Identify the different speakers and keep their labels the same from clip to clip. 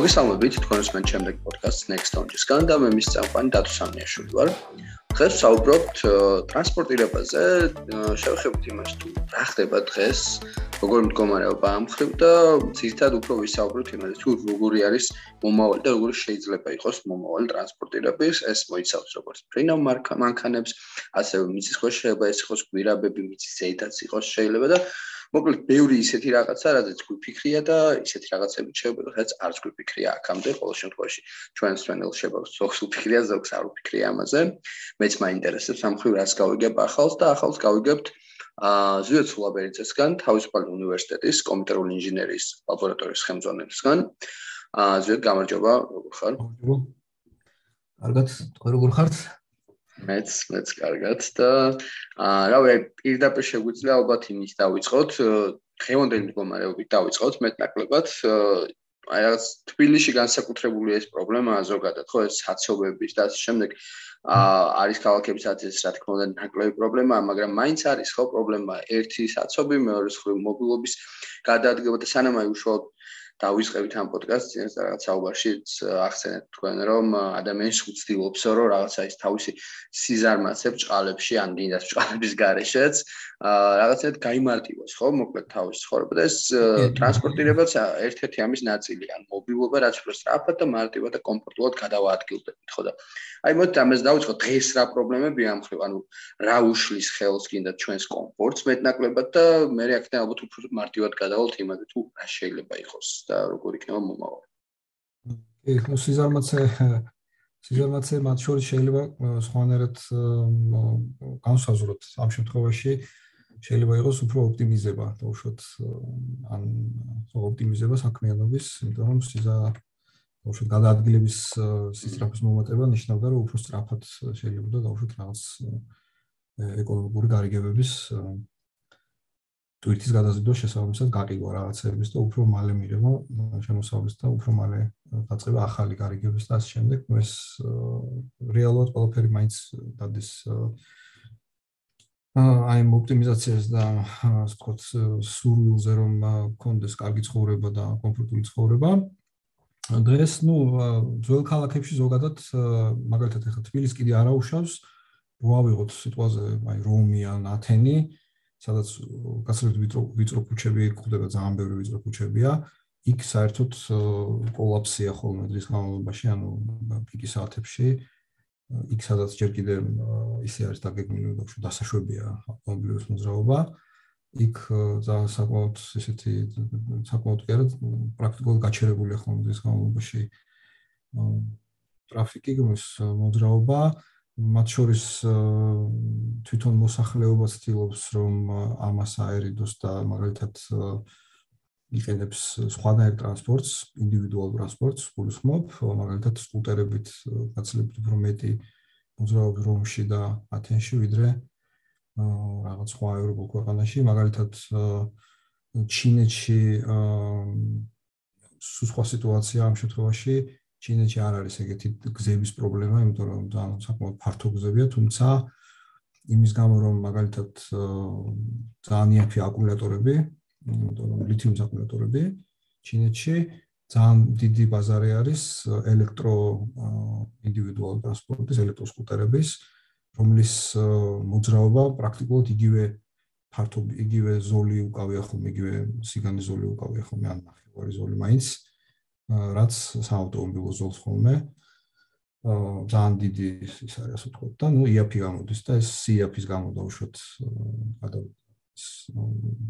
Speaker 1: მოგესალმებით თქვენს მან შემდეგ პოდკასტ Next Stage-სგან და მე მის წამყვანი დათო სამიაშვილი ვარ. დღეს საუბრობთ ტრანსპორტირებაზე, შევხედოთ იმას თუ რა ხდება დღეს, როგორ მდგომარეობა ამ ხრივ და ძირთად უფრო ვისაუბროთ იმაზე თუ როგორი არის მომავალი და როგორი შეიძლება იყოს მომავალი ტრანსპორტირების, ეს მოიცავს როგორც ფრინავ მანქანებს, ასევე მიწის ქვეშ შეიძლება ეს იყოს გვირაბები, მიწის ზედაც იყოს შეიძლება და მოკლედ ბევრი ისეთი რაღაცა, რადგან გვიფიქრია და ისეთი რაღაცები შეიძლება, რაც არც გვიფიქრია აქამდე, ყოველ შემთხვევაში ჩვენს ჩანელ შებავს ზოგს უფიქრია, ზოგს არ უფიქრია ამაზე. მეც მაინტერესებს ამ ხრივ რას გავიგებ ახალს და ახალს გავიგებთ აა ზვიად სულაბერიძესგან, თავისუფალი უნივერსიტეტის კომპიუტერული ინჟინერიის ლაბორატორიის ხელმძღვანელისგან. აა ზვიად გამარჯობა, როგორ ხარ?
Speaker 2: კარგად, თქვენ როგორ ხართ?
Speaker 1: მეც მეც კარგად და აა რავი პირდაპირ შეგვიძლია ალბათ იმის დავიწყოთ ხევანდელი მდგომარეობით დავიწყოთ მეტნაკლებად აი რაღაც თბილისში განსაკუთრებული ეს პრობლემაა ზოგადად ხო ეს საცობების და ამ შემდეგ აა არის ქალაქებისაც ეს რა თქმა უნდა ნაკლები პრობლემაა მაგრამ მაინც არის ხო პრობლემა ერთი საცობი მეორე სხვა მობილობის გადაადგილება და სანამ აი უშუალოდ დავისყევით ამ პოდკასტს წინას რაღაც საუბარშიც ახსენეთ თქვენ რომ ადამიანს უცდილობს რომ რაღაცა ის თავისი სიზარმაცე ბჭყალებში ან გინდას ბჭყალების გარეშეც რაღაცეთ გამარტივოს ხო? მოკლედ თავის ცხოვრება და ეს ტრანსპორტირებაც ერთ-ერთი ამის ნაწილია ან მობილობა რაც უფრო სწრაფად და მარტივად და კომფორტულად გადავაადგილდებით ხო და? აი მოდით ამას დავიწყოთ დღეს რა პრობლემებია ამ ხრივ? ანუ რა უშლის ხელს გინდა ჩვენს კომფორტს მეტნაკლებად და მე აქედან ალბათ უფრო მარტივად გადავალთ იმაზე თუ რა შეიძლება იყოს და როგორ იქნება მომავალი.
Speaker 2: კი, ну სიზარმაცე სიზარმაცე მათ შორის შეიძლება სხვანაირად განსაზღვროთ ამ შემთხვევაში შეიძლება იყოს უფრო ოპტიმიზება, თუმცა ან ოპტიმიზება საქმიანობის, იმიტომ რომ სიზა თუმცა გადაადგილების სისტრაფის მომატება ნიშნავდა რომ უფრო სწრაფად შეიძლება და დაუშვათ რაღაც ეკონომიკური გარიგებების ტვირთის გადაზიდვა შესაბამისად გაყიდვა რაღაცების და უფრო მალე მიღება შემოსავლის და უფრო მალე დაწყება ახალი გარიგების და ასე შემდეგ. ნუ ეს რეალურად ყველაფერი მაინც დადის აი ოპტიმიზაციას და ასე ვთქვათ სურვილზე რომ კონდეს კარგი ცხოვრება და კომფორტული ცხოვრება. დღეს ნუ ძველ ქალაქებში ზოგადად მაგალითად ახლა თბილისი კიდე არაუშავს რო ავიღოთ სიტყვაზე აი რომი ან ათენი სადაც გასაგებად ვიწრო ვიწრო ქუჩები გვხვდება ძალიან ბევრი ვიწრო ქუჩებია იქ საერთოდ კოლაფსია ხოლმე დღის განმავლობაში ანუ პიკი საათებში. იქ სადაც ჯერ კიდე ისე არის დაგეგმილი რომ დასაშვებია ავტომობილების მოძრაობა. იქ ძალიან საკმაოდ ესეთი საკმაოდ კი არა პრაქტიკულად გაჩერებული ხოლმე დღის განმავლობაში ტრაფიკი გმის მოძრაობა მათ შორის თვითონ მოსახლეობა ცდილობს რომ ამას აერიდოს და მაგალითად იყენებს სხვადასხვა ტრანსპორტს, ინდივიდუალურ ტრანსპორტს, გულისხმობ, მაგალითად სკუტერებით გაცილებით უფრო მეტი მოძრაობს რომში და ათენში, ვიდრე რაღაც სხვა ევროპულ ქვეყანაში, მაგალითად ჩინეთში სულ სხვა სიტუაცია ამ შემთხვევაში, ჩინეთში არ არის ეგეთი გზების პრობლემა, იმიტომ რომ ძალიან საკმაოდ ფართო გზებია, თუმცა იმის გამო რომ მაგალითად ძალიან იაფი აკუმულატორები, იმიტომ რომ ლითიუმ აკუმულატორები ჩინეთში ძალიან დიდი ბაზარი არის ელექტრო ინდივიდუალურ ტრანსპორტის, ელექტროსკუტერების, რომლის მოძრაობა პრაქტიკულად იგივე ფართო იგივე ზოლი უკავია ხომ იგივე სიგანის ზოლი უკავია ხომ ან ნახევარი ზოლი მაინც რაც საავტომობილო ზოლს ხოლმე აა ძალიან დიდი ის არის ასე ვთქვათ და ნუ იაფი გამოდის და ეს სიაფის გამო უშოთ გადავიდეს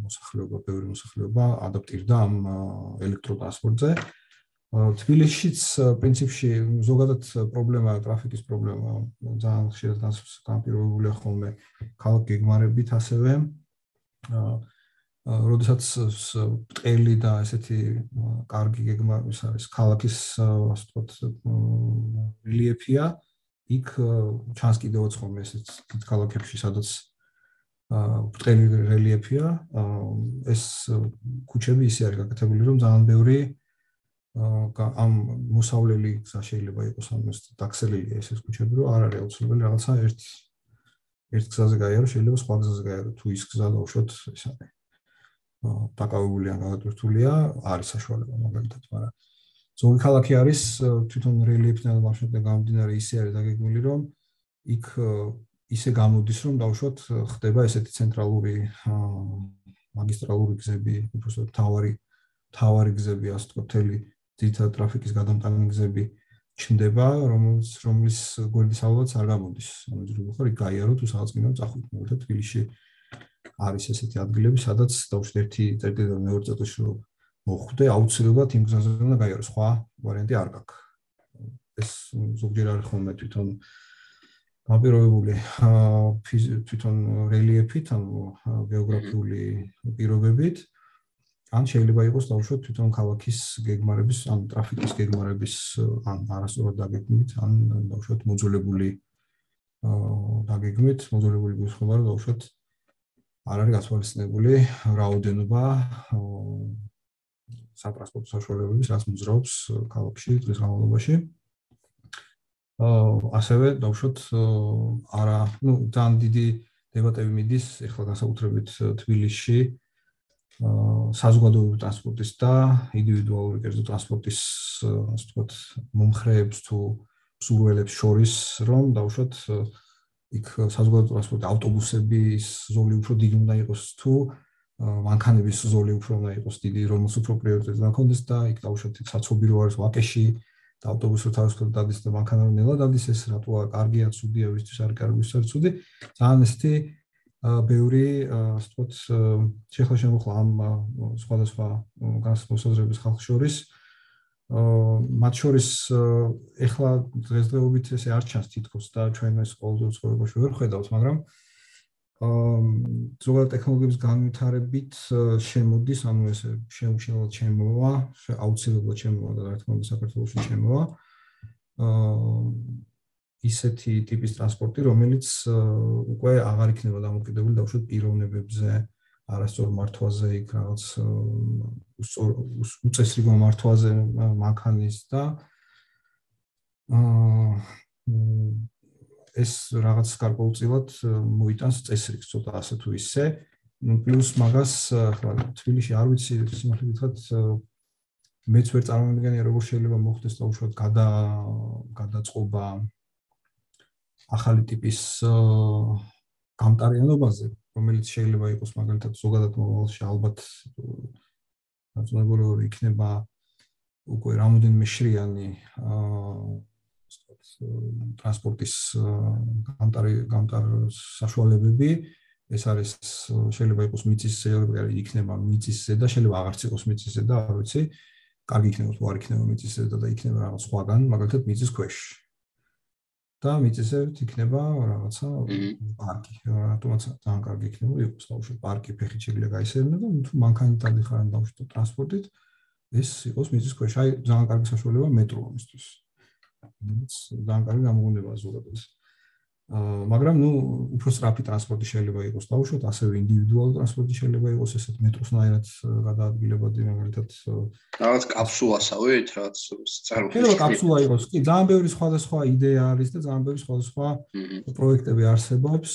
Speaker 2: მოსახლეობა ბევრი მოსახლეობა ადაპტირდა ამ ელექტროტრანსპორტზე თბილისშიც პრინციპში ზოგადად პრობლემა ტრაფიკის პრობლემა ძალიან ხშირად განსაკუთრებულია ხოლმე. ქალაქ გეგმარებით ასევე. აა როდესაც ტყელი და ესეთი კარგი გეგმა ის არის ქალაქის ასე ვთქვათ რელიეფია იქ ჩანს კიდევ ოცხომე ესეც დიდ ქალაქებში სადაც ტყელი რელიეფია ეს ქუჩები ისე არის გაკეთებული რომ ძალიან ბევრი ამ მოსავლელი გზა შეიძლება იყოს ამ ეს დაქსელილია ეს ქუჩები რომ არ არის აუცილებელი რაღაცა ერთ ერთ გზაზე გაიარო შეიძლება სხვა გზაზე გაიარო თუ ის გზა დაუშვოთ ეს არის დაკავებული ან გადატვირთულია არის საშუალება მაგალითად მაგრამ ზოგი ქალაქი არის თვითონ რელიეფთან ლანდშაფტთან გამომდინარე ისე არის დაგეგმილი რომ იქ ისე გამოდის რომ დაუშვათ ხდება ესეთი ცენტრალური მაგისტრალური გზები, უბრალოდ თავარი თავარი გზები, ასე თქო, თელი ძირითადად ტრაფიკის გადამტანი გზები ჩნდება, რომელიც რომლის გვერდის ალბათ არ გამოდის. ანუ ძრო ხარ იქ გაიარო თუ სადაც გინდა წახვიდ, მოითა თბილისში არის ესეთი ადგილები, სადაც დაუშვათ ერთი წერტილიდან მეორე წერტილში რომ მოხვდე, აუცილებლად იმ გზაზე უნდა გაიარო, სხვა ვარიანტი არ გაქვს. ეს ზოგჯერ არის ხოლმე თვითონ აპირობებული თვითონ რელიეფით, ანუ გეოგრაფიული პირობებით. ან შეიძლება იყოს დაუშვათ თვითონ ქალაქის გეგმარების, ან ტრაფიკის გეგმარების, ან არასწორად დაგეგმით, ან დაუშვათ მოძველებული აა დაგეგმით, მოძველებული რომ დაუშვათ არ არის გასვალისწინებული რაოდენობა სატრანსპორტო საშუალებების, რაც მოძრაობს ქალაქში დღის განმავლობაში. ასევე დავშოთ არა, ну, ძალიან დიდი დებატები მიდის ახლა განსაკუთრებით თბილისში საზოგადოებრივი ტრანსპორტის და ინდივიდუალური კერძო ტრანსპორტის ასე ვთქვათ მომხრეებს თუ სურველებს შორის რომ დავშოთ იქ საზოგადოებრივი ტრანსპორტი ავტობუსების ზოლი უფრო დიდი უნდა იყოს თუ მანქანების ზოლი უფრო უნდა იყოს დიდი რომელს უფრო პრიორიტეტი უნდა ჰქონდეს და იქ დავშოთ საცობი რო არის ვაკეში და ავტობუსი თავისუფლად დადის და მანქანა ნელა დადის ეს რატოა კარგია ცუდია ვისთვის არ კარგი ვისთვის არ ცუდი. ძალიან ესეთი ბევრი ასე ვთქვათ შეხლა შემოხლა ამ სხვადასხვა განსხვავების ხალხ შორის მათ შორის ეხლა დღესდღეობით ესე არ ჩანს თითქოს და ჩვენ ეს ყოველდღიურ ცხოვრებაში ვერ ხედავთ მაგრამ ზოგადად ტექნოლოგიების განვითარებით შემოდის, ანუ ესე შეუმჩნევლად შემოვა, აუცილებლად შემოვა და რა თქმა უნდა საქართველოსში შემოვა. აა ისეთი ტიპის ტრანსპორტი, რომელიც უკვე აღარ იქნება დამოკიდებული დაუშვათ პიროვნებებზე, არასწორ მართვაზე იქ რაღაც უწესრიგო მართვაზე მანქანის და აა ეს რაღაც გარკვეულწილად მოიტანს წესრიგს ცოტა ასე თუ ისე. პლუს მაგას ხლა თბილისში არ ვიცი სიმართლე გითხრათ მეც ვერ წარმოვიდგენია როგორ შეიძლება მოხდეს და უშუალოდ გადა გადაწყობა ახალი ტიპის გამტარიანობაზე რომელიც შეიძლება იყოს მაგალითად ზოგადად მომავალში ალბათ რაცნობრივი იქნება უკვე რამოდენიმე შრიანი აა ტრანსპორტის გამტარი გამტარ საშუალებები. ეს არის შეიძლება იყოს მიწის შეიძლება იქნება მიწის ზედა შეიძლება აღარც იყოს მიწის ზედა არ ვიცი კარგი იქნება თუ არ იქნება მიწის ზედა და იქნება რაღაც სხვაგან მაგალითად მიწის ქვეშ და ზედ იქნება რაღაცა პარკი. რატომაც ძალიან კარგი იქნება იყოს ბავშვი პარკი ფეხით შეიძლება გაისერნა და თუ მანქანით დადიხარ ან დავშტო ტრანსპორტით ეს იყოს მიწის ქვეშ. აი ძალიან კარგი საშუალება მეტრო ამისთვის ძალიან კარგი გამოგონებაა ზოგადად. აა მაგრამ ნუ უფრო სწრაფი ტრანსპორტი შეიძლება იყოს დაუშვათ, ასევე ინდივიდუალური ტრანსპორტი შეიძლება იყოს ესეთ მეტროსნაირად გადაადგილებადი მაგალითად
Speaker 1: რაღაც კაფსულასავით, რაღაც
Speaker 2: წარმოქმნა. შეიძლება კაფსულა იყოს, კი, ძალიან ბევრი სხვადასხვა იდეა არის და ძალიან ბევრი სხვადასხვა პროექტები არსებობს,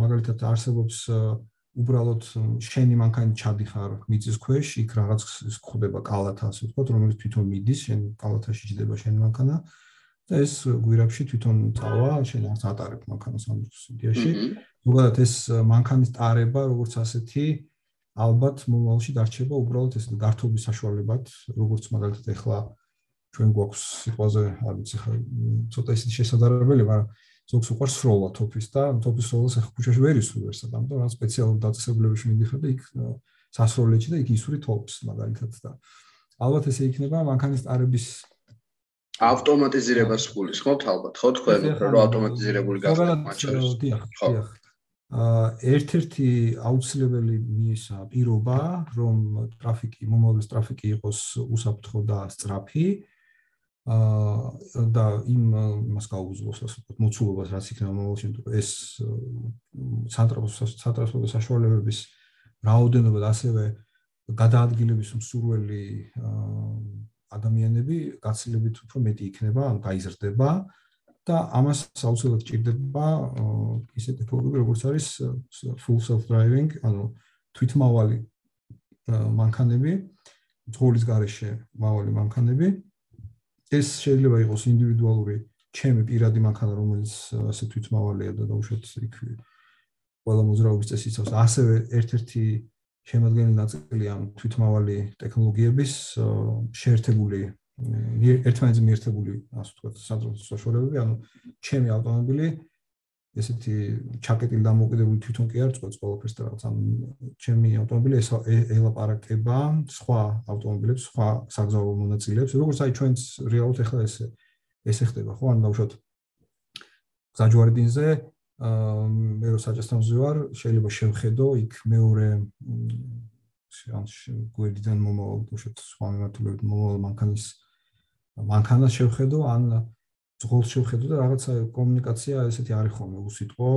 Speaker 2: მაგალითად არსებობს უბრალოდ შენი მანქანა ჩადიხარ მიწის ქვეშ, იქ რაღაც ხდება კალათა, ასე ვთქვათ, რომელიც თვითონ მიდის, შენ კალათაში ჯდება შენი მანქანა და ეს გვირაბში თვითონ წავა, არც ატარებ მანქანას ამ სიდიაში. ზოგადად ეს მანქანის ტარება, როგორც ასეთი, ალბათ მომავალში დარჩება უბრალოდ ეს გართობის საშუალებად, როგორც მაგალითად ეხლა ჩვენ გვაქვს სიტყვაზე, არ ვიცი ხა ცოტა ისეთი შესაძლებელი, მაგრამ ზოგს უყარს სროლა თოფის და თოფის სროლას ახლა ქუჩაში ვერ ისურვ ერთად ამიტომ რა სპეციალურ დაწესებულებაში მიდიხარ და იქ სასროლეთში და იქ ისური თოფს მაგალითად და ალბათ ესე იქნება მანქანის ტარების
Speaker 1: ავტომატიზირებას გულისხმობთ ალბათ ხო თქვენ რომ ავტომატიზირებული გახდა მაჩვენებს.
Speaker 2: ხო. აა ერთ-ერთი აუცილებელი მისა პირობა რომ ტრაფიკი მომავლის ტრაფიკი იყოს უსაფრთხო და სწრაფი. აა და იმ მას გაუძლოს ასე ვთქვათ მოცულობას რაც იქნება მომავალში თუ ეს სატრანსპორტო საშუალებების რაოდენობა და ასევე გადაადგილების მსურველი ადამიანები გაცილებით უფრო მეტი იქნება, ან გაიზრდება და ამას საოცრად ჭირდება ისე ტექნოლოგიები როგორც არის full self driving, ანუ თვითმავალი მანქანები, ძღოლის გარეშე მავალი მანქანები ეს შეიძლება იყოს ინდივიდუალური ჩემი პირადი მანქანა, რომელიც ასე თვითმავალია და დაუშვათ იქ ყველა მოძრაობის წესიც აქვს. ასევე ერთ-ერთი შემოადგენელი ნაწილია თვითმავალი ტექნოლოგიების შეერთებული ერთმანეთზე მიერთებული, ასე ვთქვათ, საძროხო საშუალებები, ანუ ჩემი ავტომობილი ესეთი ჩაკეტილი დამოუკიდებელი თვითონ კი არ წყვეტს ყველაფერს და რაღაც ანუ ჩემი ავტომობილი ეს ელაპარაკება სხვა ავტომობილებს, სხვა საგზაო მონაწილეებს, როგორც აი ჩვენს რეალურად ახლა ეს ესე ხდება, ხო? ანუ დავუშვათ საჯვარდინზე აა მე რო საჭესთან ვზივარ, შეიძლება შევხედო იქ მეორე ან გვერდიდან მომავალ უშოთ სხვა მიმართულებით მომავალ მანქანის მანქანას შევხედო ან ზღოლს შევხედო და რაღაცა კომუნიკაცია ესეთი არის ხოლმე უსიტყვო.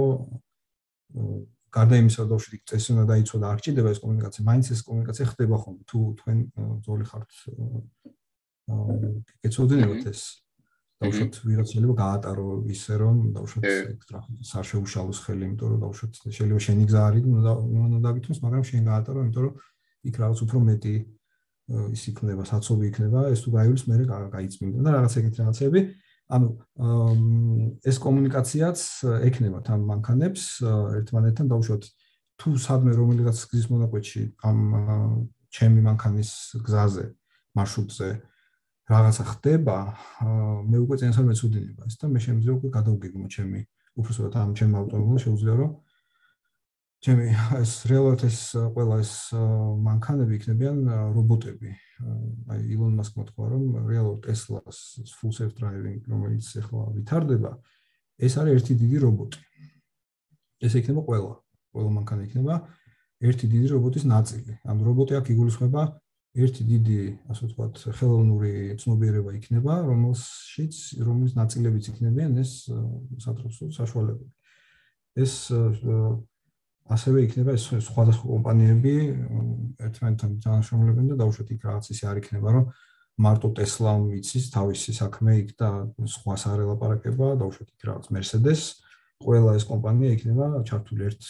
Speaker 2: გარდა იმისა რომ შეიძლება წესი უნდა დაიცვა და არ ჭირდება ეს კომუნიკაცია მაინც ეს კომუნიკაცია ხდება ხოლმე თუ თქვენ ზოლი ხართ კეთილდენებთ ეს დაუშვათ ვიღაც შეიძლება გაატარო ისე რომ დაუშვათ სარ შეუშალოს ხელი იმიტომ რომ დაუშვათ შეიძლება შენი გზა არის უნდა დაგითმოს მაგრამ შენ გაატარო იმიტომ რომ იქ რაღაც უფრო მეტი ის იქნება საცობი იქნება ეს თუ გაივლის მე გაიწმინდა და რაღაც ეგეთ რაღაცები. ანუ ეს კომუნიკაციაც ექნება თან მანქანებს ერთმანეთთან დაუშვათ თუ სადმე რომელიღაც გზის მონაკვეთში ამ ჩემი მანქანის გზაზე მარშრუტზე რაღაცა ხდება მე უკვე წინასწარ მეცუდინება ეს და მე შემიძლია უკვე გადავგეგმო ჩემი უბრალოდ ამ ჩემ ავტომობილს შეუძლია რომ ჩემი ეს რეალურად ეს ყველა ეს მანქანები იქნებიან რობოტები. აი ილონ მასკმა თქვა რომ რეალურად ტესლას full self driving რომელიც ახლა ვითარდება ეს არის ერთი დიდი რობოტი. ეს იქნება ყველა ყველა მანქანა იქნება ერთი დიდი რობოტის ნაწილი. ამ რობოტი აქ იგულისხმება ერთი დიდი ასე ვთქვათ ხელოვნური ცნობიერება იქნება რომელშიც რომლის ნაწილებიც იქნებიან ეს სატრანსპორტო საშუალებები ეს ასევე იქნება ეს სხვადასხვა კომპანიები ერთმანეთთან თანამშრომლებენ და დაუშვათ იქ რაღაც ისე არ იქნება რომ მარტო Tesla-მ იცის თავისი საქმე იქ და სხვა სარელაპარაკება დაუშვათ იქ რაღაც Mercedes ყველა ეს კომპანია იქნება ჩართული ერთ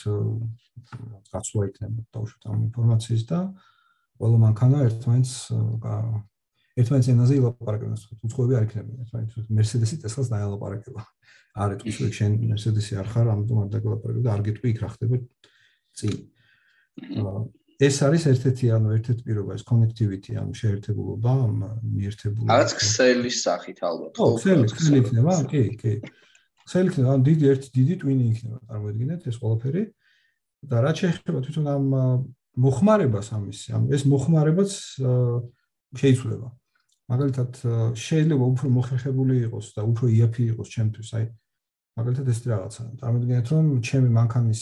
Speaker 2: გაცვლა იქნება დაუშვათ ამ ინფორმაციის და ყველა მანქანა ერთმანეთს ერთმანეთს ენაზე ილაპარაკებენ უცხოები არ იქნება ერთმანეთს Mercedes-ი Tesla-ს დაელაპარაკება არ ეთქვის რომ შენ Mercedes-ი არ ხარ ამიტომ არ დაგელაპარაკებ და არ გეტყვი იქ რა ხდება წინ. ეს არის ერთ-ერთი ანუ ერთ-ერთი პირობა ეს connectivity ანუ შეერთებულობა მიერთებული.
Speaker 1: რაღაც ქსელის სახით ალბათ.
Speaker 2: ხო, ქსელი, ქსელი იქნება, კი, კი. ქსელი იქნება, ანუ დიდი ერთი დიდი twin იქნება, წარმოიდგინეთ ეს ყველაფერი. და რა შეიძლება თვითონ ამ მოხმარებას ამის, ანუ ეს მოხმარებაც შეიძლება. მაგალითად შეიძლება უფრო მოხერხებული იყოს და უფრო იაფი იყოს ჩემთვის, აი მაგალითად ეს რაღაცა. წარმოიდგინეთ რომ ჩემი მანქანის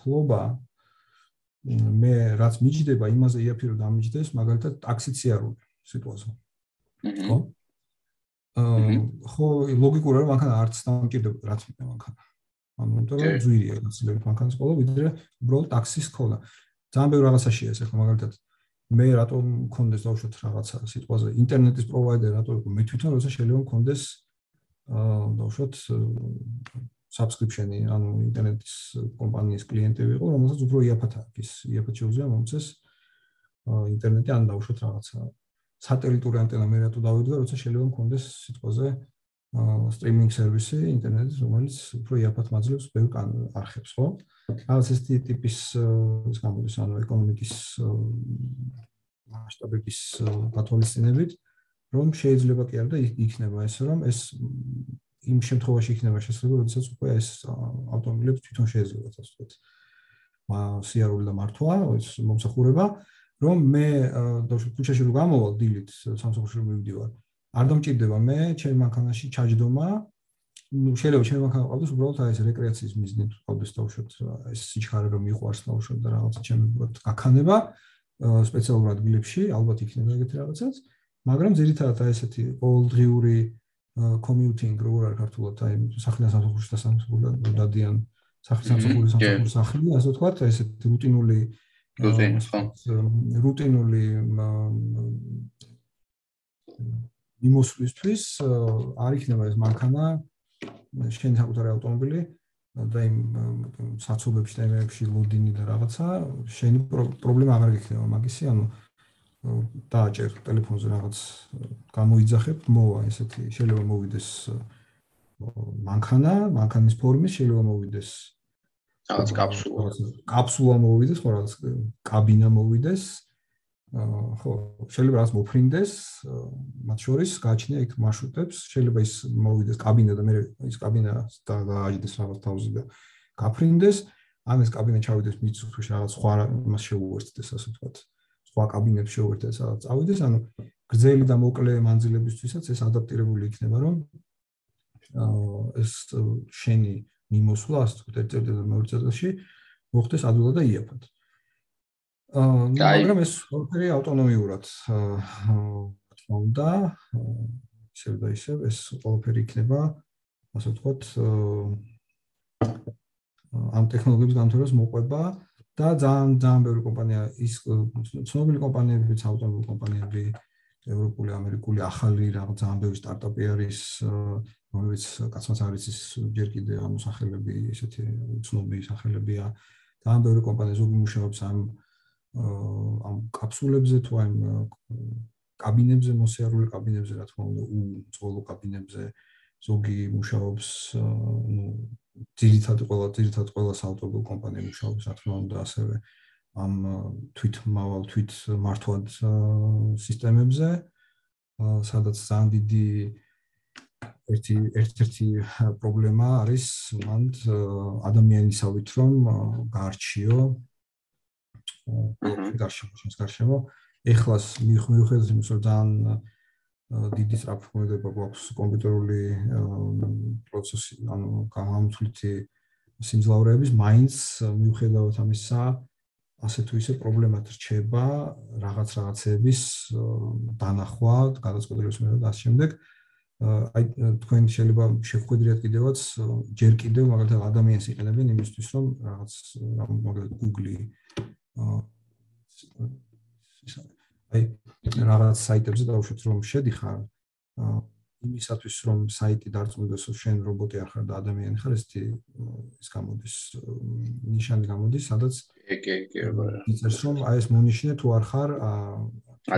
Speaker 2: ფლობა მე რაც მიჯდება იმაზე იაფირო დამიჯდეს მაგალითად ტაქსიც იარული სიტუაცია. ხო? აა ხო ლოგიკურია რომ მანქანა არც დამჭირდება რაც მე მანქანა. ანუ იმიტომ რომ ძვირია გაცილებით მანქანის ყოლა ვიდრე უბრალოდ ტაქსის ყოლა. ძალიან ბევრი რაღაცაშია ეს ახლა მაგალითად მე რატომ მქონდეს დავუშვათ რაღაცა სიტყვაზე? ინტერნეტის პროვაიდერი რატომ მე თვითონ როცა შეიძლება მქონდეს აა დავუშვათ subscription-ი, ანუ ინტერნეტის კომპანიის კლიენტები იყო, რომელსაც უფრო იაფად აქვს, იაფად შეუძლია მომწეს ინტერნეტი ან დაუშვათ რაღაცა სატელიტური ანტენა მე რატო დავიდგა, როცა შეიძლება მქონდეს სიტყვაზე streaming service-ი ინტერნეტის, რომელიც უფრო იაფად მაძლევს ბევრ არხებს, ხო? რაღაც ეს ტიპის ის გამოდის, ანუ ეკონომიკის მასშტაბების გათვალისწინებით, რომ შეიძლება კი არა და იქნება ეს, რომ ეს იმ შემთხვევაში იქნება შესაძლებელი, როდესაც უკვე ეს ავტომობილებს თვითონ შეეძლოთ ასე ვთქვათ. მა სიარული და მართვა, ეს მომსახურება, რომ მე ქუჩაში რო გამოვალ დილით სამსახურში რო მივდივარ, არ დამჭირდება მე ჩემ მანქანაში ჩაჯდომა. ნუ შეიძლება ჩემ მანქანა ყავდეს უბრალოდ აი ეს რეკრეაციის მიზნით ყავდეს თავშოთ ეს სიჩქარე რომ მიყვარს თავშოთ და რაღაცა ჩემი უბრალოდ გაქანება სპეციალურ ადგილებში, ალბათ იქნება ეგეთი რაღაცაც. მაგრამ ძირითადად აი ესეთი ყოველდღიური commuting როგორ არის ქართულად აი სახლიდან სამსახურში და სამსახურიდან დადიან სახლიდან სამსახურში სამსახურში სახლი ასე ვთქვათ ეს რუტინული რუტინული იმოსვლისთვის არ იქნება ეს მანქანა შენ საკუთარი ავტომობილი და იმ საცობებში და იმებში ლოდინი და რაღაცა შენი პრობლემა აღარ გიქნება მაგისი ანუ დააჭერ ტელეფონზე რაღაც გამოიძახებ, მოვა ესეთი, შეიძლება მოვიდეს მანქანა, მანქანის ფორმის შეიძლება მოვიდეს
Speaker 1: რაღაც კაფსულა.
Speaker 2: კაფსულა მოვიდეს, ხო რაღაც კაბინა მოვიდეს. ხო, შეიძლება რაღაც მოფრინდეს, მათ შორის გააჩნია იქ მარშრუტებს, შეიძლება ის მოვიდეს კაბინა და მე ის კაბინა და გააჯდეს რაღაც თავზე და გაფრინდეს, ან ეს კაბინა ჩავიდეს მიწუში რაღაც სხვა მას შეუერთდეს ასე ვთქვათ. სხვა კაბინებს შეუერთდეს, სადაც წავიდეს, ანუ გრძელი და მოკლე მანძილებისთვისაც ეს ადაპტირებული იქნება, რომ ეს შენი მიმოსვლა ასე ვთქვათ, ერთ წერტილში მოხდეს ადვილად და იაფად. აა მაგრამ ეს ყველაფერი ავტონომიურად თქმა უნდა ისევ და ისევ ეს ყველაფერი იქნება ასე ვთქვათ ამ ტექნოლოგიების განვითარებას მოყვება და ძალიან ძალიან ბევრი კომპანია ის ცნობილი კომპანიებიც ავტომობილ კომპანიები ევროპული, ამერიკული, ახალი რაღაც ძალიან ბევრი სტარტაპი არის რომელიც კაცმაც არის ის ჯერ კიდე ამ სახელები ესეთი უცნობი სახელებია. ამ ბევრი კომპანია ზოგი მუშაობს ამ ამ კაფსულებზე თუ ამ კაბინებზე მოსიარული კაბინებზე რა თქმა უნდა უცხოელო კაბინებზე ზოგი მუშაობს ნუ ძირითადად ყველა ძირითადად ყველა საავტომობილო კომპანია მუშაობს რა თქმა უნდა ასევე ამ თვით მავალ თვით მართვად სისტემებზე სადაც ძალიან დიდი ერთი ერთ-ერთი პრობლემა არის მან ადამიანისავით რომ გაარჩიო გარშემო შენს გარშემო. ეხლას მიუხედავად იმისა რომ ძალიან დიდი სწრაფმოედება გვაქვს კომპიუტერული პროცესი ანუ გამომთვლითი სიმძლავრეების მაინც მიუხედავად ამისა ასე თუ ისე პრობლემად რჩება რაღაც რაღაცების დანახვა, გადაწყვეტილების მიერ და ამ შემდეგ აი თქვენ შეიძლება შეხვედრიათ კიდევაც ჯერ კიდევ მაგალითად ადამიანს იყენებენ იმისთვის რომ რაღაც მაგალითად Google აი რაღაც საიტებზე დაუშვათ რომ შედიხარ იმისათვის რომ საიტი დარწმუნდეს რომ შენ რობოტი არ ხარ და ადამიანი ხარ ესეთი ის გამოდის ნიშანი გამოდის სადაც
Speaker 1: კი კი კი
Speaker 2: იცის რომ აი ეს მონიშნე თუ არ ხარ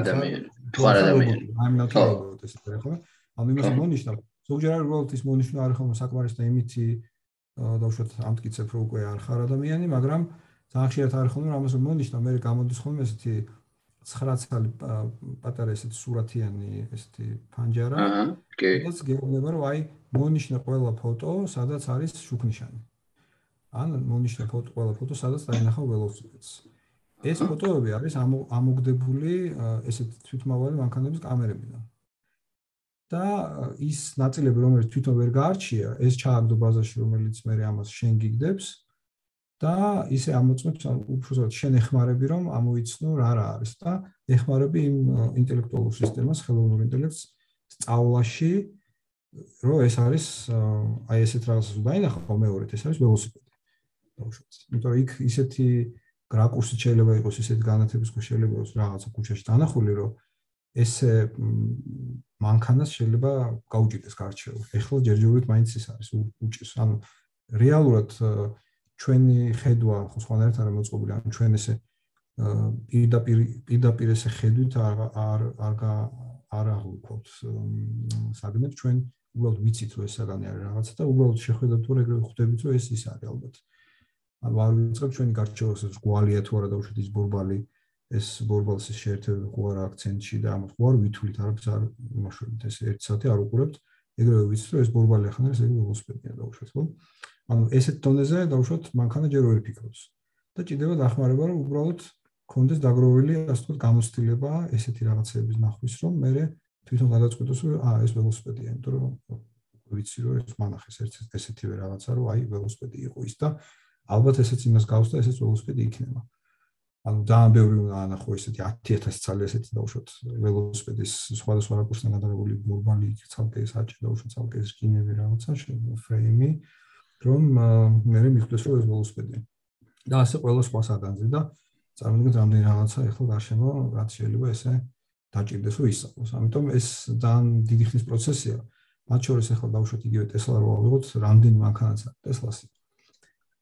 Speaker 1: ადამიანი თუ არ ადამიანი.
Speaker 2: აი მე ნახე ეს ხო? ანუ იმას მონიშნავ ზოგჯერ არის უბრალოდ ის მონიშნა არის ხომ საკმარის და იმითი დავუშვათ ამტკიცებ რომ უკვე არ ხარ ადამიანი მაგრამ ძალიან ხშირად არის ხომ რომ ამას მონიშნა მე გამოდის ხომ ესეთი 9 წელი პატარა ესეთი სურათიანი ესეთი ფანჯარა.
Speaker 1: აჰა კი.
Speaker 2: ეს გეუბნება რომ აი მონიშნა ყველა ფოტო სადაც არის შუქნიშანი. ან მონიშნა ფოტო ყველა ფოტო სადაც დაინახავ ველოსიპედს. ეს ფოტოები არის ამოგდებული ესეთ თვითმავალი მანქანების კამერებიდან. და ის ნაწილები რომელიც თვითონ ვერ გაარჩია, ეს ჩააგდო ბაზაში, რომელიც მე ამას შენ გიგდებს და ისე ამოწმებს უბრალოდ შენ ეხმარები რომ ამოიცნო რა რა არის და ეხმარები იმ ინტელექტუალურ სისტემას, ხელოვნურ ინტელექტს სწავლაში რომ ეს არის აი ესეთ რაღაცას დაინახო მეორედ ეს არის ველოსიპედი. დაუშვათ. იმიტომ რომ იქ ისეთი გრაკურსი შეიძლება იყოს, ისეთი განათების ხო შეიძლება იყოს რაღაცა ქუჩაში დანახული რომ ესე მანქანას შეიძლება გაუჭირდეს გარჩევა. ეხლა ჯერჯერობით მაინც ის არის უჭირს. ანუ რეალურად ჩვენი ხედვა ხო სხვანაირად არ მოწყობილი. ანუ ჩვენ ესე პირდაპირ პირდაპირ ესე ხედვით არ არ არ არ აღვიქოთ საგნებს ჩვენ უბრალოდ ვიცით რომ ეს საგანი არის რაღაცა და უბრალოდ შეხედავთ თუ ეგრე ხვდებით რომ ეს ის არის ალბათ. ანუ არ ვიცით ჩვენი გარჩევას გვალია თუ არა და უშუალოდ ის ბორბალი ეს ბორბალსის შეერთება ხო არა აქცენტში და ამას ხო არ ვითვლით არც არ იმაშობთ ეს 1 საათი არ უყურებთ ეგრევე ვიცით რომ ეს ბორბალი ახლა ეს ეგრე ველოსიპედია დაუშვათ ხო ანუ ესეთ დონეზე დაუშვათ მანქანა ჯერ ვერ ფიქრობს და ჭირდება დახმარება რომ უბრალოდ კონდეს დაგროვილი ასე ვთქვათ გამოცდილება ესეთი რაღაცების ნახვის რომ მე თვითონ გადაწყვეტოს რომ აა ეს ველოსიპედია იმიტომ რომ ვიცი რომ ეს მანახეს ერთ ესეთივე რაღაცა რომ აი ველოსიპედი იყო ის და ალბათ ესეც იმას გავს და ესეც ველოსიპედი იქნება. ანუ ძალიან ბევრი უნდა ანახო ესეთი 10000 ცალი ესეთი დაუშვოთ ველოსიპედის სხვადასხვა რაკურსთან გადაღებული მურბალი ცალკე საჭი დაუშვოთ ცალკე სკინები რაღაცა ფრეიმი რომ მე მიხვდეს რომ ეს ველოსიპედი. და ასე ყველა სხვა საგანზე და წარმოგიდგენთ რამდენი რაღაცა ახლა გარშემო რაც შეიძლება ესე დაჭirdეს რომ ისწავლოს. ამიტომ ეს ძალიან დიდი ხნის პროცესია. მათ შორის ახლა დაუშვოთ იგივე ტესლა რო ავიღოთ რამდენი მანქანაცა ტესლასი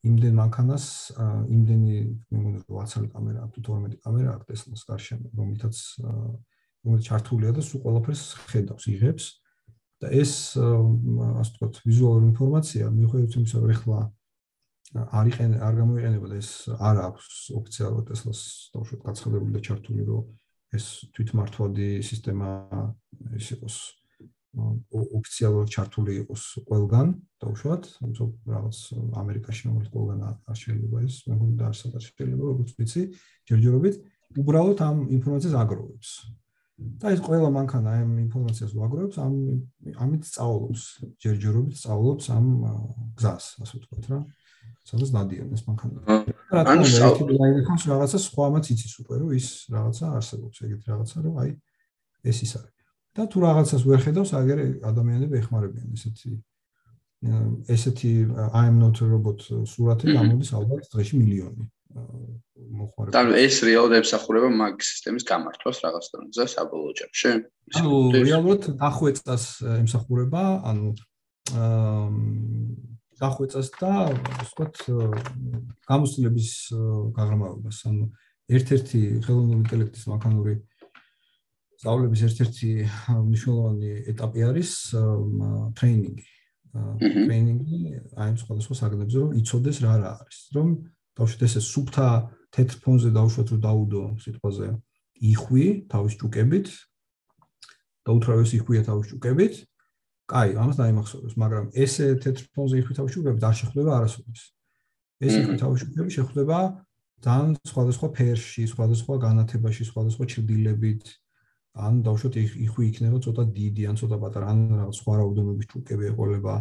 Speaker 2: იმდენ მანქანას იმდენი მეგონი 800 კამერა თუ 12 კამერა აქვს Tesla-ს გარშემო რომელთაც რომელიც ჩართულია და სულ ყველაფერს ხედავს იღებს და ეს ასე ვთქვათ ვიზუალური ინფორმაცია მიუხედავად იმისა რომ ეხლა არ იყენ არ გამოიყენება და ეს არ აქვს ოფიციალურად Tesla-ს თავშოთ გაცხადებული და ჩართული რომ ეს თვითმართვადი სისტემა ის იყოს ოფიციალურად ჩართული იყოს ყველგან თავშოთ რაღაც ამერიკაში რომელიც ყველგან არ შეიძლება ეს მე მგონი და არსად არ შეიძლება როგორც ვიცი ჯერჯერობით უბრალოდ ამ ინფორმაციას აგროვებს და ეს ყველა მანქანა ამ ინფორმაციას ვაგროვებს ამ ამით სწავლობს ჯერჯერობით სწავლობს ამ გზას ასე ვთქვათ რა. სადაც დადიან ეს მანქანა. რა თქმა უნდა ერთი ბლაინდი ხოს რაღაცა სხვა ამაც იცის უკვე რომ ის რაღაცა არსებობს ეგეთ რაღაცა რომ აი ეს ის არის. და თუ რაღაცას ვერ ხედავს აგერ ადამიანები ეხმარებიან ესეთი ესეთი i am not a robot სურათი გამოდის ალბათ დღეში მილიონი
Speaker 1: მოხმარება. ანუ ეს რეალურად ემსახურება მაგ სისტემის გამართვას რაღაც დონეზე საბოლოო ჯამში.
Speaker 2: ანუ რეალურად დახვეწას ემსახურება, ანუ აა დახვეწას და ვთქვათ გამოსილების გაღრმავებას. ანუ ერთ-ერთი ხელოვნური ინტელექტის მანქანური სწავლების ერთ-ერთი მნიშვნელოვანი ეტაპი არის ტრეინინგი. ტრეინინგი აი სხვადასხვა საგნებზე რომ იცოდეს რა რა არის. რომ ბავშვი ესე სუფთა თეთრ ფონზე დავუშვათ რომ დაუდო სიტყვაზე. იხვი თავის ჭუკებით და უთრავეს იხვია თავის ჭუკებით. კაი ამას დაიმახსოვროს მაგრამ ესე თეთრ ფონზე იხვი თავის ჭუკებით არ შეხვდება არასოდეს. ეს იხვი თავის ჭუკები შეხვდება ძალიან სხვადასხვა ფერში სხვადასხვა განათებაში სხვადასხვა ჭრდილებით ან დავუშვათ იხვი იქნება ცოტა დიდი ან ცოტა პატარა ან რაღაც სხვა რაოდენობის ჭუკები ეყოლება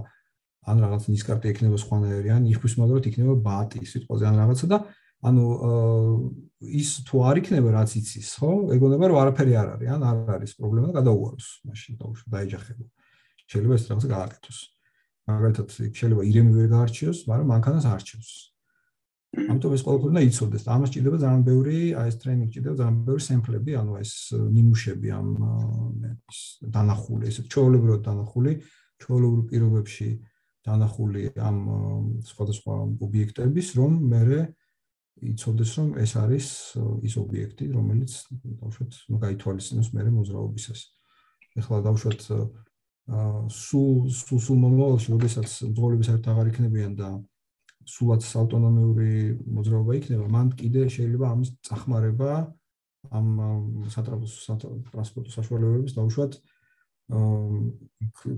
Speaker 2: ან რაღაც ნისკარტი იქნება სხვანაირი, ან იხვის მაგრად იქნება ბატი სიტყვაზე ან რაღაცა და ანუ ის თუ არ იქნება რაც იცის, ხო? ეგონება რომ არაფერი არ არის, ან არ არის პრობლემა და გადაუაროს, მაშინ დაუშვა დაეჯახება. შეიძლება ეს რაღაცა გააკეთოს. მაგალითად, შეიძლება ირემი ვერ გაარჩიოს, მაგრამ მანქანას არჩევს. ამიტომ ეს ყველაფერი უნდა იცოდეს. ამას ჭირდება ძალიან ბევრი, აი ეს ტრეინინგი ჭირდება ძალიან ბევრი სემპლები, ანუ ეს ნიმუშები ამ ეს დანახული, ესე ჩაოლებრად დანახული, ჩაოლებრ პირობებში დანახული ამ სხვადასხვა ობიექტების, რომ მე იცოდეს, რომ ეს არის ის ობიექტი, რომელიც დავუშვათ, ну, გაითვალისწინოს მე მოძრაობისას. ეხლა დავუშვათ სულ სულ სულ მომავალში, როდესაც ძღოლები საერთოდ აღარ იქნებიან და სულაც ავტონომიური მოძრაობა იქნება, მან კიდე შეიძლება ამის წახმარება ამ სატრანსპორტო საშუალებების დავუშვათ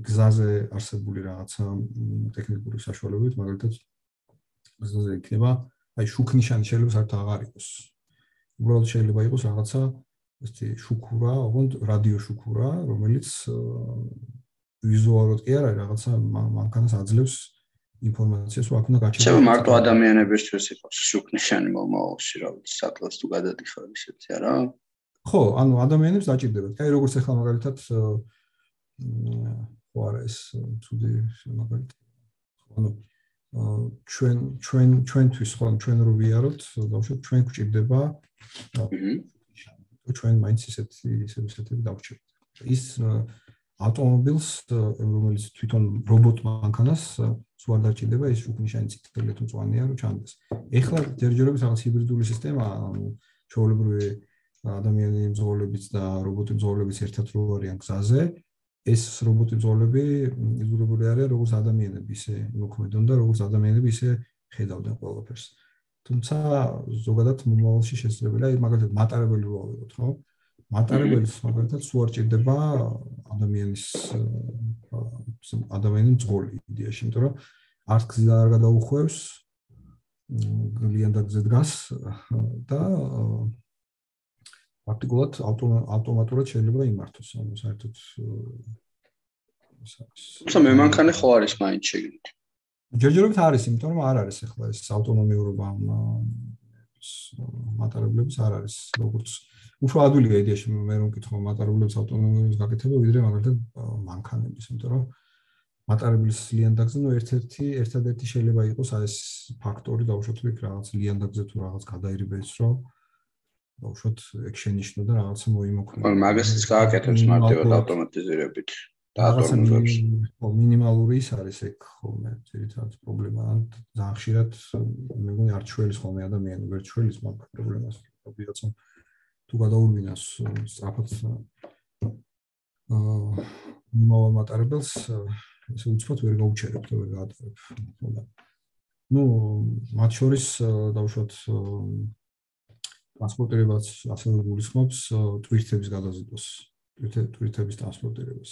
Speaker 2: გზაზე არსებული რაღაცა ტექნიკური საშუალებებით, მაგალითად გზაზე იქნება, აი შუქნიშანი შეიძლება საერთოდ აღარ იყოს. უბრალოდ შეიძლება იყოს რაღაცა ესეთი შუქურა, ოღონდ რადიო შუქურა, რომელიც ვიზუალურად კი არა, რაღაცა მანქანას აძლევს ინფორმაციას, აქ უნდა გაჩერდეს.
Speaker 1: შეიძლება მარტო ადამიანებისთვის იყოს შუქნიშანი მომავალში, რა ვიცი, საკლას თუ გადადიხარ ისეთი არა?
Speaker 2: ხო, ანუ ადამიანებს დაჭირდებათ. აი როგორც ახლა მაგალითად ხო არა ეს თუდი მაგალითად ანუ ჩვენ ჩვენ ჩვენთვის ხო ჩვენ რო ვიაროთ ბავშვი ჩვენ გვჭირდება ჩვენ მაინც ისეთი ისეთი დავჭირდა ის ავტომობილს რომელიც თვითონ რობოტ მანქანას სულ არ დაჭირდება ის უკნიშანი ციტელი თუ წვანია რომ ჩანდეს ეხლა ჯერჯერობით რაღაც ჰიბრიდული სისტემა ჩაოლებრივი ადამიანის მძღოლებით და რობოტის მძღოლებით ერთად რო არიან გზაზე ეს რობოტი ძოლები იზურებული არიან როგორც ადამიანები ისე მოქმედონ და როგორც ადამიანები ისე ხედავდნენ ყველაფერს. თუმცა ზოგადად მომავალში შესაძლებელია მაგალითად მატარებელი რო ავიღოთ, ხო? მატარებელს მაგალითად სულ არ ჭირდება ადამიანის ადამიანის ძღოლი იდეაში, იმიტომ რომ არც გზა არ გადაუხვევს გლიან და გზა დგას და პრაქტიკულად ავტომატურად შეიძლება იმართოს, ანუ საერთოდ
Speaker 1: თუმცა მე მანქანე ხო არის მაინც შეგნით.
Speaker 2: ჯერჯერობით არის, იმიტომ რომ არ არის ახლა ეს ავტონომიურობა მატარებლების არ არის, როგორც უფრო ადვილია იდეაში მე რომ ვკითხო მატარებლების ავტონომიურობის გაკეთება, ვიდრე მაგალითად მანქანების, იმიტომ რომ მატარებლის ლიანდაგზე ნუ ერთ-ერთი ერთადერთი შეიძლება იყოს აი ეს ფაქტორი დაუშვათ იქ რაღაც ლიანდაგზე თუ რაღაც გადაირიბეს, რომ ბავშვად ეგ შენიშნო და რაღაცა მოიმოქმედა.
Speaker 1: მაგრამ მაგასაც გააკეთებს მარტივად ავტომატიზირებით. რაღაცა
Speaker 2: მინიმალური ის არის ეგ ხოლმე ძირითადად პრობლემა ან ძალიან ხშირად მე მგონი არ ჩვეულის ხოლმე ადამიანი ვერ ჩვეულის მაგ პრობლემას ვიღაცა თუ გადაურბინოს სწრაფად აა მინიმალურ მატარებელს ესე უცბად ვერ გაუჩერებ და ვერ გაატარებ ხოლმე. ну მათ შორის დავუშვათ ტრანსპორტირებას ასევე გულისხმობს ტვირთების გადაზიდვას ტვირთების ტრანსპორტირებას.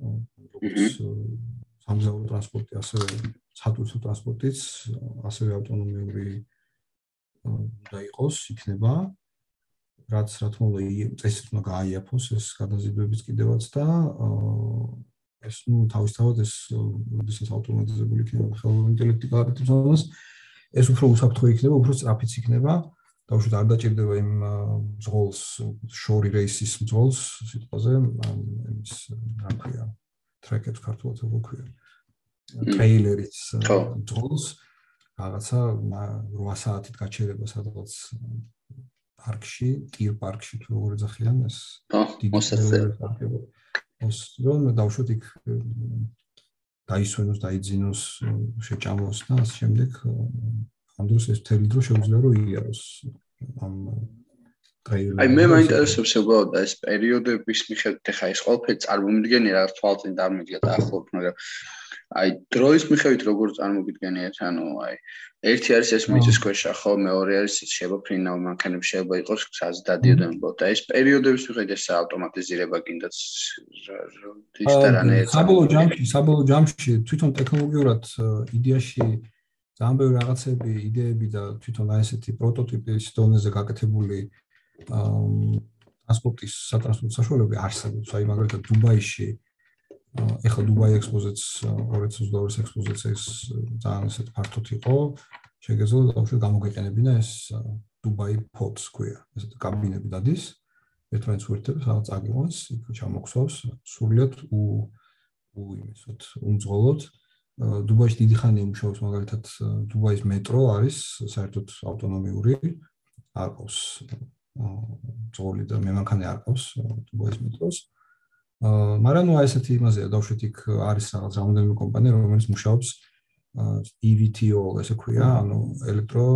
Speaker 2: როგორც სამგზავრო ტრანსპორტი, ასევე სატვირთო ტრანსპორტიც, ასევე ავტონომიური და იყოს, იქნება რაც რა თქმა უნდა წესით უნდა გააიაფოს ეს გადაზიდვების კიდევაც და ეს ნუ თავისთავად ეს ვისაც ავტომატიზებული იქნება ხელოვნური ინტელექტი გააკეთებს ეს უფრო უსაფრთხო იქნება, უფრო სწრაფიც იქნება. დაუშვით არ დაჭirdება იმ ძღოლს შორი რეისის ძღოლს სიტყვაზე ამის რა ქვია ტრეკებს ქართულად როგორ ქვია? ტრეილერის ძღოლს რაღაცა 8 საათით გაჩერება სადღაც პარკში ტირ პარკში თუ როგორ ეძახიან ეს
Speaker 1: დიდი
Speaker 2: ოს რომ დაუშვით იქ დაისვენოს დაიძინოს შეჭამოს და ამ შემდეგ ამ დროს ეს თელი დრო შეუძლია რომ იაროს ამ
Speaker 1: აი მე მაინტერესებს უბრალოდ ეს პერიოდების მიხედვით ხა ეს ყველაფერი წარმომიდგენია რა თვალწინ დამიდგა დაახლოებით მაგრამ აი დროის მიხედვით როგორ წარმოგიდგენიათ? ანუ აი ერთი არის ეს მიწის ქვეშა ხო? მეორე არის შებოფრინა მანქანები შეიძლება იყოს საზე დადიოდნენ ბოტა ეს პერიოდების მიხედვით ეს ავტომატიზირება კიდაც ის და რანე
Speaker 2: საბოლოო ჯამში საბოლოო ჯამში თვითონ ტექნოლოგიურად იდეაში ძალიან ბევრი რაღაცები, იდეები და თვითონ აი ესეთი პროტოტიპის დონეზე გაკეთებული ტრანსპორტის სატრანსპორტო საშუალებები არსებობს. აი მაგალითად დუბაიში ეხლა დუბაი ექსპოზიც 2022 ექსპოზიციის ძალიან ესეთ ფართოდ იყო. შეგეძლო ბავშვი გამოგეყენებინა ეს დუბაი ფოტს ქვია. ესეთ კაბინები დადის. ერთმანეთს უერთებს, რაღაც აგივანს, იქ ჩამოხსოვს, სულიად უ უ იმისოთ, უმძღოლოდ. დუბაიში დიდი ხანია მუშაობს მაგალითად დუბაის მეტრო არის საერთოდ ავტონომიური არ ყავს ძოლი და მე მანქანა არ ყავს დუბაის მეტროს აა მაგრამ ნუ აი ესეთი იმაზეა დავშვით იქ არის რაღაც რამდენიმე კომპანია რომელიც მუშაობს EVTO ესე ქვია ანუ ელექტრო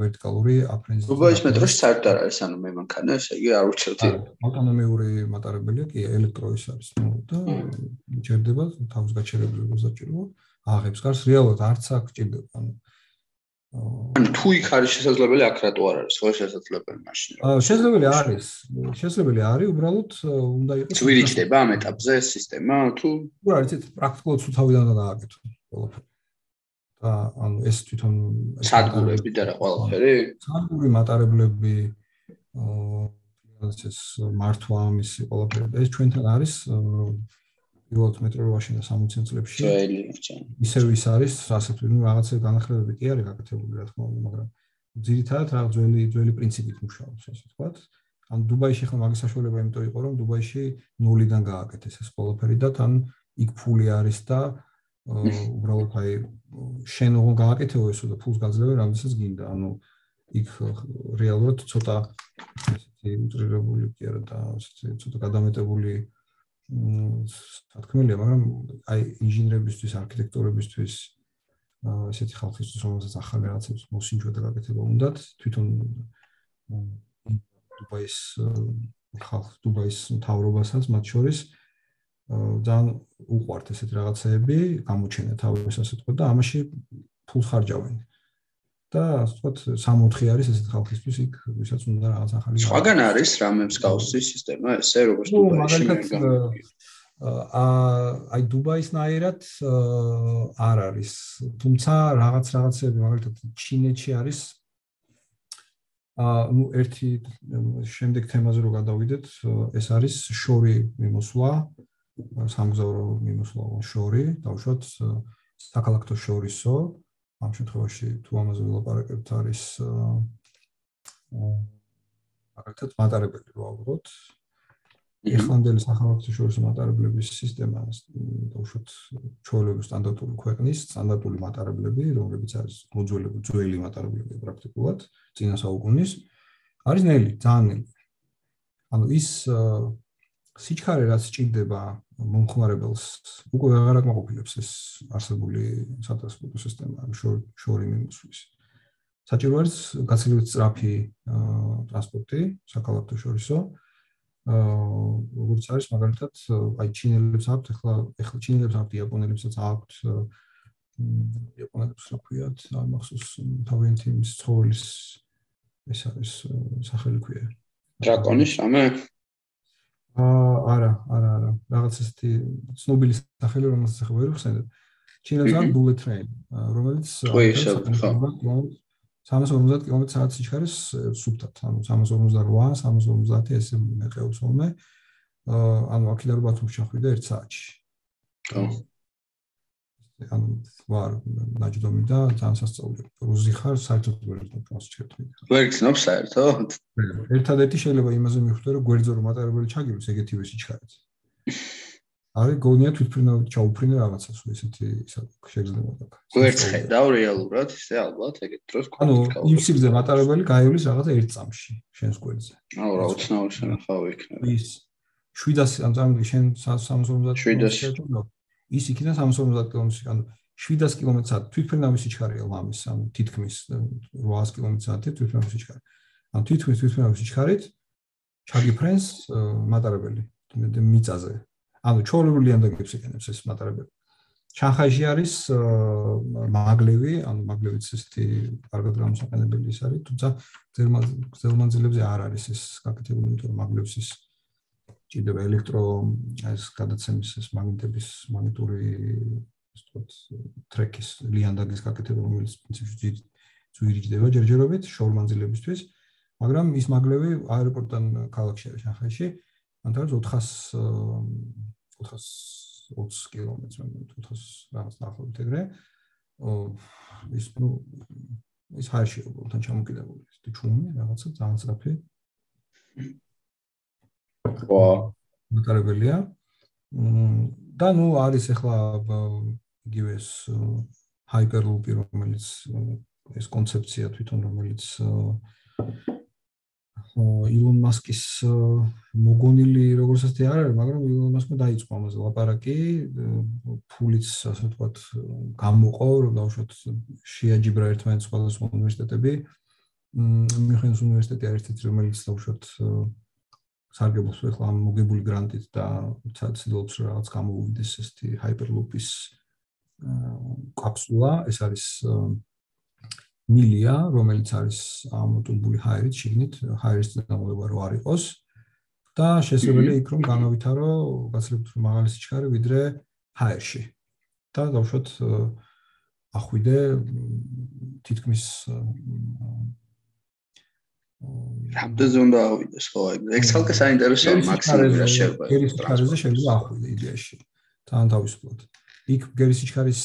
Speaker 2: ვერტიკალური აფრენზი
Speaker 1: დუბაის მეტროში საერთოდ არ არის ანუ მე მანქანა ესე იგი არ უჩვენდი
Speaker 2: ავტონომიური მატარებელია კი ელექტრო ის არის და ჩერდება თავს გაჩერებული გასაჭიროა აღებს გარს რეალურად არც აქ ჭირდება ანუ
Speaker 1: ანუ თუ იქ არის შესაძლებელი აქ რატო არ არის? ხო შესაძლებელი მაშინ.
Speaker 2: აა შესაძლებელი არის. შესაძლებელი არის უბრალოდ უნდა იყოს
Speaker 1: წვირიჭდება ამ ეტაპზე სისტემა თუ?
Speaker 2: უბრალოდ არის ეს პრაქტიკულად თუ თავიდან დაააკეთო ყველაფერი. და ანუ ეს თვითონ
Speaker 1: სადგურები და რა ყველაფერი?
Speaker 2: სადგური მატარებლები აა ეს მართვა ამისი ყველაფერი. ეს ჩვენთან არის პირველად მეტროში და 60 წლებში. ძველი ისევ ის არის ასეთ ნუ რაღაცა განახლებები კი არის გაკეთებული რა თქმა უნდა მაგრამ ძირითადად რა ძველი ძველი პრინციპით მუშაობს ასე ვთქვათ. ან დუბაიში ხომ მაგის საშუალება იმიტომ იყო რომ დუბაიში ნულიდან გააკეთეს ეს ყველაფერი და თან იქ ფული არის და უბრალოდ აი შენ როგორ გააკეთეო ესო და ფულს გაძლევე რამდენსაც გინდა. ანუ იქ რეალურად ცოტა ესეთი უტრირებული კი არა და ესეთი ცოტა გადამეტებული სათქმელია, მაგრამ აი ინჟინერებისთვის, არქიტექტორებისთვის ესეთი ხალხისთვის, რომელსაც ახალი რაღაცებს მოსინჯვა და გაკეთება უნდათ, თვითონ დუბაის ხალხ დუბაის მთავრობასაც მათ შორის ძალიან უყვართ ესეთი რაღაცეები, გამოჩენა თავის ასე თქვა და ამაში ფულს ხარჯავენ. და ასე ვთქვათ 64 არის ესეთ ხალხისთვის იქ ვისაც უნდა რაღაც ახალი
Speaker 1: სხვაგან არის რამებს გავსის სისტემა ესე როგორც დუბაიში
Speaker 2: აა აი დუბაის ნაირად არ არის. თუმცა რაღაც რაღაცები მაგალითად ჩინეთში არის. აა ნუ ერთი შემდეგ თემაზე რო გადავიდეთ ეს არის შორი მიმოსვლა სამგზავრო მიმოსვლა შორი დავუშვათ საქალაქო შორისო ამ შემთხვევაში თუ ამაზე ვილაპარაკებთ არის მაგალითად მატარებელი ვაუბროთ ეხლანდელი სახელმწიფო შორის მატარებლების სისტემა უშუალოდ ჩვეულებრივი სტანდარტული ქვეყნის სტანდარტული მატარებლები რომლებიც არის მოძველები ძველი მატარებლები პრაქტიკულად წინა საუკუნის არის ნელი ძალიან ნელი. ანუ ის სიჩქარე რაც ჭირდება მომხმარებელს უკვე აღარ აკმაყოფილებს ეს არსებული სატრანსპორტო სისტემა შორი მინუსის. საჭირო არის გაცილებით სწრაფი ტრანსპორტი საქალაქო შორისო. აა როგორც არის მაგალითად აი ჩინელებს აქვთ ახლა ახლა ჩინელებს აქვთ იაპონელებსაც აქვთ იაპონელებს რა ქვიათ არ მახსოვს თავიანთი იმის ცხოველის ეს არის სახელი ქვია
Speaker 1: დრაკონის ამე
Speaker 2: აა არა, არა, არა. რაღაც ესეთი ცნობილი სახელი რომელსაც ახლა ვერ ვხსენებ. ჩინელთან bullet train, რომელიც 350 კმ/სთ სიჩქარეს სუფთად, ანუ 358, 350 ესე მეყევს ხოლმე. აა ანუ აქედან რო ბათუმს ჩახვიდა 1 საათში. ხო. ანუ ვარ ნაჯდომი და ძალიან სასწაული. რუზი ხარ საერთოდ ვერ გქონს ჩერტვი.
Speaker 1: ვერ გქნობს საერთოდ?
Speaker 2: ერთადერთი შეიძლება იმაზე მიხვდე რომ გვერდზე რომ მატარებელი ჩაგივლის ეგეთივე სიჩქარეც. არის გონია თვითფრინავით ჩაუფრინე რაღაცას ու ესეთი შეიძლება და.
Speaker 1: გვერდს ხედავ რეალურად ისე ალბათ ეგეთ დროს
Speaker 2: ანუ იმ სიგზე მატარებელი გაივლის რაღაცა ერთ წამში შენს გვერდზე.
Speaker 1: აუ რა უცნაური შენახავი იქნება.
Speaker 2: ის 700 ამ წამში შენ 350 700 ის იქიდან 350 კილომეტრში, ანუ 700 კილომეტრად თვითფრინავის სიჩქარეა ლამის, ანუ თითქმის 800 კილომეტრად თვითფრინავის სიჩქარე. ანუ თითქმის თვითფრინავის სიჩქარით ჩაგიფრენს მატარებელი მიწაზე. ანუ ჩოლებული ანდაგებს ეკენებს ეს მატარებელი. ჩანხაიში არის მაგლევი, ანუ მაგლევიც ესეთი კარგად გამოსაყენებელი ის არის, თუმცა ზელმანძილებზე არ არის ეს გაკეთებული, იმიტომ რომ მაგლევს ის ჭირდება ელექტრო ეს გადაცემის ეს მაგნიტების მონიტორი ეს თქოს ტრეკის ლიანდაგის გაკეთება რომელიც პრინციპში ძვირიჯდება ჯერჯერობით შორმანძილებისთვის მაგრამ ის მაგლევი აეროპორტიდან ქალაქში არის ახალში ანუ 400 420 კილომეტრს მე 400 რაღაც ნახოთ ეგრე. ის ნუ ის ჰაერში უბრალოდ ჩამოკიდებული. ის ჩუმი რაღაცა ძალიან სწრაფი
Speaker 1: ხო
Speaker 2: მოტარებელია და ნუ არის ახლა იგივე ეს ჰაიპერლუპი რომელიც ეს კონცეფცია თვითონ რომელიც ილონ მასკის მოგონილი როგორც ასე არ არის მაგრამ ილონ მასკმა დაიწყო ამაზე ლაპარაკი ფულიც ასე ვთქვათ გამოყო დავუშვათ შეაჯიბრა ერთმანეთს სხვადასხვა უნივერსიტეტები. მიუნხენის უნივერსიტეტი არის ეს რომელიც დავუშვათ სარგებლობს ახლა ამ მოგებული გრანტით და ცდილობს რაღაც გამოუვიდეს ესეთი ჰაიპერლუპის კაფსულა ეს არის მილია რომელიც არის ამოტუნებული ჰაერით შიგნით ჰაერის დამოება რო არ იყოს. და შესაძლებელია იქ რომ განავითარო გაცილებით მაღალი სიჩქარე ვიდრე ჰაერში. და დავუშვათ ახვიდე თითქმის
Speaker 1: რამდენზე უნდა ავიდეს ხო აი ეგ ცალკე საინტერესოა მაქსიმუმი რა შეიძლება
Speaker 2: გერის სიჩქარეზე შეიძლება ახვიდე იდეაში თან თავისუფლად იქ გერის სიჩქარის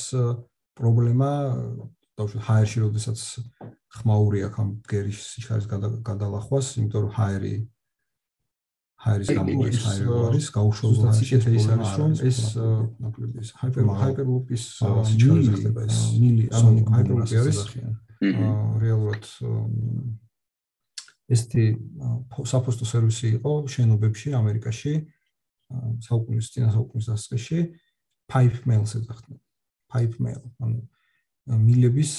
Speaker 2: პრობლემა დავუშვათ ჰაერში როდესაც ხმაური აქვს ამ გერის სიჩქარის გადალახვას იმიტომ რომ ჰაერი ჰაერის გამო ეს ჰაერი არის გაუშვებელად სიკეთე ის არის რომ ეს ნაკლები ეს ჰაიპერ ჰაიპერლუპის სიჩქარე ხდება ეს მილი ანუ ჰაიპერლუპი არის რეალურად ესეთი საფოსტო სერვისი იყო შენობებში ამერიკაში საუკუნის წინა საუკუნის დასაწყისში pipe mail-ს ეძახდნენ. Pipe mail ანუ მილების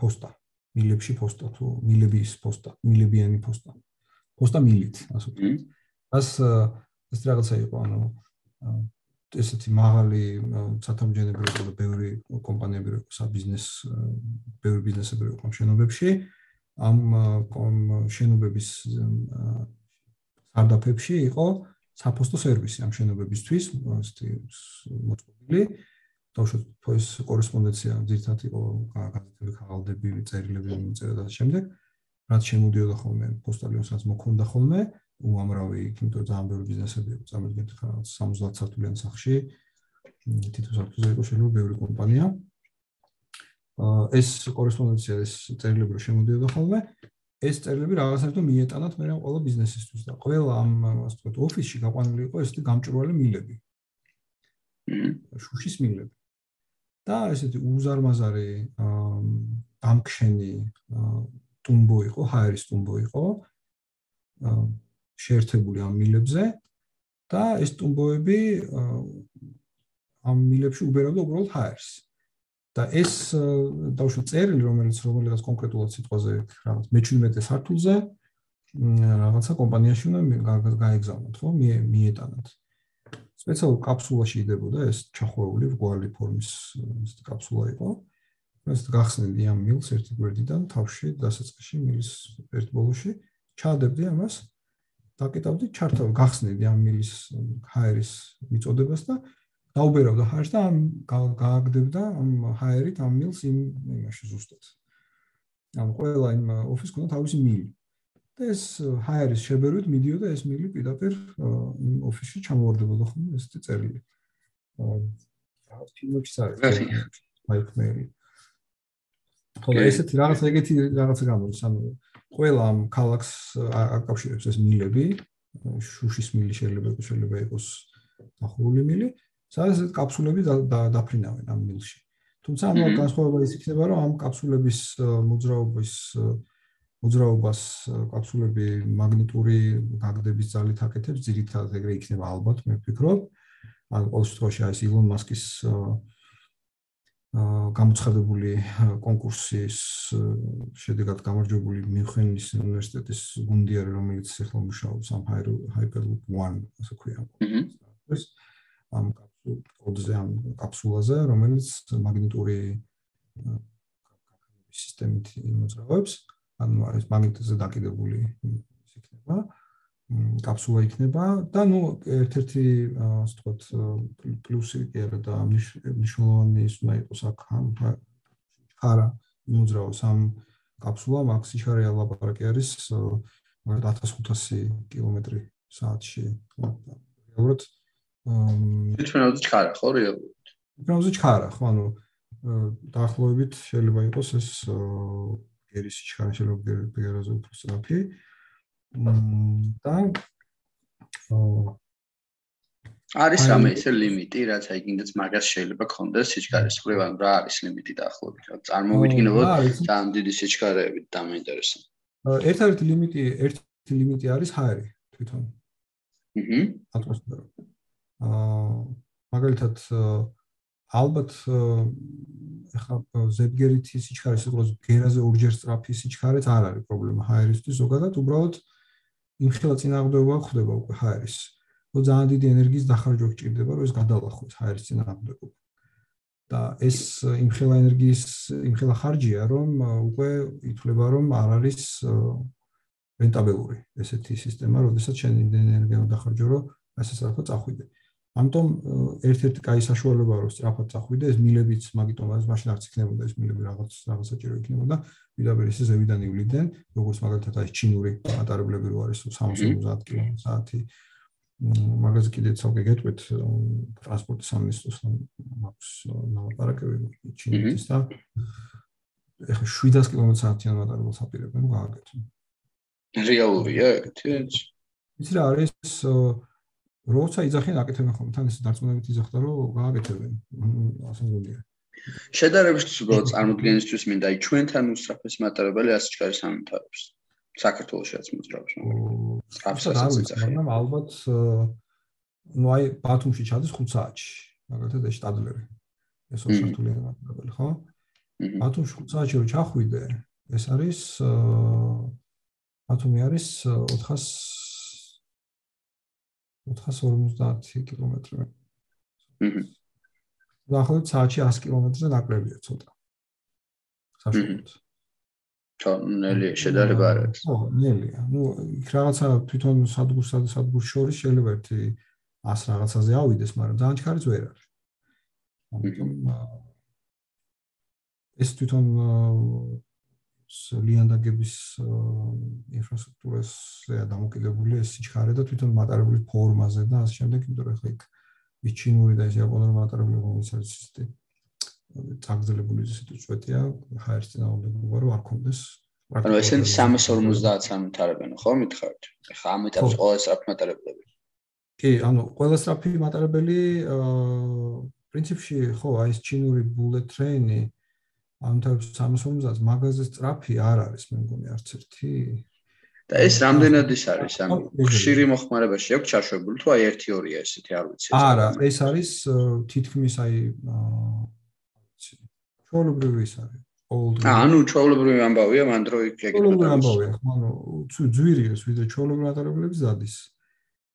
Speaker 2: პოსტა მილებში პოსტა თუ მილების პოსტა მილებიანი პოსტა პოსტა მილით ასე ვთქვით ას ეს რაღაცა იყო ანუ ესეთი მაღალი სათამბჯენებელი და ბევრი კომპანიები რო საბიზნეს ბევრი ბიზნესები რო კომშენობებში ამ შენობების სარდაფებში იყო საფოსტო სერვისი ამ შენობებისთვის, მოწყობილი. თავშოთ ეს კორესპონდენცია ძირთად იყო გაზეთები, ხალხები, წერილები მიწერა და შემდეგ, რაც შემოდიოდა ხოლმე პოსტალიონსაც მოქონდა ხოლმე, უამრავი, იმიტომ ძალიან ბევრი ბიზნესები იყო, წარმოიდგინეთ ხა 70 სართულიან სახლში. თითო სახლზე იყო შეიძლება ბევრი კომპანია. ეს კორესპონდენცია ეს წერილები რომ შემოდიოდა ხოლმე ეს წერილები რაღაცნაირად მიეტანათ მე რა ყველა ბიზნესისთვის და ყველა ამ ასე ვთქვათ ოფისში გაყვანილი იყო ესეთი გამჭვირვალე მილები. შუშის მილები. და ესეთი უზარმაზარი ამქშენი ტუმბო იყო ჰაერის ტუმბო იყო შეერთებული ამ მილებზე და ეს ტუმბოები ამ მილებში უბერავდა უბრალოდ ჰაერს. და ეს დავშვი წერილი, რომელიც რომელიღაც კონკრეტულად სიტყვაზე რაღაც მე-17 სართულზე რაღაცა კომპანიაში უნდა გაეგზავნოთ, ხო? მიეტანოთ. სპეციალურ კაფსულაში იდებოდა ეს ჩახვეული რგვალი ფორმის კაფსულა იყო. ეს გახსნილი ამ მილს ერთი გვერდიდან თავში დასაწყისში მილის ერთ ბოლოში ჩადებდი ამას დაკეტავდი ჩართავ გახსნილი ამ მილის ჰაერის მიწოდებას და დაუბერავდა ჰაერს და ამ გააგდებდა ამ ჰაერით ამ მილს იმ იმაში ზუსტად. ამ ყველა იმ ოფისს ქონდა თავისი მილი. და ეს ჰაერის შებერვით მიდიოდა ეს მილი პირდაპირ იმ ოფისში ჩამოვარდებოდა ხოლმე ეს წერილი. აა ფილმებში არის. მაიკლერი. ხოლო ესეთი რაღაც ეგეთი რაღაცა გამოდის, ანუ ყველა ამ ქალაქს აკავშირებს ეს მილები, შუშის მილი შეიძლება შეიძლება იყოს ახურული მილი, სადაც კაფსულები დაფრინავენ ამ მილში. თუმცა ამ განსხვავება ის იქნება, რომ ამ კაფსულების მოძრაობის მოძრაობას კაფსულები მაგნიტური გაგდების ძალით აკეთებს, ძირითადად ეგრე იქნება ალბათ, მე ვფიქრობ. ან ყოველ შემთხვევაში ეს ილონ მასკის აა გამოცხადებული კონკურსის შედეგად გამარჯვებული მიხენის უნივერსიტეტის გუნდი არის, რომელიც ახლა მუშაობს ამ Hyperloop 1, ასე ქვია. ეს ამ კაფსულზე ამ კაფსულაზე, რომელიც მაგნიტური სისტემით მოძრაობს. ანუ ეს მაგნიტზე დაკიდებული იქნება კაფსულა იქნება და ნუ ერთ-ერთი ასე ვთქვათ პლუსი კი არა და მნიშვნელოვანი ის უნდა იყოს აქ ამ ხარა მოძრაობს ამ კაფსულა მაქსი შარე ალაბარაკი არის მაგათ 1500 კილომეტრი საათში რეალურად
Speaker 1: თვითონაც ხარა ხო რეალურად
Speaker 2: თვითონაც ხარა ხო ანუ დაახლოებით შეიძლება იყოს ეს გერის სიჩქარე შეიძლება გერაზე უფრო სწრაფი. და
Speaker 1: არის რამე ისე ლიმიტი, რაც აი კიდეც მაგას შეიძლება კონდეს სიჩქარის მხრივ, ანუ რა არის ლიმიტი დაახლოებით, რა წარმოვიდგინოთ ძალიან დიდი სიჩქარეებით დამეინტერესო.
Speaker 2: ერთ-ერთი ლიმიტი, ერთი ლიმიტი არის ჰაერი თვითონ.
Speaker 1: აჰა.
Speaker 2: ატმოსფერო. აა მაგალითად ალბათ ეხა ზებგერითი სიჩქარის იყოს გერაზე ორჯერ სწრაფი სიჩქარეც არ არის პრობლემა ჰაერისთვის ზოგადად უბრალოდ იმხელა წინააღმდეგობა ხდება უკვე ჰაერის. ო ძალიან დიდი ენერგიის დახარჯვა გჭირდება რომ ეს გადალახოს ჰაერის წინააღმდეგობა. და ეს იმხელა ენერგიის იმხელა ხარჯია რომ უკვე ითვლება რომ არ არის რენტაბელური ესეთი სისტემა, როდესაც შენ იმდენ ენერგია დახარჯო რომ ასე საერთოდ წახვიდე. ამიტომ ერთ-ერთი კაი საშუალებაა რომ სწრაფად წახვიდე ეს მილებიც მაგიტომ არის მაშინ არც იქნებოდა ეს მილები რაღაც რაღაც საჭირო იქნებოდა. პირდაპირ ისე ზევიდან ივლიდან როგორც მაგალითად აი ჩინური ატარებლები რო არის 60-50 კმ/სთ მაგაზე კიდე ცალკე გეტყვით ტრანსპორტის სამინისტროს მაქვს ნავაპარაკები ჩინეთის და ეხა 700 კმ/სთ-იან ატარებელს აპირებენ გააკეთონ.
Speaker 1: რეალურია ეგეთი
Speaker 2: ის რა არის როცა იძახიან აკეთებენ ხოლმე თან ეს დარწმუნებით იძახდა რომ გააკეთებენ. ასე გონია
Speaker 1: შედარებისთვის უბრალოდ წარმოდგენისთვის მინდა აი ჩვენთან უსწრაფეს მატარებელი ასჭკარი სამთავროს საქართველოსაც მოძრაობს
Speaker 2: მაგრამ სწრაფსაც იძახიან მაგრამ ალბათ ну აი ბათუმში ჩადის 5 საათში მაგალითად ეს შტადლერი ეს ორსართულიანი მატარებელი ხო? ბათუმში 5 საათში რო ჩახვიდე ეს არის ბათუმი არის 400 450 კილომეტრი.
Speaker 1: აჰა.
Speaker 2: დაახლოებით საათში 100 კილომეტრზე ნაკლებია ცოტა. საშუალოდ.
Speaker 1: ჩონელი შედარება არის.
Speaker 2: ხო, ნელია. ნუ იქ რაღაცა თვითონ სადგურსა და სადგურს შორის შეიძლება ერთი 100 რაღაცაზე ავიდეს, მაგრამ ძალიან ჩქარიც ვერ არის. ამიტომ ეს თვითონ ლიანდაგების ინფრასტრუქტურაზე დამოკიდებული ეს სიჩქარე და თვითონ მატარებლის ფორმაზე და ასე შემდეგ, იმიტომ რომ ხა იქ ის ჩინური და ეს იაპონური მატარებლები რომელიც არის ისეთი წაგზელებული ისეთი წვეტია, ჰაერის წინააღმდეგობა რომ არ კონდეს.
Speaker 1: ანუ ესენ 350 ამითარებენ, ხო, მითხარით? ხა ამ ეტაპზე ყველა სწრაფი მატარებლები.
Speaker 2: კი, ანუ ყველა სწრაფი მატარებელი აა პრინციპში ხო, აი ეს ჩინური bullet train-ი ამ თავის 350-ს მაგაზე სწრაფი არ არის, მე მგონი არც ერთი.
Speaker 1: და ეს რამდენად ის არის? ანუ ხშირი მოხმარებაში აქვს ჩაშვებული თუ აი 1-2-ია ესეთი არ ვიცი.
Speaker 2: არა, ეს არის თითქმის აი ჩაოლობრივი ის არის.
Speaker 1: აა ანუ ჩაოლობრივი ამბავია Android
Speaker 2: ეგეთი. ჩაოლობრივი ამბავია, ანუ ძვირია, ვიდრე ჩაოლობრივი მატარებლების დადის.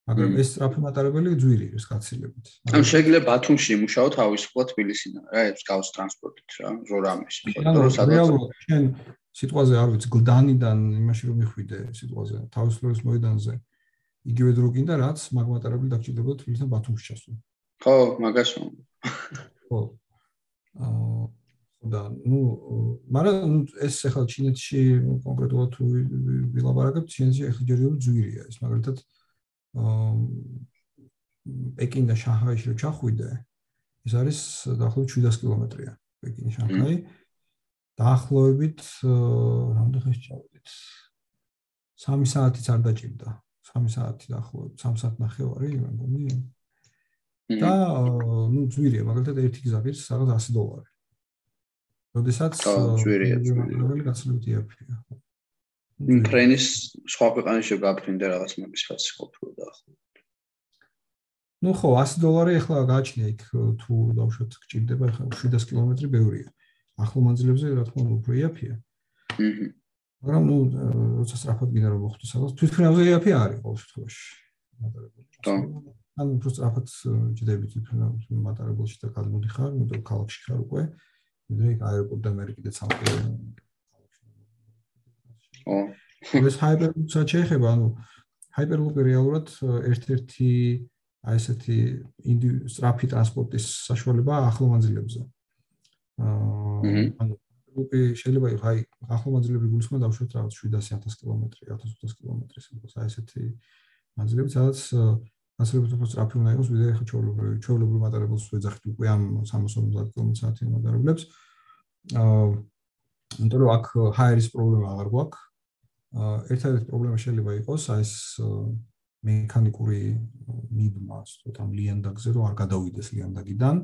Speaker 2: მაგრამ ეს სტრაფი მატარებელი ძვირია ეს გაცილებით.
Speaker 1: ანუ შეიძლება ბათუმში იმუშაო თავისუფლად თბილისიდან, რა, ეს გავს ტრანსპორტით რა, ზორამეში.
Speaker 2: ანუ რეალურად ჩვენ სიტყვაზე არ ვიცი გლდანიდან იმაში რომ მიხვიდე სიტყვაზე თავისუფლების მოედანზე იგივე დრო გინდა რაც მაგმატარები დაგჭირდება თბილისიდან ბათუმში ჩასვლა
Speaker 1: ხო მაგას
Speaker 2: ხო აა და ნუ მაგრამ ეს ახლა ჩინეთში კონკრეტულად თუ ვილაპარაკებთ ჩინეთში ახლა ჯერჯერობით ძვირია ეს მაგალითად აა პეკინდა შანხაიში რო ჩახვიდე ეს არის დაახლოებით 700 კილომეტრია პეკინი შანხაი დაახლოებით რამდენი ხანი ჩავედით? 3 საათიც არ დაჭირდა. 3 საათი დაახლოებით 3 საათ ნახევარი მეგონი და ნუ ძვირია მაგალითად ერთი გზა ღირს სადღაც 100 დოლარი. როდესაც
Speaker 1: ძვირია
Speaker 2: ძვირია გაცილებით იაფია
Speaker 1: ფრენის სხვა ქვეყანაში გაფრინდა რაღაც მეფის რაც ყოფილიყო ახლა.
Speaker 2: ну ხო 100 დოლარი ახლა გააჩნია იქ თუ დავუშვათ გჭირდება ახლა 700 კილომეტრი ბევრია. ახლო მანძილებზე რა თქმა უნდა უფრო იაფია.
Speaker 1: აჰა.
Speaker 2: მაგრამ ну როცა სწრაფად გინდა რომ მოხდეს ალბათ თვითმფრინავზე იაფი არის ყოველ შემთხვევაში
Speaker 1: მატარებელში
Speaker 2: ან უფრო სწრაფად ჯდებით თვითმფრინავ მატარებელში და გადმოდიხარ იმიტომ ქალაქში ხარ უკვე ვიდრე აეროპორტიდან მე კიდე 3
Speaker 1: ხო.
Speaker 2: ეს Hyperloop-ს შეეხება, ანუ Hyperloop-ი რეალურად ერთ-ერთი აი ესეთი სწრაფი ტრანსპორტის საშუალება ახლო მანძილებზე. აა ანუ ჯგუფი შეიძლება იყოს აი ახლო მანძილები გულისხმობ დავშვოთ რაღაც 700.000 კილომეტრი, 1500 კილომეტრი იყოს აი ესეთი მანძილები, სადაც განსაკუთრებით უფრო სწრაფი უნდა იყოს ვიდრე ხა ჩვეულებრივ ჩვეულებრივ მატარებელს ვეძახით უკვე ამ 350 კილომეტრ/სთ მატარებლებს. აა იმიტომ რომ აქ ჰაერის პრობლემა აღარ გვაქვს, აა ერთადერთი პრობლემა შეიძლება იყოს აი ეს მექანიკური მიბმა, თქო ამ ლიანდაგზე რომ არ გადავიდეს ლიანდაგიდან.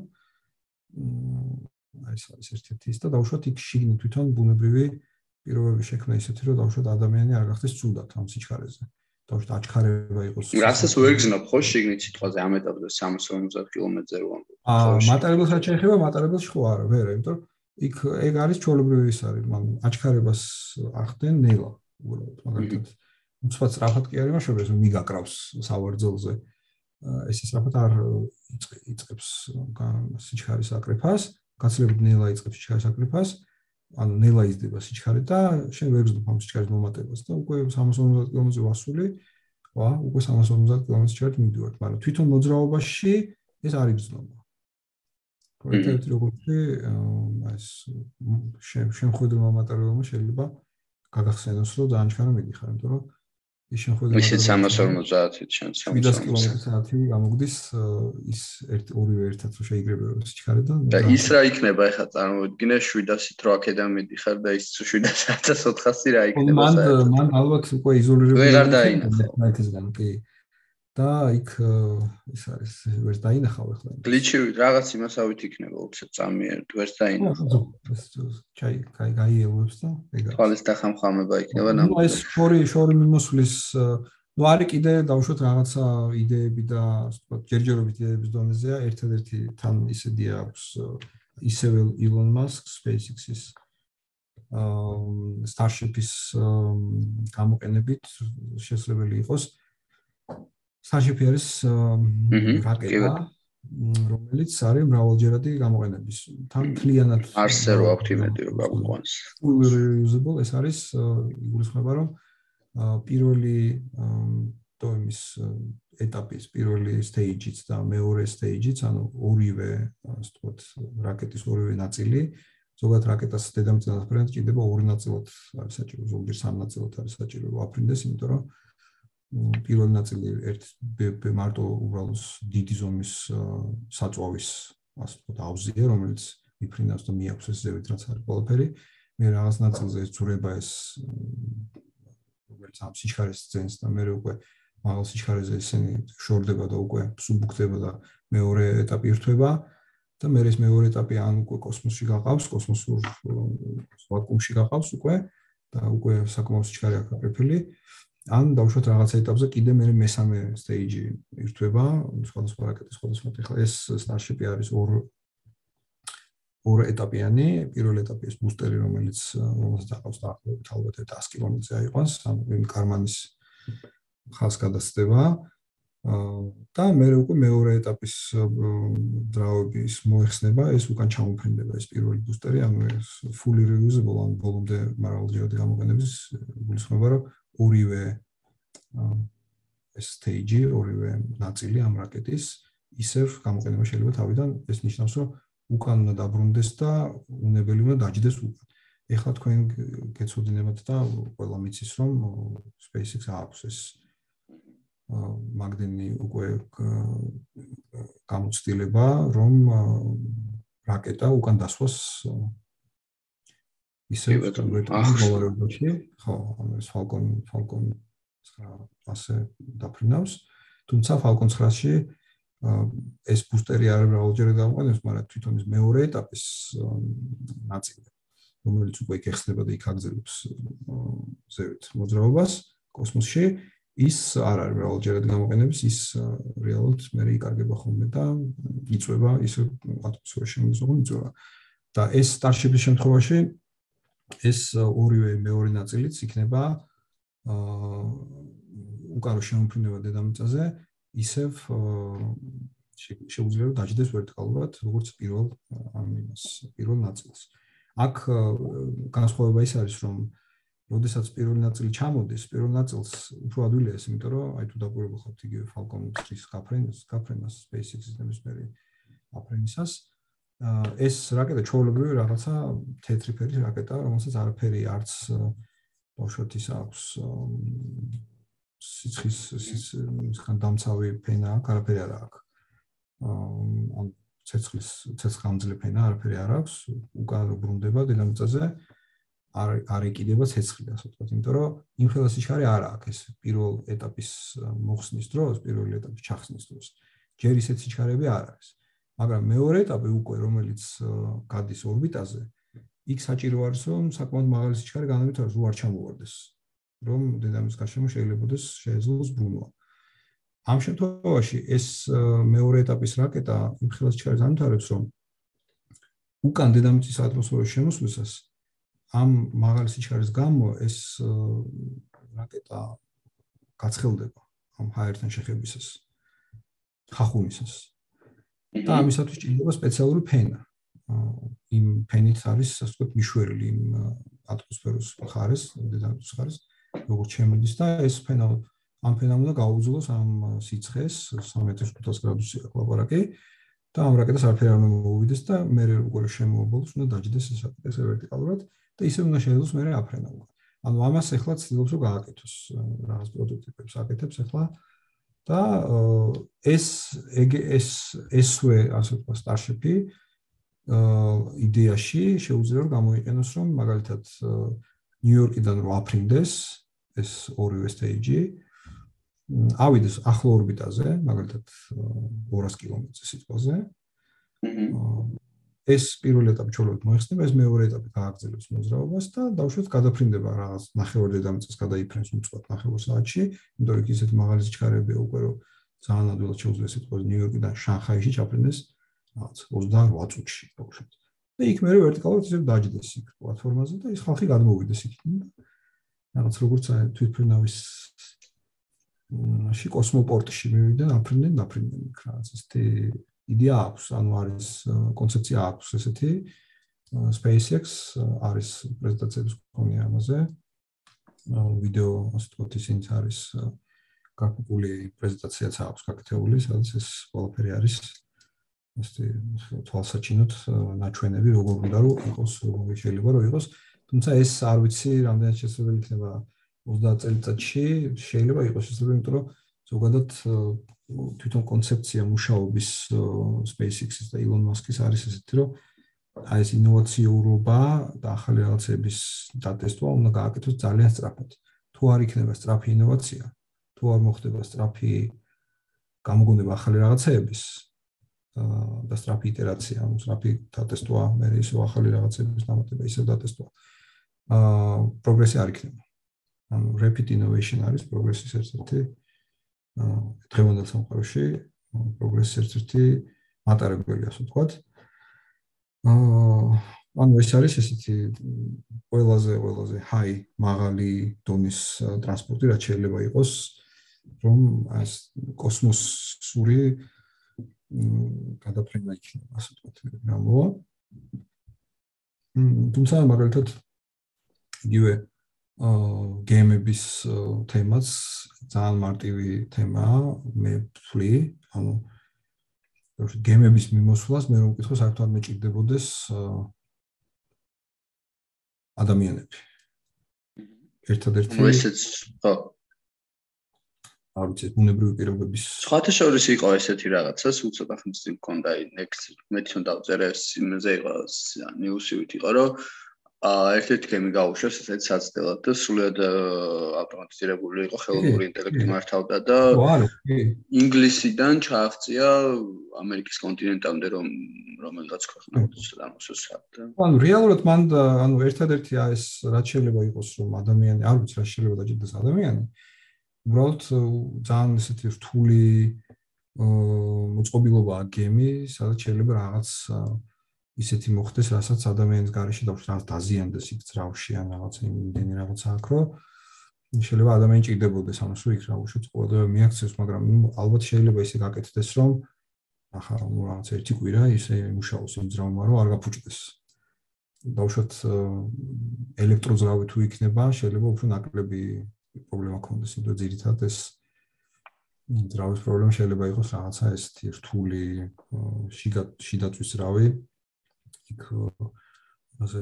Speaker 2: აი ეს არის ერთ-ერთი ის და დავუშვათ იქ შიგნით თვითონ ბუნებრივი პირობები შექმნა ისეთი რომ დავუშვათ ადამიანი არ გახდეს ცუდად ამ სიჩქარეზე. დავუშვათ აჩქარება იყოს
Speaker 1: რასაც ვერგზნობ ხო შიგნით სიტყვაზე ამ ეტაპზე 350 კილომეტრზე რო ამბობ
Speaker 2: აა მატარებელს რა შეიძლება? მატარებელს ხო არა ვერა იმიტომ იქ ეგ არის ჩოლებრივი ის არის მაგრამ აჩქარებას ახდენ ნელა უბრალოდ მაგალითად უცბად სწრაფად კი მაშინ რომ მიგაკრავს სავარძელზე ეს ის რაფათ არ იწყებს სიჩქარის აკრეფას გაცილებით ნელა იწყებს სიჩქარის აკრიფას, ანუ ნელა იზრდება სიჩქარე და შენ ვერ გზნობ ამ სიჩქარის მომატებას და უკვე 350 კილომეტრზე ვასული, ვა, უკვე 350 კილომეტრზე ჩართ მიდივართ, მაგრამ თვითონ მოძრაობაში ეს არ იგზნობა. კონკრეტულად როგორი ეს შემხედრო მომატებელმა შეიძლება გაგახსენოს, რომ ძალიან ჩქარა მიდიხარ, იმიტომ რომ ის შეხედა
Speaker 1: ისე 350-ით შენ
Speaker 2: 300 კმ/სთ გამოგდის ის ერთ ორივე ერთად რო შეიგრება რომ სიჩქარე
Speaker 1: და ის რა იქნება ახლა წარმოვიდგინე 700-ით რო აქედან მიდიხარ და ის 700-1400 რა იქნება
Speaker 2: საერთოდ? მან მან ალბათ უკვე იზოლირებული
Speaker 1: ვეღარ დაინახო.
Speaker 2: მაითისგან კი და იქ ის არის ვერ დაინახავ ახლა.
Speaker 1: გლიჩივი რაღაც იმასავით იქნება უცებ წამიერ, ვერ დაინახავ.
Speaker 2: ეს ჩაი კაი გაიელვებს და ეგა.
Speaker 1: თვალის დახამხამება იქნება ნამდვილად.
Speaker 2: ნუ ეს შორი შორი მიმოსვლის ну არის კიდე დავუშვათ რაღაცა იდეები და ვთქვათ ჯერჯერობით იდეების დონეზეა ერთადერთი თან ის იდეა აქვს ისევე Elon Musk SpaceX-ის აა Starship-ის გამოყენებით შესაძლებელი იყოს აა Starship არის რაკეტა, რომელიც არის მრავალჯერადი გამოყენების. თან თლიანად
Speaker 1: არსე რო აქვს იმედი რომ გაგვიყვანს.
Speaker 2: Fully reusable ეს არის იგულისხმება რომ პირველი ტოიმის ეტაპის პირველი stage-იც და მეორე stage-იც, ანუ ორივე, ასე ვთქვათ, რაკეტის ორივე ნაწილი ზოგადად რაკეტას დედამიწაზე ფრენდ ჭირდება ორი ნაწილად არის საჭირო, ზოგადად სამ ნაწილად არის საჭირო აფრინდეს, იმიტომ რომ პირველი ნაწილი ერთ მარტო უბრალოდ დიდი ზომის საწვავის ასე ვთქვათ აუზია რომელიც მიფრინავს და მიაქვს ეს ზევით რაც არის ყველაფერი. მე რაღაც ნაწილზე ეს ძურება ეს რომელიც ამ სიჩქარეს ძენს და მე უკვე მაღალ სიჩქარეზე ისინი შორდება და უკვე სუბუქდება და მეორე ეტაპი ირთვება. და მე ეს მეორე ეტაპი ან უკვე კოსმოსში გაყავს კოსმოსურ ვაკუუმში გაყავს უკვე და უკვე საკმაოდ სიჩქარე აქვს აკრეფილი ან დავუშვათ რაღაცა ეტაპზე კიდე მე მესამე სტეიჯი ირთვება, სხვადასხვა რაკეტის სხვადასხვა ტექნიკა. ეს Starship-ი არის ორ ორ ეტაპიანი, პირველი ეტაპი ეს ბუსტერი, რომელიც რომელსაც აყავს დაახლოებით ალბათ 100 კილომეტრზე აიყვანს, ანუ იმ კარმანის ხას გადასწდება. და მე უკვე მეორე ეტაპის დრაობის მოიხსნება, ეს უკან ჩამოფრინდება ეს პირველი ბუსტერი, ანუ ეს fully reusable ან ბოლომდე მარალჯერადი გამოყენების გულისხმობა, რომ ორივე ეს stage, ორივე ნაწილი ამ რაკეტის ისევ გამოყენება შეიძლება თავიდან, ეს ნიშნავს, რომ უკან უნდა დაბრუნდეს და უნებელი უნდა დაждდეს უკან. ეხლა თქვენ გეცოდინებათ და ყველა მიცის, რომ SpaceX აქვს ეს მაგდენი უკვე გამოცდილება, რომ რაკეტა უკან დასვას ისე ვეტოვებაში ხო ეს Falcon Falcon 900-ზე დაფრინავს. თუმცა Falcon 900-ში ეს ბუსტერი არ რაოდენჯერ გამოყენებს მაგრამ თვითონ ეს მეორე ეტაპის ნაწილი რომელიც უკვე იქ ეხსნება და იქ აგრძელებს ზევით მოძრაობას კოსმოსში ის არ არის რაოდენჯერად გამოყენების, ის რეალურად მე იკარგება ხოლმე და იწובה, ის ატმოსფეროში მოძრაობა იწובה. და ეს Starship-ის შემთხვევაში ეს ორივე მეორე ნაწილიც იქნება აა უკარო შემოფრინება დედამიწაზე ისევ შეუძლია რომ დაждდეს ვერტიკალურად როგორც პირველ ამ იმას პირველ ნაწილს. აქ განსხვავება ის არის რომ როდესაც პირველი ნაწილი ჩამოდის, პირველ ნაწილს უფრო ადვილია ეს, იმიტომ რომ აი თუ დაგვირებულ ხართ იგივე Falcon 3-ის გაფრენას, გაფრენას SpaceX-ის ნებისმიერი აფრენისას, ეს რაკეტა ჩაოლებრივი რაღაცა თეთრი ფერის რაკეტა, რომელსაც არაფერი არც ბავშვად ის აქვს სიცხის სიცხის დამცავი ფენა, არაფერი არ აქვს. ან ცეცხლის ცეცხლამძლე ფენა არაფერი არ აქვს, უკან ბრუნდება დედამიწაზე. არ არ ეკიდება ცეცხლი ასე ვთქვათ, იმიტომ რომ ხელას ისარი არ აქვს ეს პირველ ეტაპის მოხსნის დროს, პირველ ეტაპის ჩახსნის დროს. ჯერ ისეთ სიჩქარეები არ არის. მაგრამ მეორე ეტაპი უკვე რომელიც გადის ორბიტაზე, იქ საჭირო არის რომ საკმაოდ მაღალი სიჩქარე განავითაროს, რომ არ ჩამოვარდეს. რომ დედამის გარშემო შეიძლებაოდეს შეეძლოს ბრუნვა. ამ შემთხვევაში ეს მეორე ეტაპის რაკეტა იმ ხელას სიჩქარეს განვითარებს, რომ უკან დედამიწის ატმოსფეროს შემოსვლისას ამ მაღალი სიჩქარის გამო ეს რაკეტა გაცხელდება ამ ჰაერთან შეხებისას ხახუნისას და ამისათვის ჭირდება სპეციალური ფენა. იმ ფენით არის ასე ვთქვათ მიშვერილი იმ ატმოსფეროს ხარეს დედამიწის ხარეს როგორც შემოდის და ეს ფენა ამ ფენამ უნდა გაუძლოს ამ სიცხეს 3500 გრადუსი აკლაპარაკი და ამ რაკეტას არაფერი არ მოუვიდეს და მე როგორ შემოაბოლოს უნდა დაждდეს ეს ეს ვერტიკალურად და ისე უნდა შეძლოს მე აფრენა უკვე. ანუ ამას ახლა ცდილობს რომ გააკეთოს რაღაც პროტოტიპებს აკეთებს ახლა და ეს ეს ესვე ასე ვთქვა Starship-ი იდეაში შეუძლია რომ გამოიყენოს რომ მაგალითად ნიუ-იორკიდან რო აფრინდეს ეს ორივე სტეიჯი ავიდეს ახლო ორბიტაზე მაგალითად 200 კილომეტრზე სიტყვაზე ეს პირველი ეტაპი ჩოლოდ მოიხსნება, ეს მეორე ეტაპი გააგრძელებს მოძრაობას და დაუშვათ გადაფრინდება რაღაც ნახევარ დედამიწას გადაიფრენს უწყვეტ ნახევარ საათში, იმიტომ რომ ისეთი მაღალი სიჩქარეებია უკვე რომ ძალიან ადვილად შეუძლია სიტყვა ნიუ-იორკიდან შანხაიში ჩაფრენდეს რაღაც 28 წუთში დაუშვათ. და იქ მე ვერტიკალურად ისე დაждდეს იქ პლატფორმაზე და ის ხალხი გადმოვიდეს იქიდან და რაღაც როგორც თვითფრინავის ში კოსმოპორტში მივიდა, აფრინდნენ, აფრინდნენ იქ რაღაც ისეთი იდეა აქვს, ანუ არის კონცეფცია აქვს ესეთი SpaceX არის პრეზენტაციების კონი ამაზე. ვიდეო ასე ვთქვათ, ისინი არის გაკეთებული პრეზენტაციაც აქვს გაკეთებული, სადაც ეს ყველაფერი არის ასე თვალსაჩინოდ ნაჩვენები როგორ უნდა რომ იყოს, როგორ შეიძლება რომ იყოს. თუმცა ეს არ ვიცი, რამდენად შესაძლებელი იქნება 30 წელიწადში, შეიძლება იყოს შესაძლებელი, იმიტომ რომ ზოგადად თვითონ კონცეფცია მუშაობის SpaceX-ის და Elon Musk-ის არის ესეთი, რომ აი ეს ინოვაციურობა და ახალი რაღაცების დატესტვა უნდა გააკეთოს ძალიან სწრაფად. თუ არ იქნება სწრაფი ინოვაცია, თუ არ მოხდება სწრაფი გამოგონება ახალი რაღაცების და სწრაფი იტერაცია, სწრაფი დატესტვა, მე ისო ახალი რაღაცების დამატება, ისე დატესტვა. აა პროგრესი არ იქნება. ანუ rapid innovation არის პროგრესის ერთ-ერთი დღევანდელ სამყაროში პროგრესის ერთ-ერთი მატარებელი ასე ვთქვათ. აა ანუ ეს არის ესეთი ყველაზე ყველაზე high მაღალი დონის ტრანსპორტი რაც შეიძლება იყოს რომ ეს კოსმოსური გადაფრენა იქნება ასე ვთქვათ რამოა თუმცა მაგალითად იგივე გეიმების თემაც ძალიან მარტივი თემაა მე ფლი ანუ გეიმების მიმოსვლას მე რომ ვკითხო საერთოდ არ მეჭirdებოდეს ადამიანები. ერთადერთი
Speaker 1: ნუ ესეც ხო
Speaker 2: არ ვიცი, უნებრივი პირობების
Speaker 1: სხვათა შორის იყო ესეთი რაღაცა, სულ ცოტა ხნის წინ მქონდა next მეც უნდა დავწერე იმაზე იყო ნიუსივით იყო, რომ ერთ-ერთი გემი გაუშვეს, ესეც საცდელად და სულად ავტომატიზირებული იყო, ხელოვნური ინტელექტი მართავდა და ინგლისიდან ჩააღწია ამერიკის კონტინენტამდე, რომ რომელიღაც ქვეყნებს დამოსვათ და
Speaker 2: ანუ რეალურად მან ანუ ერთადერთი ეს რაც შეიძლება იყოს, რომ ადამიანი არ ვიცი რა შეიძლება დაჭირდეს ადამიანი. უბრალოდ ძალიან ესეთი რთული მოწყობილობაა გემი, სადაც შეიძლება რაღაც ისეთი მოხდეს, რასაც ადამიანის გარეშე დაუშვას, რაღაც დაზიანდეს იქ ძრავში ან რაღაც იმდენი რაღაცა აქ, რომ შეიძლება ადამიანი ჭირდებოდეს, ანუ სულ იქ რა უშუალოდ ყოველდღე მიაქცევს, მაგრამ ალბათ შეიძლება ისე გაკეთდეს, რომ ახლა ნუ რაღაც ერთი კვირა ისე მუშაობს იმ ძრავმა, რომ არ გაფუჭდეს. დაუშვათ ელექტროძრავი თუ იქნება, შეიძლება უფრო ნაკლები პრობლემა ქონდეს, იმიტომ ძირითადად ეს ძრავის პრობლემა შეიძლება იყოს რაღაცა ესეთი რთული შიდა შიდაწვის ძრავი, იქ ასე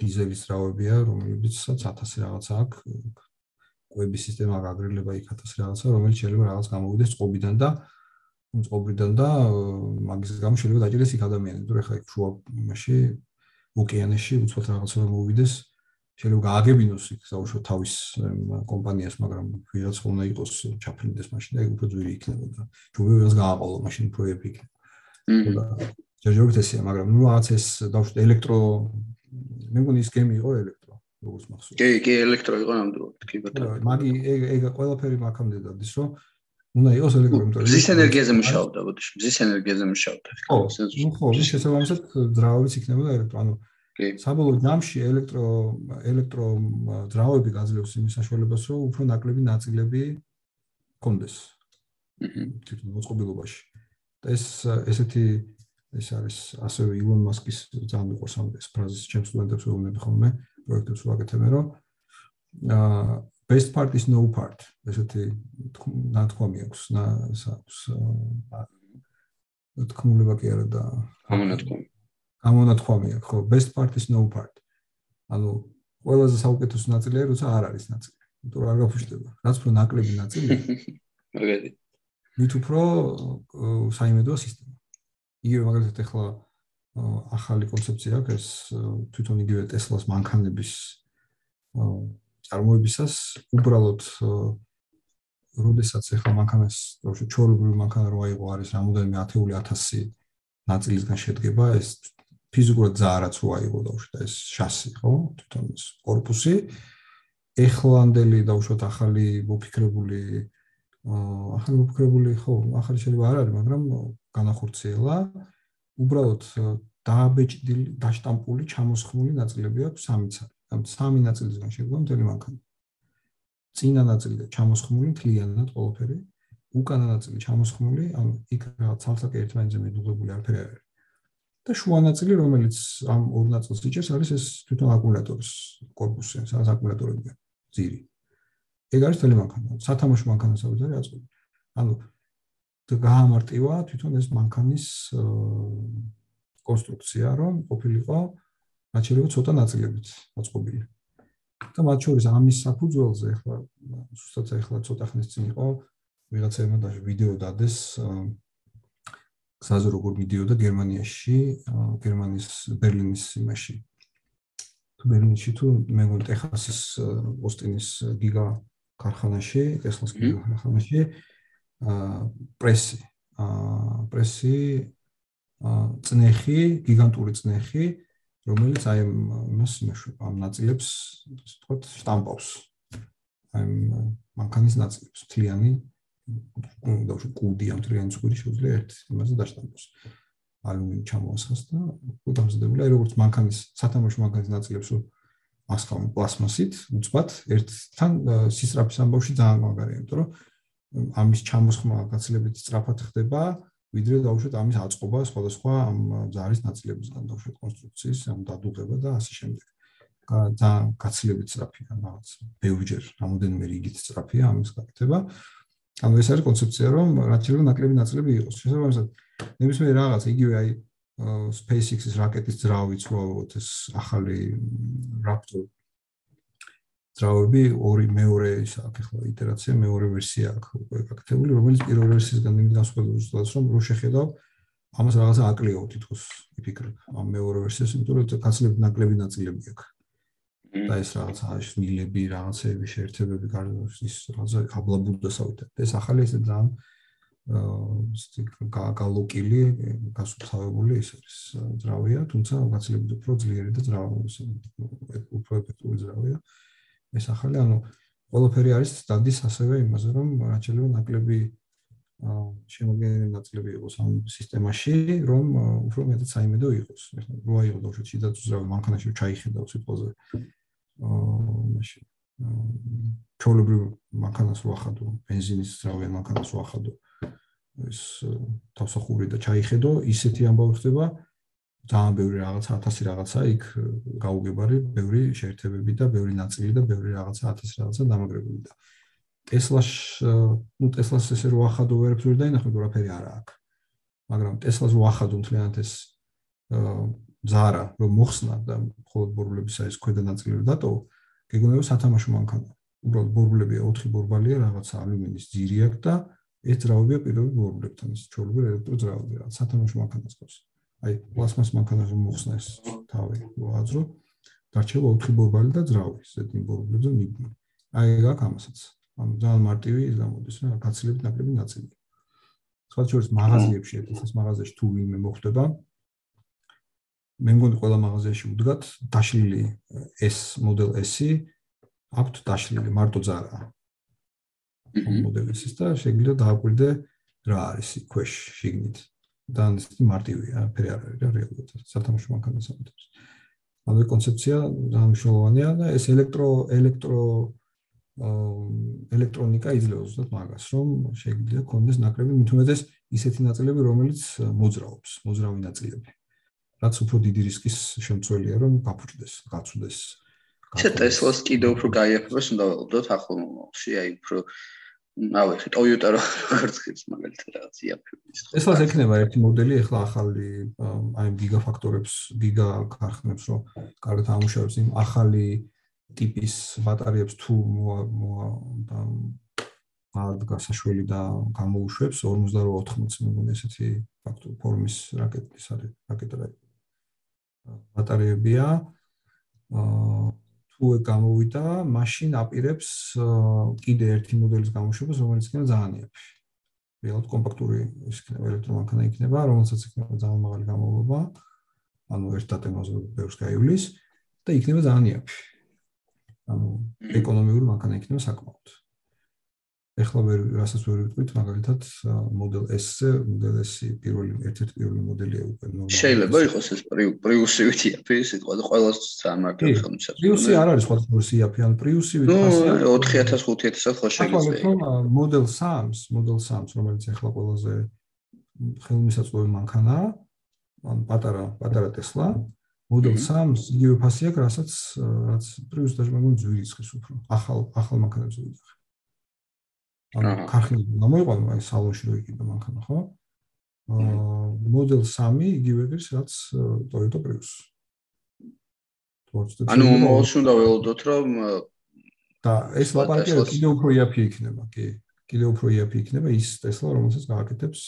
Speaker 2: დიზელის რავებია, რომლებიცაც 1000 რაღაცა აქვს. კვების სისტემა გაგრილება იქ 1000 რაღაცა, რომელიც შეიძლება რაღაც გამოვიდეს წყობიდან და წყობრიდან და მაგის გამო შეიძლება დაჭირდეს იქ ადამიანები. თუ ეხლა იქ შუა მასში ოკეანეში უცბად რაღაცა მოვიდეს, შეიძლება გააგებინოს იქ საუშო თავის კომპანიას, მაგრამ ვიღაც უნდა იყოს ჩაფრინდეს მაშინ და იქ უფრო ძვირი იქნებოდა. ჯობია ვიღაც გააყოლო მაშინ პროექტი იქნება. ჯერჯერობით ესეა, მაგრამ ნუ რაღაც ეს დავშვით ელექტრო მე მგონი ის გემი იყო ელექტრო, როგორც მახსოვს.
Speaker 1: კი, კი, ელექტრო იყო ნამდვილად, კი ბატონო.
Speaker 2: მაგი ეგ ეგ ყველაფერი მაგამდე დადის, რომ უნდა იყოს ელექტრო,
Speaker 1: იმიტომ რომ ზის ენერგიაზე მუშაობდა, ბოდიში, ზის ენერგიაზე მუშაობდა.
Speaker 2: ხო, ნუ ხო, ის შესაბამისად ძრავებიც იქნებოდა ელექტრო, ანუ კი. საბოლოო ჯამში ელექტრო ელექტრო ძრავები გაძლევს იმის საშუალებას, რომ უფრო ნაკლები ნაწილები კონდეს. აჰა, თვითონ მოწყობილობაში. და ეს ესეთი ეს არის ასევე ილონ მასკის ძალიან მიყვარს ამ ეს ფრაზის ჩემს სტუდენტებს ვეუბნები ხოლმე პროექტებს ვაკეთებ რომ აა best part is no part. ესეთი ნათქვამი აქვს აქვს თქმულება კი არა და
Speaker 1: გამონათქვამი.
Speaker 2: გამონათქვამი აქვს ხო best part is no part. ანუ ყველაზე საუკეთესო ნაწილია როცა არ არის ნაწილი. იმიტომ რომ არ გაფუშტება რაც უფრო ნაკლები ნაწილია
Speaker 1: მაგარი
Speaker 2: მით უფრო საიმედოა სისტემა იგივე მაგალითად ახლა ახალი კონცეფცია აქვს ეს თვითონ იგივე ტესლას მანქანების წარმოებისას. უბრალოდ როდესაც ახლა მანქანას ჩორობრივი მანქანა რო აიღო არის რამოდენიმე ათეული ათასი ნაწილისგან შედგება. ეს ფიზიკურად ზარაც რო აიღო დავუშვათ და ეს შასი ხო? თვითონ ეს корпуსი ეხლანდელი დავუშვათ ახალი მოფიქრებული აა ახალი უფრებული ხო ახალი შეიძლება არ არის, მაგრამ განახორციელა უბრალოდ დააბეჭდილი, დაშტამპული, ჩამოსხმული ნაწილები აქვს სამიცა. სამი ნაწილისგან შეგვიძლია მთელი მანქანა. წინა ნაწილი ჩამოსხმული მთლიანად ყველაფერი, უკანა ნაწილი ჩამოსხმული, ანუ იქ რაღაც ალსაკი ერთმანეთზე მედუღებული არაფერი არ არის. და შუა ნაწილი, რომელიც ამ ორ ნაწილს იჭერს, არის ეს თვითონ აკუმულატორის корпуსი, სადაც აკუმულატორებია ძირი. ეგ არის მთელი მანქანა სათამაშო მანქანა საერთოდ არის აწყობილი ანუ გაამარტივა თვითონ ეს მანქანის კონსტრუქცია, რომ ყოფილიყო რაც შეიძლება ცოტა ნაწილებით დაწყობილი. და მათ შორის ამის საფუძველზე ახლა უბრალოდ ახლა ცოტა ხნის წინ იყო ვიღაცაებმა და ვიდეო დადეს გზაზე როგორ მიდიოდა გერმანიაში, გერმანიის ბერლინის იმაში. თუ ბერლინში თუ მე მგონი ტეხასის ოსტინის გიგა ქარხანაში, ტესლას ქარხანაში პრესი. პრესი წნეხი გიგანტური წნეხი რომელიც აი მას იმეშვება ამ ნაწილებს ასე ვთქვათ შტამპავს აი მანქანის ნაწილებს. მთლიანი და უშო კუდი ამ მთლიანი წვირი შეუძლია ერთ იმაზე დაშტამპოს ალუმინი ჩამოასხას და უდამზადებული აი როგორც მანქანის სათამაშო მანქანის ნაწილებს ასხავენ პლასმასით უცბად ერთთან სისწრაფის ამბავში ძალიან მაგარია იმიტომ რომ ამის ჩამოსხმა გაცილებით სწრაფად ხდება ვიდრე დაუშვათ ამის აწყობა სხვადასხვა ამ ზარის ნაწილებისგან დაუშვათ კონსტრუქციის ამ დადუღება და ასე შემდეგ. და გაცილებით სწრაფია რაღაც ბევრჯერ რამოდენიმე რიგით სწრაფია ამის გაკეთება. ანუ ეს არის კონცეფცია რომ რაც შეიძლება ნაკლები ნაწილები იყოს. შესაბამისად ნებისმიერ რაღაც იგივე აი SpaceX-ის რაკეტის ძრავიც რო ეს ახალი Raptor ძრავები ორი მეორე ის აქ ახლა იტერაცია მეორე ვერსია აქ უკვე გაკეთებული რომელიც პირველ ვერსიისგან იმით განსხვავებულია რომ რო შეხედავ ამას რაღაცა აკლია თითქოს იფიქრებ ამ მეორე ვერსიას იმიტომ რომ კაცლები ნაკლები ნაწილები აქვს და ეს რაღაცა შვილები რაღაცები შეერთებები გარდა ის რაღაცა აბლაბუდასავით ეს ახალი ესე ძალიან გალოკილი, გასუფთავებული ეს არის ძრავია, თუმცა გაცილებით უფრო ძლიერი და ძრავი უფრო ეფექტური ძრავია. ეს ახალი, ანუ ყველაფერი არის დადის ასევე იმაზე, რომ რაც შეიძლება ნაკლები შემოგენილი ნაწილები იყოს ამ სისტემაში, რომ უფრო მეტად საიმედო იყოს. ახლა როა იყო დაუშვით შიდა ძრავი მანქანაში ჩაიხედავ სიტყვაზე. აა მაშინ ჩოლებრივ მანქანას ვახადო, бенზინის ძრავიან მანქანას ვახადო. აა ეს თავსახური და ჩაიხედო ისეთი ამბავი ხდება. ძალიან ბევრი რაღაცა 1000 რაღაცა იქ გაუგებარი ბევრი შეერთებები და ბევრი ნაწილი და ბევრი რაღაცა 1000 რაღაცა დამაგრებული და. ტესლას ნუ ტესლას ესე რო ახადო ვერაფერს ვერ დაინახე ვერაფერი არა აქვს. მაგრამ ტესლას ვახადო მთლიანად ეს ზარა რომ მოხსნა და მხოლოდ ბორბლებისა ეს ქვედა ნაწილი დატო გეგონება სათამაშო მანქანა. უბრალოდ ბორბლებია 4 ბორბალია რაღაცა ალუმინის ძირი აქვს და ეს ძრავებია პირველი ბორბლებთან ეს ჩოლები ელექტრო ძრავები რა სათამაშო მანქანას ყავს. აი პლასმას მანქანაზე მოხსნეს თავი ვაძრო დარჩება 4 ბორბალი და ძრავი ზედი ბორბლებზე მიგვი აი ეგ ამასაც. ანუ ძალიან მარტივი ის გამოდის რა გაცილებით ნაკლები ნაწილი. სხვა შორის მაღაზიებში ეს მაღაზიაში თუ ვინმე მოხდება მე მგონი ყველა მაღაზიაში უდგათ დაშლილი S მოდელ S-ი აქვთ დაშლილი მარტო ძარა მოდელი S-ის და შეიძლება დააკვირდე რა არის ქვეშ შიგნით და ის მარტივია, ფერი არ არის რა რეალურად. სათამაშო მანქანას ამოთებს. ანუ კონცეფცია ძალიან მნიშვნელოვანია და ეს ელექტრო ელექტრო ელექტრონიკა იძლევა ზუსტად მაგას, რომ შეიძლება კონდეს ნაკლები მithumetes ისეთი ნაწილები, რომელიც მოძრაობს, მოძრავი ნაწილები. რაც უფრო დიდი რისკის შემცველია, რომ გაფუჭდეს, გაცუდეს.
Speaker 1: ეს ტესლას კიდევ უფრო გაიაფებას უნდა ველოდოთ ახლო მომავალში, აი უფრო ავე ხე Toyota როგორც ხის მაგალითად რაღაც იაფებს.
Speaker 2: ეს რაც ექნება ერთი მოდელი ახლა ახალი აი გიგაფაქტორებს, გიგა ქარხნებს რომ კარგად ამუშავებს იმ ახალი ტიპის ბატარეებს თუ და აღდგა საშველი და გამოუშვებს 58-80 მეგონი ესეთი ფაქტორ ფორმის რაკეტის არის რაკეტა ბატარეებია აა თუ გამოვიდა, მაშინ აპირებს კიდე ერთი მოდელის გამოშვებას, რომელიც იქნება ძალიან იაფი. რეალურად კომპაქტური ის იქნება ელექტრომანქანა იქნება, რომელსაც იქნება ძალიან მაღალი გამავლობა, ანუ ერთ დატემაზე ბევრს გაივლის და იქნება ძალიან იაფი. ანუ ეკონომიური მანქანა იქნება საკმაოდ. ეხლა ვერ რასაც ვერ ვიტყვით მაგალითად მოდელ S-ზე მოდელ S-ი პირველი ერთ-ერთი პირველი მოდელია უკვე
Speaker 1: ნორმალური შეიძლება იყოს ეს პრიუსი ვიტიაფი სიტყვა და ყველა სამარკეტო ხელმისაწვდომი
Speaker 2: პრიუსი არ არის სხვა პრიუსი ან პრიუსი
Speaker 1: ვიტასია 4000-5000 ხო შეიძლება
Speaker 2: მოდელ 3-ს მოდელ 3-ს რომელიც ეხლა ყველაზე ხელმისაწვდომი მანქანაა ან პატარა პატარა ტესლა მოდელ 3-ს იგივე ფასი აქვს რასაც რაც პრიუსი და მე მგონი ძვირიცხის უფრო ახალ ახალ მანქანებს ვიდახ ანუ ქარხნიდან გამოიყვანა აი სალონში რო იყიდა მანქანა ხო? აა მოდელ 3 იგივე ის რაც Toyota Prius.
Speaker 1: ანუ მომავალში უნდა ველოდოთ რომ
Speaker 2: და ეს ლაპარაკი კიდე უფრო იაფი იქნება, კი. კიდე უფრო იაფი იქნება ის Tesla რომელსაც გააკეთებს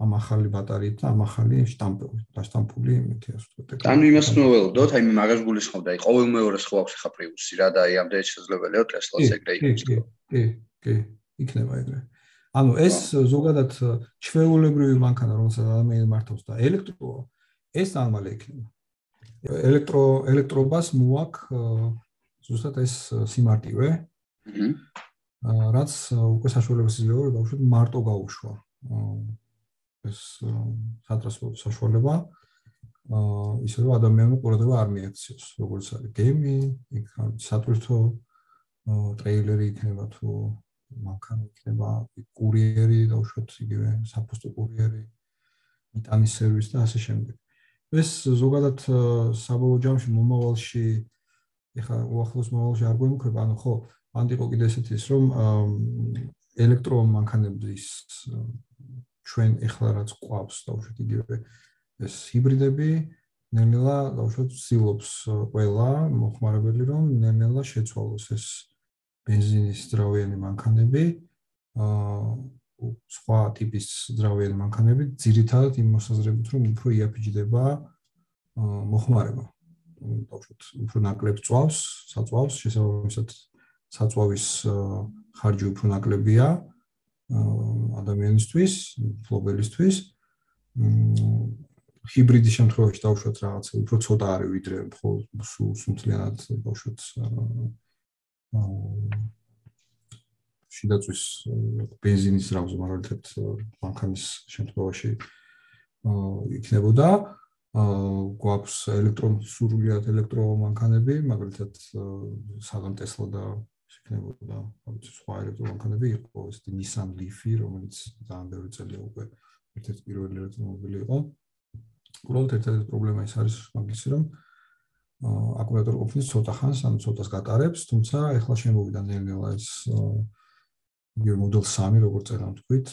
Speaker 2: ამ ახალი ბატარეით და ამ ახალი შტამპი და შტამპული იმითი ასე ვთქვათ.
Speaker 1: ანუ იმას მოველოდოთ, აი მაგას გულისხმობდა, აი ყოველ მეორეს ხო აქვს ხა Prius-ი რა და აი ამდენი შესაძლებელია Tesla-ს ეგრე იყოს.
Speaker 2: კი, კი, კი. იქნება ეგრე. ანუ ეს ზოგადად ჩვეულებრივი მანქანა, რომელსაც ადამიანი მართავს და ელექტრო, ეს ამალე იქნება. ელექტრო ელექტრობას მოაკ ზუსტად ეს სიმარტივე. აჰა. რაც უკვე საშუალებას იძლევა რომ დაუშვათ მარტო გაუშვა. ეს სატრანსპორტო საშუალება აა ისე რომ ადამიანური ყურადღება არ მიექცევს, როგორც არის გემი, იქ სატვირთო ტრეილერი იქნება თუ მანქანა იქნება, კურიერი დაუშვათ იგივე საფოსტო კურიერი, მიტანის სერვისი და ასე შემდეგ. ეს ზოგადად საბოლოო ჯამში მომავალში ეხა უახლოს მომავალში არ გვემუქრება, ანუ ხო, ანტიკო კიდე ესეთი ის რომ ელექტრომანქანების ჩვენ ეხლა რაც ყვავს დაუშვათ იგივე ეს ჰიბრიდები ნელ-ნელა დაუშვათ ცდილობს ყველა მოხმარებელი რომ ნელ-ნელა შეცვალოს ეს бенზინის ძრავიანი მანქანები, აა სხვა ტიპის ძრავიანი მანქანები ძირითადად იმ მოსაზრებით, რომ უფრო იაფიჯდება მოხმარება. დავუშვათ, უფრო ნაკლებ წვავს, საწვავს, შესაბამისად საწვავის ხარჯი უფრო ნაკლებია ადამიანისთვის, ფლობელისთვის. ჰიბრიდის შემთხვევაში დავუშვათ რაღაცა უფრო ცოტა არის ვიდრე მხოლოდ სულ სულთლიანად დავუშვათ შიდაწვის бенზინის რამზე მაგალითად მანქანის შემთხვევაში იქნებოდა. გვაქვს ელექტროსურვიათ ელექტრომანქანები მაგალითად საღამ Tesla და იქნებოდა. რა ვიცი სხვა ელექტრომანქანები იყო ეს Nissan Leaf-ი რომელიც ძალიან ბევრი წელია უკვე ერთ-ერთი პირველი ელექტრომობილი იყო. უბრალოდ ერთადერთი პრობლემა ის არის მაგისი რომ აა აკუმულატორი ყოფნის ცოტა ხანს ან ცოტას გატარებს თუმცა ეხლა შემოვიდა ნელ-ნელა ეს იგივე Model 3 როგორც წერა თქვით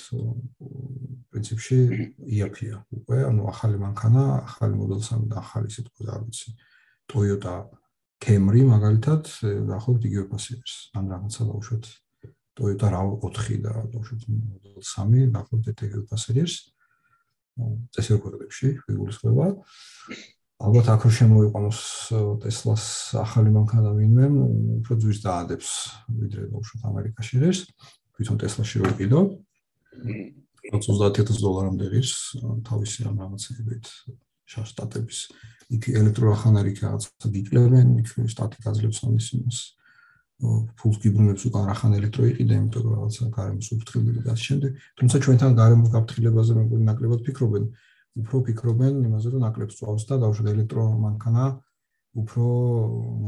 Speaker 2: პრინციპში IAP-ია უკვე ანუ ახალი მანქანა ახალი Model 3 და ახალი თქვა არ ვიცი. Toyota Camry მაგალითად დაახლოებით იგივე ფასი არის ან რაღაცა დაუშვათ Toyota RAV4 და დაუშვათ Model 3 დაახლოებით იგივე ფასი არის წესრიგებში ვიგულისხმება ალბათ აქ რო შემოიყვანოს Tesla-ს ახალი მანქანა ვინმე უფრო ძვის დაადებს ვიდრე დაუშვათ ამერიკაში ეს თვითონ Tesla-ში რო იყიდო 30000 დოლარამდე ის თავისი ამ რაღაცებით შტატების იქ ელექტროახანარი რაღაც გიკლებენ იქ სტატიკა ძლებს ამის იმას. ფულს გიბრუნებს უკან რახან ელექტრო იყიდა იმიტომ რომ რაღაცა გარემოს უფრთხილდება და შემდეგ თუმცა ჩვენთან გარემოს გაფრთხილებაზე მეგონი ნაკლებად ფიქრობენ უფრო ფიქრობენ იმაზე რომ ნაკლებს წვავს და დაუშვათ ელექტრომანქანა უფრო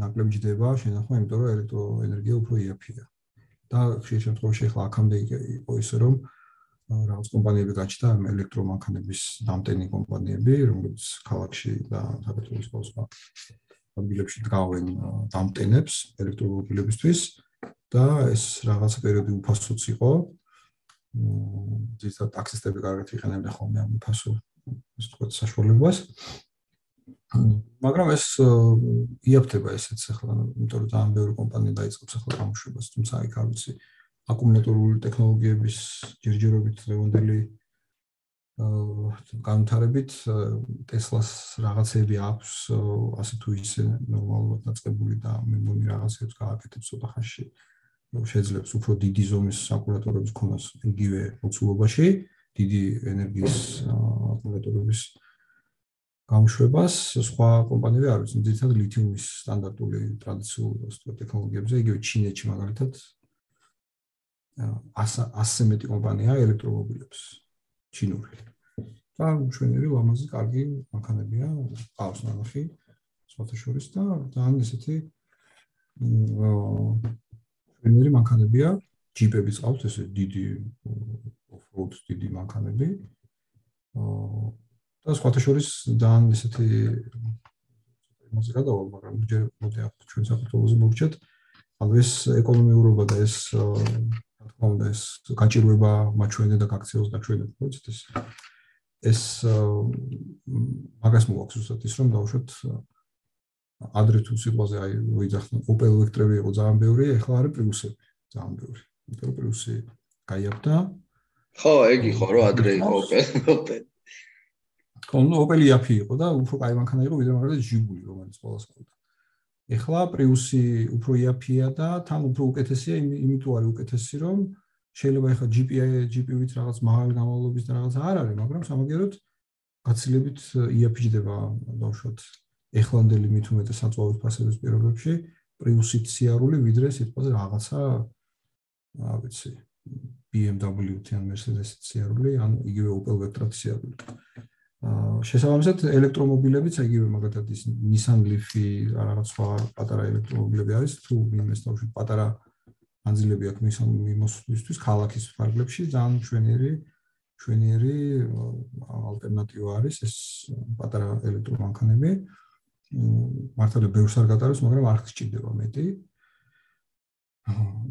Speaker 2: ნაკლებ ჯდება შენახვა იმიტომ რომ ელექტროენერგია უფრო იაფია. და ხშირ შემთხვევაში ახლა აქამდე იყო ისე რომ რაღაც კომპანიები გაჩნდა ელექტრომანქანების დამტენი კომპანიები რომლებიც ქალაქში და საქართველოს სხვა ადგილებში დგავენ დამტენებს ელექტრომობილებისთვის და ეს რაღაცა პერიოდი უფასოც იყო. ზუსტად ტაქსისტები კარგად იყენებდნენ ხოლმე ამ უფასო ის თქვა საშუალებას მაგრამ ეს იაფთება ესეც ახლა, იმიტომ რომ ძალიან ბევრი კომპანია დაიწყებს ახლა გამოშვებას, თუმცა აი კარგიცი აკუმულატორული ტექნოლოგიების ჯერჯერობით ლევონდელი აა განვითარებით Tesla-ს რაღაცები აქვს, ასე თუ ისე ნორმალურად დაწყებული და მე მგონი რაღაცებს გააკეთებს ცოტა ხანში. შეიძლება უფრო დიდი ზომის აკუმულატორების ქონას იგივე მოცულობაში, დიდი ენერგიის აკუმულატორების გამოშვებას სხვა კომპანიები არ ვიცი, ძირითადად ლითიუმის სტანდარტული ტრადიციულ ტექნოლოგიებზე, იგივე ჩინეთში მაგალითად 100 100 მეტი კომპანია ელექტრომობილებს ჩინური. და მშვენიერი ლამაზი კარგი მანქანებია, ყავს ნანახი სხვათა შორის და ძალიან ესეთი მშვენიერი მანქანებია, ჯიპები წყავს, ესე დიდი off-road დიდი მანქანები. აა და სხვათა შორის ძალიან ისეთი იმაზე გადავალ, მაგრამ ჯერ მოდი აქ ჩვენ საქართველოს მოვჭეთ. ანუ ეს ეკონომიურობა და ეს რა თქმა უნდა ეს გაჭირვება მაჩვენე და გაქცეოს და ჩვენ მოიცით ეს ეს მაგას მოაქვს უბრალოდ ის რომ დავუშვათ ადრე თუ სიტყვაზე აი ვიძახნ Opel ელექტრები იყო ძალიან ბევრი, ეხლა არის Prius-ები ძალიან ბევრი. რომ Prius-ი გაიაფდა.
Speaker 1: ხო, ეგ იყო რომ ადრე იყო Opel, Opel.
Speaker 2: კონო ოპელი აფი იყო და უფრო კაი მანქანა იყო ვიდრე მაგალითად ჟიგული რომელიც ყოველს ყავდა. ეხლა პრიუსი უფრო იაფია და თან უფრო უკეთესია იმიტომ არის უკეთესი რომ შეიძლება ეხლა GPI GPU-ით რაღაც მაღალი გამავლობის და რაღაც არ არის, მაგრამ სამაგეროდ გაცილებით იაფიჯდება ბავშვად ეხლანდელი მით უმეტეს საწვავის ფასების პირობებში პრიუსით სიარული ვიდრე სიტყვაზე რაღაცა რა ვიცი BMW-თან Mercedes-ით სიარული ან იგივე Opel Vectra-ით სიარული. აა შესაბამისად ელექტრომობილებიც იგივე მაგათად ის Nissan Leaf-ი რაღაც სხვა პატარა ელექტრომობილები არის თუ იმეს თავში პატარა ანძილები აქვს მის მიმოსვლისთვის ქალაქის ფარგლებში ძალიან ჩვენიერი ჩვენიერი ალტერნატივა არის ეს პატარა ელექტრომანქანები მართალია ბევრს არ გატარებს მაგრამ არ გჭირდება მეტი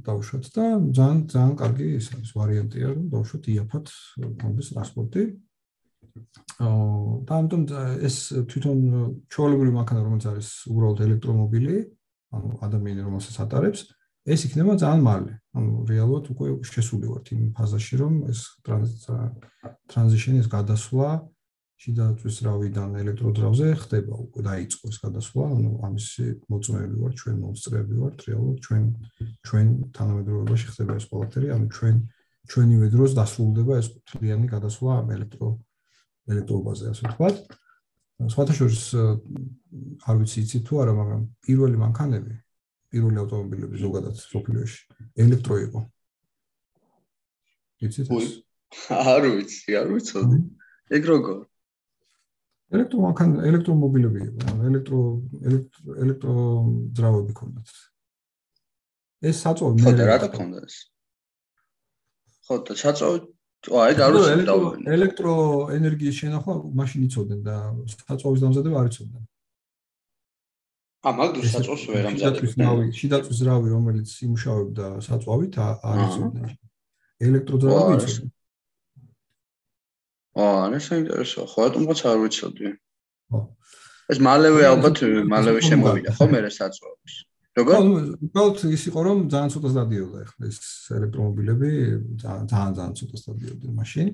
Speaker 2: დავუშვათ და ძალიან ძალიან კარგი ის არის ვარიანტია რომ დავუშვათ იაფად კონდეს ტრანსპორტი აა და ამიტომ ეს თვითონ ჩაოლებული მანქანა რომელიც არის უბრალოდ ელექტრომობილი ანუ ადამიანი რომელსაც ატარებს ეს იქნება ძალიან მალე. ანუ რეალურად უკვე შესული ვართ იმ ფაზაში, რომ ეს ტრანზიშენი ეს გადასვლა შიდა წვისრავიდან ელექტროდრავზე ხდება, უკვე დაიწყო ეს გადასვლა, ანუ ამის მოწმეები ვართ, ჩვენ მომსწრეები ვართ, რეალურად ჩვენ ჩვენ თანამედროვეობაში ხდება ეს ყველაფერი, ანუ ჩვენ ჩვენივე დროს დასრულდება ეს თლიანი გადასვლა ელექტრო ელექტრობაზე, ასე ვთქვათ. სხვათა შორის არ ვიცი იცი თუ არა, მაგრამ პირველი მანქანები პირველი ავტომობილები ზოგადად სოფლიოში ელექტრო იყო. იცით
Speaker 1: არ ვიცი, არ ვიცოდი. ეგ როგორ?
Speaker 2: ელექტრომანქანა, ელექტრომობილები იყო, ელექტრო ელექტრო ძრავები ქონდათ. ეს საწოლი
Speaker 1: მე რა თქონდა ეს? ხო, და საწოლი აი გარუსი
Speaker 2: დავი. ელექტროენერგიის შენახვა მაშინ იცოდნენ და საწოლის დამზადება არ იცოდნენ.
Speaker 1: ა მაგდროს საწვავს ვერ ამზადებენ.
Speaker 2: შიდაწვის რავი, რომელიც იმუშავებდა საწვავით, არის ზონა. ელექტროდრამი იცოდა.
Speaker 1: აა, რა საინტერესოა, ხო, რატომღაც არ ვიცოდი. ხო. ეს მალევე ალბათ მალევე შემოვიდა ხო მე საწვავის. როგორ?
Speaker 2: უბრალოდ ის იყო რომ ძალიან ცოტას დადიოდა ახლა ეს ელექტრომობილები ძალიან ძალიან ცოტას დადიოდნენ მაშინ.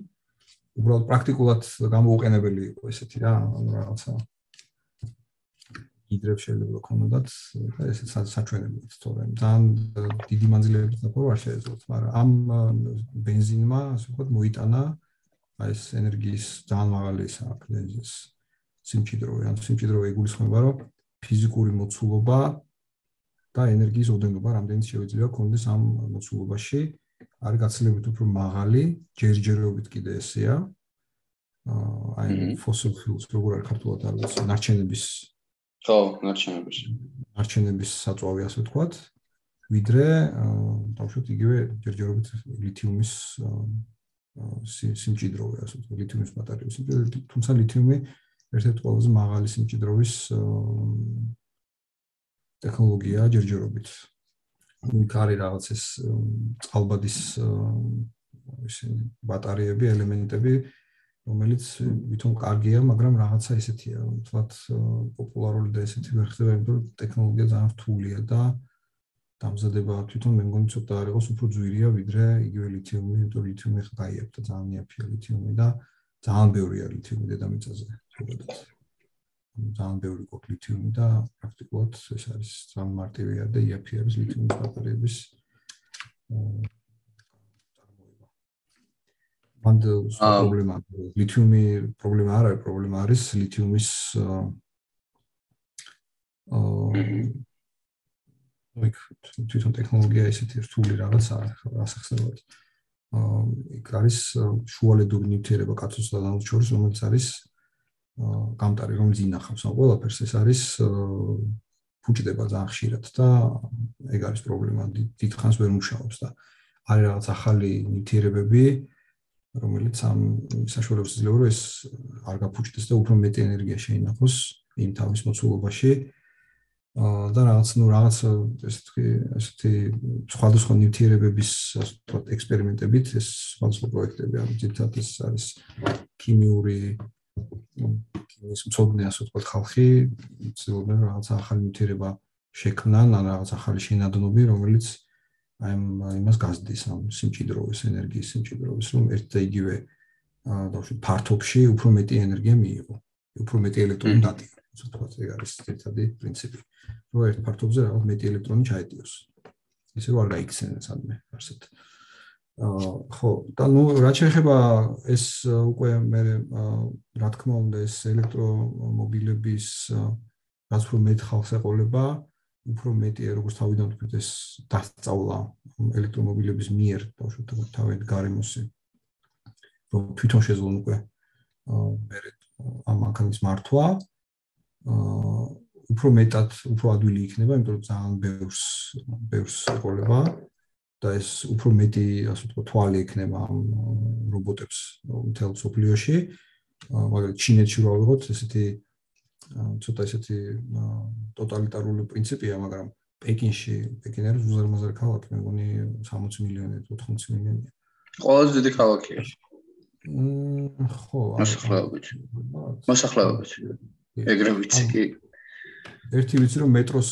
Speaker 2: უბრალოდ პრაქტიკულად გამოუყენებელი იყო ესეთი რა, ანუ რაღაცა იდრებს შეიძლება ქონოდათ და ესეც საჩვენებლად თორე ძალიან დიდი მანძილებით ნახო რა შეეძლოთ, მაგრამ ამ бенზინმა ასე ვთქვათ მოიტანა აა აი ეს ენერგიის ძალიან მაღალი საფრენზის სიმჭიდრო ან სიმჭიდრო ეგულისხმება რომ ფიზიკური მოცულობა და ენერგიის ოდენობა რამდენიც შეიძლება კონდეს ამ მოცულობაში? არის გაცილებით უფრო მაღალი ჯერჯერობით კიდე ესეა. აი ფოსილ ფიულს როგორ არის ქართულად არ ვიცი ნარჩენების
Speaker 1: ხო, ნარჩენების.
Speaker 2: ნარჩენების საწვავი ასე ვთქვათ, ვიდრე ბავშვით იგივე ჯერჯერობით ლითიუმის სიმჭიდროვე ასე ვთქვათ, ლითიუმის ბატარეების სიმჭიდროვე, თუმცა ლითიუმი ერთ-ერთი ყველაზე მაღალი სიმჭიდროვის ტექნოლოგია ჯერჯერობით. იქ არის რაღაც ეს წყალბადის ისინი ბატარეები, ელემენტები, რომელიც ვითომ კარგია, მაგრამ რაღაცა ისეთია, თვათ პოპულარული და ესეთი ვერ ხდება, იმიტომ რომ ტექნოლოგია ძალიან რთულია და დამზადება თვითონ მე მგონი ცოტა არ იყოს უფრო ძვირია ვიდრე იგივე ლითიუმი, იმიტომ რომ ლითიუმი ხა გაიაფთა ძალიან იაფია ლითიუმი და ძალიან ბევრია ლითიუმი დედამიწაზე, ზოგადად. ძალიან ბევრი ყოთ ლითიუმი და პრაქტიკულად ეს არის ძალიან მარტივია და იაფია არის ლითიუმის ბატარეების მანდ პრობლემა ლითიუმი პრობლემა არ არის პრობლემა არის ლითიუმის აა თვითონ ტექნოლოგია ისეთი რთული რაღაცა ასახსნელად აა იქ არის შუალედური ნივთიერება კაცოს და დანარჩენ შორის რომელიც არის აა გამტარი რომელიც ინახავს ამ ყველაფერს. ეს არის ფუჭდება ძალიან ხშირად და ეგ არის პრობლემა დიდხანს ვერ მუშაობს და არის რაღაც ახალი ნივთიერებები რომელიც ამ საშუალებას იძლევა რომ ეს არ გაფუჭდეს და უფრო მეტი ენერგია შეინახოს იმ თავის მოცულობაში და რაღაც ნუ რაღაც ესე თქვი ესეთი სხვადასხვა ნივთიერებების ასე ვთქვათ ექსპერიმენტებით ეს სხვადასხვა პროექტები ამ ძირთად ეს არის ქიმიური ქიმიის მწოდნე ასე ვთქვათ ხალხი ცდილობენ რაღაც ახალი ნივთიერება შექმნან ან რაღაც ახალი შენადნობი რომელიც აი იმას გაზდის ამ სიმჭიდროვის ენერგიის სიმჭიდროვის რომ ერთ და იგივე აა დავში ფართობში უფრო მეტი ენერგია მიიღო. უფრო მეტი ელექტრონი დატიო თქო ეს არის ერთადი პრინციპი რომ ერთ ფართობზე რაღაც მეტი ელექტრონი ჩაეტიოს ისე რომ არ გაიქცენენ სადმე არსად აა ხო და ნუ რა შეიძლება ეს უკვე მე რა თქმა უნდა ეს ელექტრომობილების რაც უფრო მეტ ხალხს ეყოლება, უფრო მეტი როგორც თავიდან თქვით ეს დასწავლა ელექტრომობილების მიერ ბავშვთა თავად გარემოსი. რომ თვითონ შეძლონ უკვე მე ამ მანქანის მართვა აა უფრო მეტად უფრო ადვილი იქნება, იმიტომ რომ ძალიან ბევრს ბევრს ეყოლება და ეს უფრო მეტი ასე ვთქვათ თვალი იქნება ამ რობოტებს მთელ სოფლიოში. მაგალითად ჩინეთში რა ვიღოთ ესეთი ცოტა ესეთი ტოტალიტარული პრინციპია, მაგრამ პეკინში, პეკინი არის უზარმაზარი ქალაქი, მე მგონი 60 მილიონი, 80 მილიონია.
Speaker 1: ყველაზე დიდი ქალაქია.
Speaker 2: მმ ხო,
Speaker 1: მოსახლეობით. მოსახლეობით. ეგრე ვიცი კი.
Speaker 2: ერთი ვიცი რომ მეტროს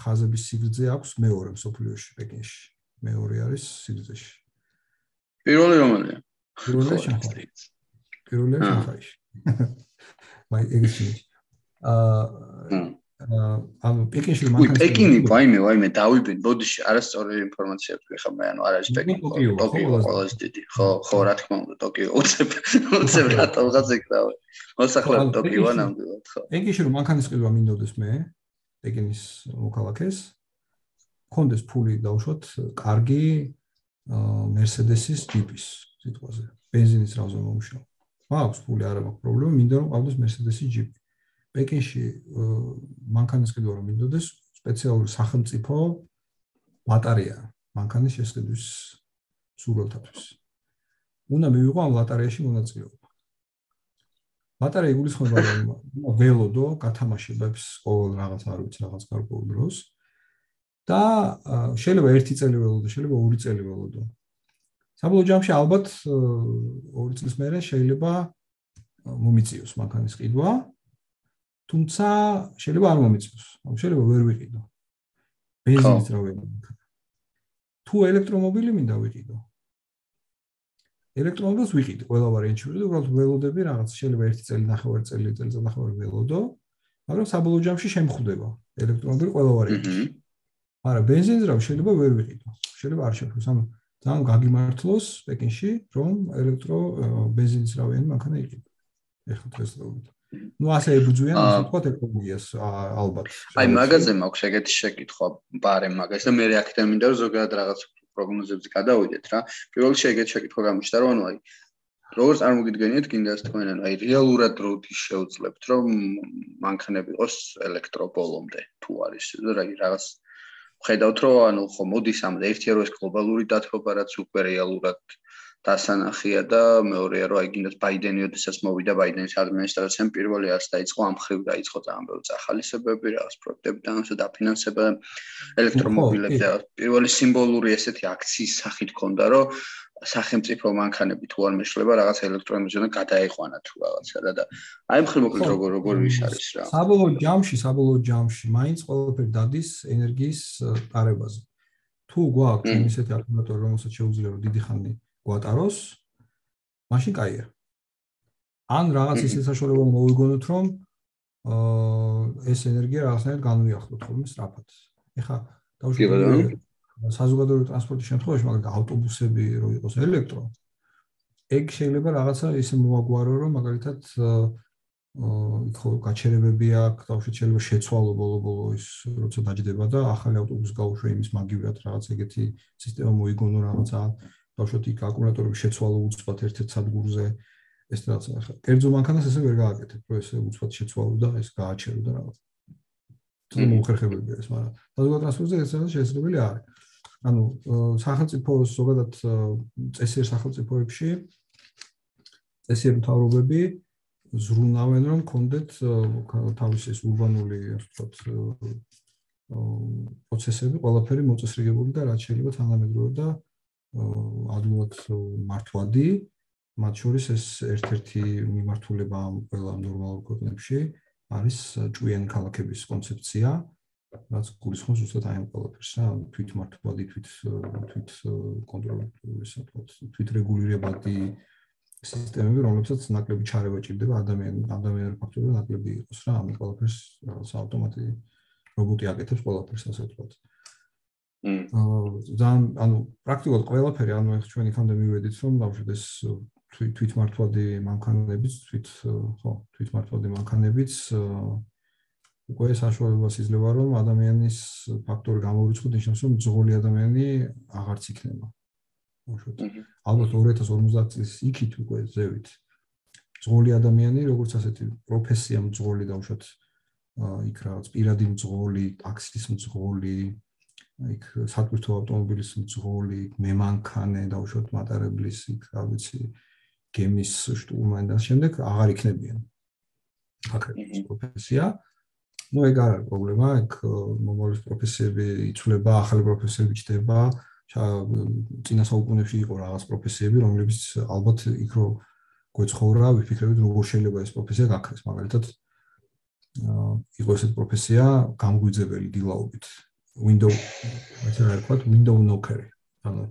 Speaker 2: ხაზების სიგრძე აქვს მეორე სოფლიოში პეკინში. მეორე არის სიგრძეში.
Speaker 1: პირველი რომელია?
Speaker 2: პირველი შანხაი. პირველი შანხაი. მაი ეგეთი. აა ამ პეკინში
Speaker 1: მანქანაში პეკინი ვაიმე ვაიმე დავიბენ ბოდიში არასწორი ინფორმაცია თქვი ხა მე ანუ არ არის პეკინი ტოკიო ყველაზე დიდი ხო ხო რა თქმა უნდა ტოკიო უცებ უცებ რატომღაც ეკრავე მოსახლეა ტოკიოა ნამდვილად ხო
Speaker 2: პეკინში რომ მანქანის ყიდვა მინდოდეს მე პეკინის მოქალაქეს კონდეს ფული დავუშვათ კარგი Mercedes-ის ჯიპის სიტყვაზე. ბენზინის რაზე მომუშავო. მაქვს ფული, არ მაქვს პრობლემა, მინდა რომ ყავდეს Mercedes-ის ჯიპი. პეკინში მანქანის ყიდვა რომ მინდოდეს სპეციალური სახელმწიფო ბატარეა მანქანის შესყიდვის სურვილთათვის. უნდა მივიღო ამ ბატარეაში მონაწილეობა. ბატარეა იგულისხმება რომ ველოდო გათამაშებებს ყოველ რაღაც არ ვიცი რაღაც გარკვეულ დროს და შეიძლება ერთი წელი ველოდო, შეიძლება ორი წელი ველოდო. საბოლოო ჯამში ალბათ ორი წლის მერე შეიძლება მომიწიოს მანქანის ყიდვა თუმცა შეიძლება არ მომიწოს. ანუ შეიძლება ვერ ვიყიდო. ბენზინის რა ვიყიდო. თუ ელექტრომობილი მინდა ვიყიდო. ელექტრომობილს ვიყიდე ყველა ვარიანტში ვიყიდე, უბრალოდ ველოდები რაღაც შეიძლება ერთი წელი ნახევარი წელი წელი ნახევარი ველოდო, მაგრამ საბოლოო ჯამში შემხვდება ელექტრომობილი ყველა ვარიანტში. მაგრამ ბენზინს რა შეიძლება ვერ ვიყიდო. შეიძლება არ შეფროს. ანუ ძალიან გაგიმართლოს პეკინში, რომ ელექტრო ბენზინის რავიანი მანქანა იყიდო. ეხლა დღეს რა ვიყიდო. Ну ასე ებრძვიან ასე თქვა ეკოლოგიას ალბათ
Speaker 1: აი მაგაზე მაქვს ეგეთი შეკითხვა ბარემ მაგას და მე რეაქტია მინდა რომ ზოგადად რაღაც პროგნოზებს გადავიდეთ რა პირველ რიგში ეგეთი შეკითხვა გამოჩნდა რომ ანუ აი როგორც წარმოგიდგენიათ კიდე ასე თქვენ ანუ აი რეალურად როდი შეუძლებთ რომ მანქანები იყოს ელექტრობოლომდე თუ არის რა რაღაც ხედავთ რომ ანუ ხო მოდის ამ ერთი რო ეს გლობალური დათბობა რაც უკვე რეალურად დასანახია და მეორეა რომ აი გინდათ ბაიდენი ოდესაც მოვიდა ბაიდენის ადმინისტრაციამ პირველი არს დაიწყო ამ ხრივ დაიწყო ძალიან ბევრი ახალისებები რაღაც პროექტები და დაფინანსება ელექტრომობილები და პირველი სიმბოლური ესეთი აქციის სახით ქონდა რომ სახელმწიფო მანქანები თუ არ მეშლება რაღაც ელექტრონიზმიდან გადაეყვანა თუ რაღაცა და აი მხრივ მოკლედ როგორ როგორ ვის არის რა.
Speaker 2: საბოლოო ჯამში საბოლოო ჯამში მაინც ყველაფერი დადის ენერგიის ტარებაზე. თუ გვაქვს ისეთი აკუმულატორი რომელსაც შეუძლია რომ დიდი ხანი გვატაროს, მაშინ კაია. ან რაღაც ისე საშუალება მოვიგონოთ, რომ აა ეს ენერგია რაღაცნაირად განვიახლოთ ხოლმე სწრაფად. ეხა დავუშვათ საზოგადოებრივი ტრანსპორტის შემთხვევაში, მაგალითად ავტობუსები რო იყოს ელექტრო, ეგ შეიძლება რაღაცა ისე მოაგვარო, რომ მაგალითად აა ხო გაჩერებები აქვს, დავუშვათ შეიძლება შეცვალო ბოლო-ბოლო ის როცა დაждდება და ახალი ავტობუსი გაუშვა იმის მაგივრად რაღაც ეგეთი სისტემა მოიგონო რაღაცა ბავშვი იქ აკუმულატორები შეცვალო უცბად ერთ-ერთ სადგურზე. ეს რაღაც ახლა კერძო მანქანას ესე ვერ გააკეთებ რომ ესე უცბად შეცვალო და ეს გააჩერო და რაღაც. თუ მოხერხებელია ეს მაგრამ საზოგადო ტრანსპორტზე ეს რაღაც შესაძლებელი არის. ანუ სახელმწიფო ზოგადად წესიერ სახელმწიფოებში წესიერ მთავრობები ზრუნავენ რომ კონდეთ თავისი ეს ურბანული ასე ვთქვათ პროცესები ყველაფერი მოწესრიგებული და რაც შეიძლება თანამედროვე და ადვილად მართვადი. მათ შორის ეს ერთ-ერთი მიმართულება ამ ყველა ნორმალურ ქვეყნებში არის ჭვიანი ქალაქების კონცეფცია რაც გულისხმობს უბრალოდ აი ამ ყველაფერს რა თვით მართვადი თვით თვით კონტროლი ესე ვთქვათ თვით რეგულირებადი სისტემები რომლებსაც ნაკლები ჩარევა ჭირდება ადამიან ადამიანურ ფაქტორზე ნაკლები იყოს რა ამ ყველაფერს რაღაც ავტომატი რობოტი აკეთებს ყველაფერს ასე ვთქვათ ძალიან ანუ პრაქტიკულად ყველაფერი ანუ ახ ჩვენ იქამდე მივედით რომ ბავშვი ეს თვითმართვადი მანქანებიც თვით ხო თვითმართვადი მანქანებიც უკვე საშუალებას იძლევა რომ ადამიანის ფაქტორი გამორიცხოთ ნიშნავს რომ ძღოლი ადამიანი აღარც იქნება. უშუალოდ ალბათ 2050 წლის იქით უკვე ზევით. ძღოლი ადამიანი როგორც ასეთი პროფესია მძღოლი და უშუალოდ იქ რაღაც პირადი მძღოლი, ტაქსის მძღოლი, იქ სატვირთო ავტომობილის მძღოლი, მემანქანე და უშუალოდ მატარებლის იქ რა ვიცი გემის შტურმანი და შემდეგ აღარ იქნებიან. აქ პროფესია ну ეგ არ არის პრობლემა, ეგ მომავლის პროფესიები იცვლება, ახალი პროფესიები ჩდება. წინა საუკუნეებში იყო რაღაც პროფესიები, რომლებიც ალბათ იქ რო გვეცხოვრა, ვიფიქრებთ როგორ შეიძლება ეს პროფესია გაქრეს, მაგალითად აა იყო ესეთ პროფესია გამგვიძებელი დილაობით. Window ასე რა ვთქვათ, window knocker. ანუ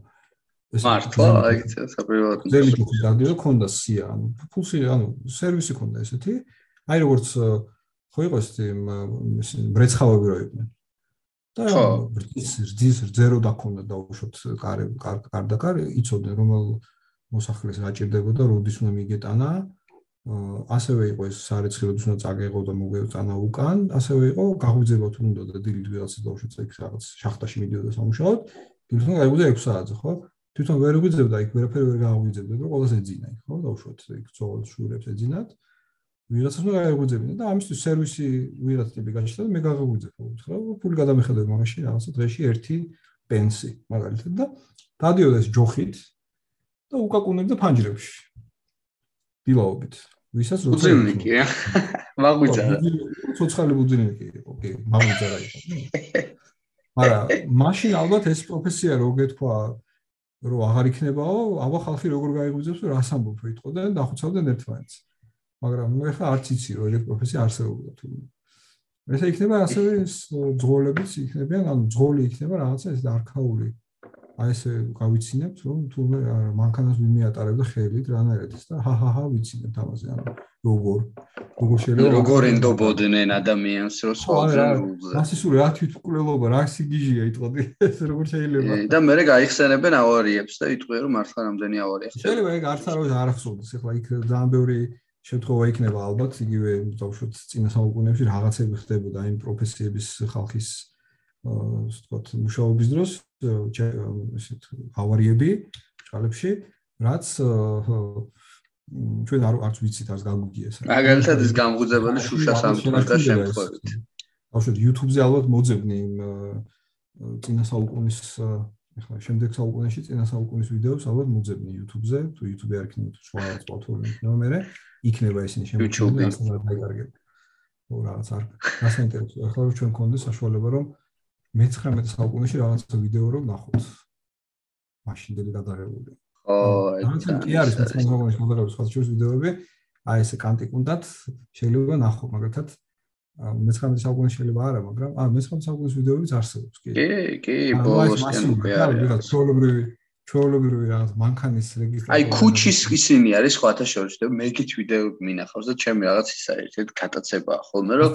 Speaker 1: ეს მართლა აი ეს აპრილად.
Speaker 2: ზემით იყო დადიო, ქონდა სია, ანუ ფულსი, ანუ სერვისი ქონდა ესეთი. აი როგორც ხო იყო ეს ბრეცხავები რო იყვნენ. და რძის რძის ზერო დაქონდა და უშოთ კარი კარდა კარი იცოდნენ რომ მოსახლეს რა ჭირდებოდა როდის უნდა მიგეტანა ასევე იყო ეს სარეცხი როდის უნდა წაგეღო და მოგეწანა უკან. ასევე იყო გაღვიძება თუ უნდა და დილით ვიღაცა და უშოთ ეს რაღაც შახტაში მიდიოდა სამუშაოდ. თვითონ გაიღვიძა 6 საათზე ხო? თვითონ ვერ ვიძებდა იქ ვერაფერი ვერ გაღვიძებდა და ყოველს ეძინა იქ ხო? და უშოთ იქ ძოღოლ შურებს ეძინათ. ვიღაცას უნდა გაიღვიძებინა და ამისთვის სერვისი ვიღაც ტიპი გაჩნდა და მე გაღვიძებ ხო ფული გადამეხედავ მაგაში რაღაცა დღეში ერთი პენსი მაგალითად და დადიოდა ეს ჯოხით და უკაკუნებდა ფანჯრებში. დილაობით ვისაც
Speaker 1: როცა უძინიკი მაგვიძარა.
Speaker 2: ცოცხალი უძინიკი იყო. კი მაგვიძარა იყო. მაგრამ მაშინ ალბათ ეს პროფესია რო გეთქვა რომ აღარ იქნებაო აბა ხალხი როგორ გაიღვიძებს რას ამბობ ეთყოდან დახუცავდნენ ერთმანეთს. მაგრამ მე ხა არც იცი რომ ეს პროფესია არსებობდა თუ ესე იქნება ასევე ძღოლებიც იქნებიან ანუ ძღოლი იქნება რაღაცა ეს არქაული აი ესე გავიცინებთ რომ თურმე მანქანას მიმეატარებდა ხელით რანაირად ის და ჰაჰაჰა ვიცინებთ ამაზე ანუ როგორ? როგორ შეიძლება
Speaker 1: როგორ ენდობოდნენ ადამიანს რომ სწორად
Speaker 2: ასისური რა თვითმკვლელობა რა სიგიჟია იტყოდი ეს როგორ შეიძლება?
Speaker 1: და მე გაიხსენებენ ავარიებს და იტყვიან რომ მართლა რამდენი ავარია
Speaker 2: ხდება შეიძლება ეგ არც არავის არ ახსოვდეს ეხლა იქ ძალიან ბევრი შემთხვევა იქნება ალბათ იგივე ბავშვებს წინა საუკუნეებში რაღაცები ხდებოდა იმ პროფესიების ხალხის ასე ვთქვათ მუშაობის დროს ესეთ ავარიები ჭალებში რაც ჩვენ არ არც ვიცით არც გაგუგია ეს
Speaker 1: მაგალითად ეს გამღუძებელი შუშას ამთქვა შემთხვევით
Speaker 2: ბავშვებს YouTube-ზე ალბათ მოძებნი იმ წინა საუკუნის ეხლა შემდეგ საუკუნეში წინა საუკუნის ვიდეოს ალბათ მოძებნი YouTube-ზე თუ YouTube-ი არ იქნება თუ სხვა პლატფორმები იქნება მე იქნება ისინი შემოგვიყვება ასე რა დაიგარგება. ო რაღაც არ გასაინტერესო. ახლა ჩვენ გქონდეს საშუალება რომ მე-19 საუკუნეში რაღაც ვიდეო რომ ნახოთ. მაშინდელი გადაღებული.
Speaker 1: ო,
Speaker 2: ეს კი არის მე-19 საუკუნეში გადაღებული სხვა შორის ვიდეოები. აი ესე კანტიკუნდათ შეიძლება ნახო, მაგალითად მე-19 საუკუნეში შეიძლება არა, მაგრამ აა მე-19 საუკუნის ვიდეოებიც არსებობს კი.
Speaker 1: კი, კი, ბოლოსკენ უკვე
Speaker 2: არის. ჩაოლებრივი ჩვეულებრივი რაღაც მანქანის რეგისტრაცია.
Speaker 1: აი ქუჩის ისინი არის სხვათა შორის და მე კით ვიდეო მინახავს და ჩემი რაღაც ის არის ერთ კატაცება ხოლმე რომ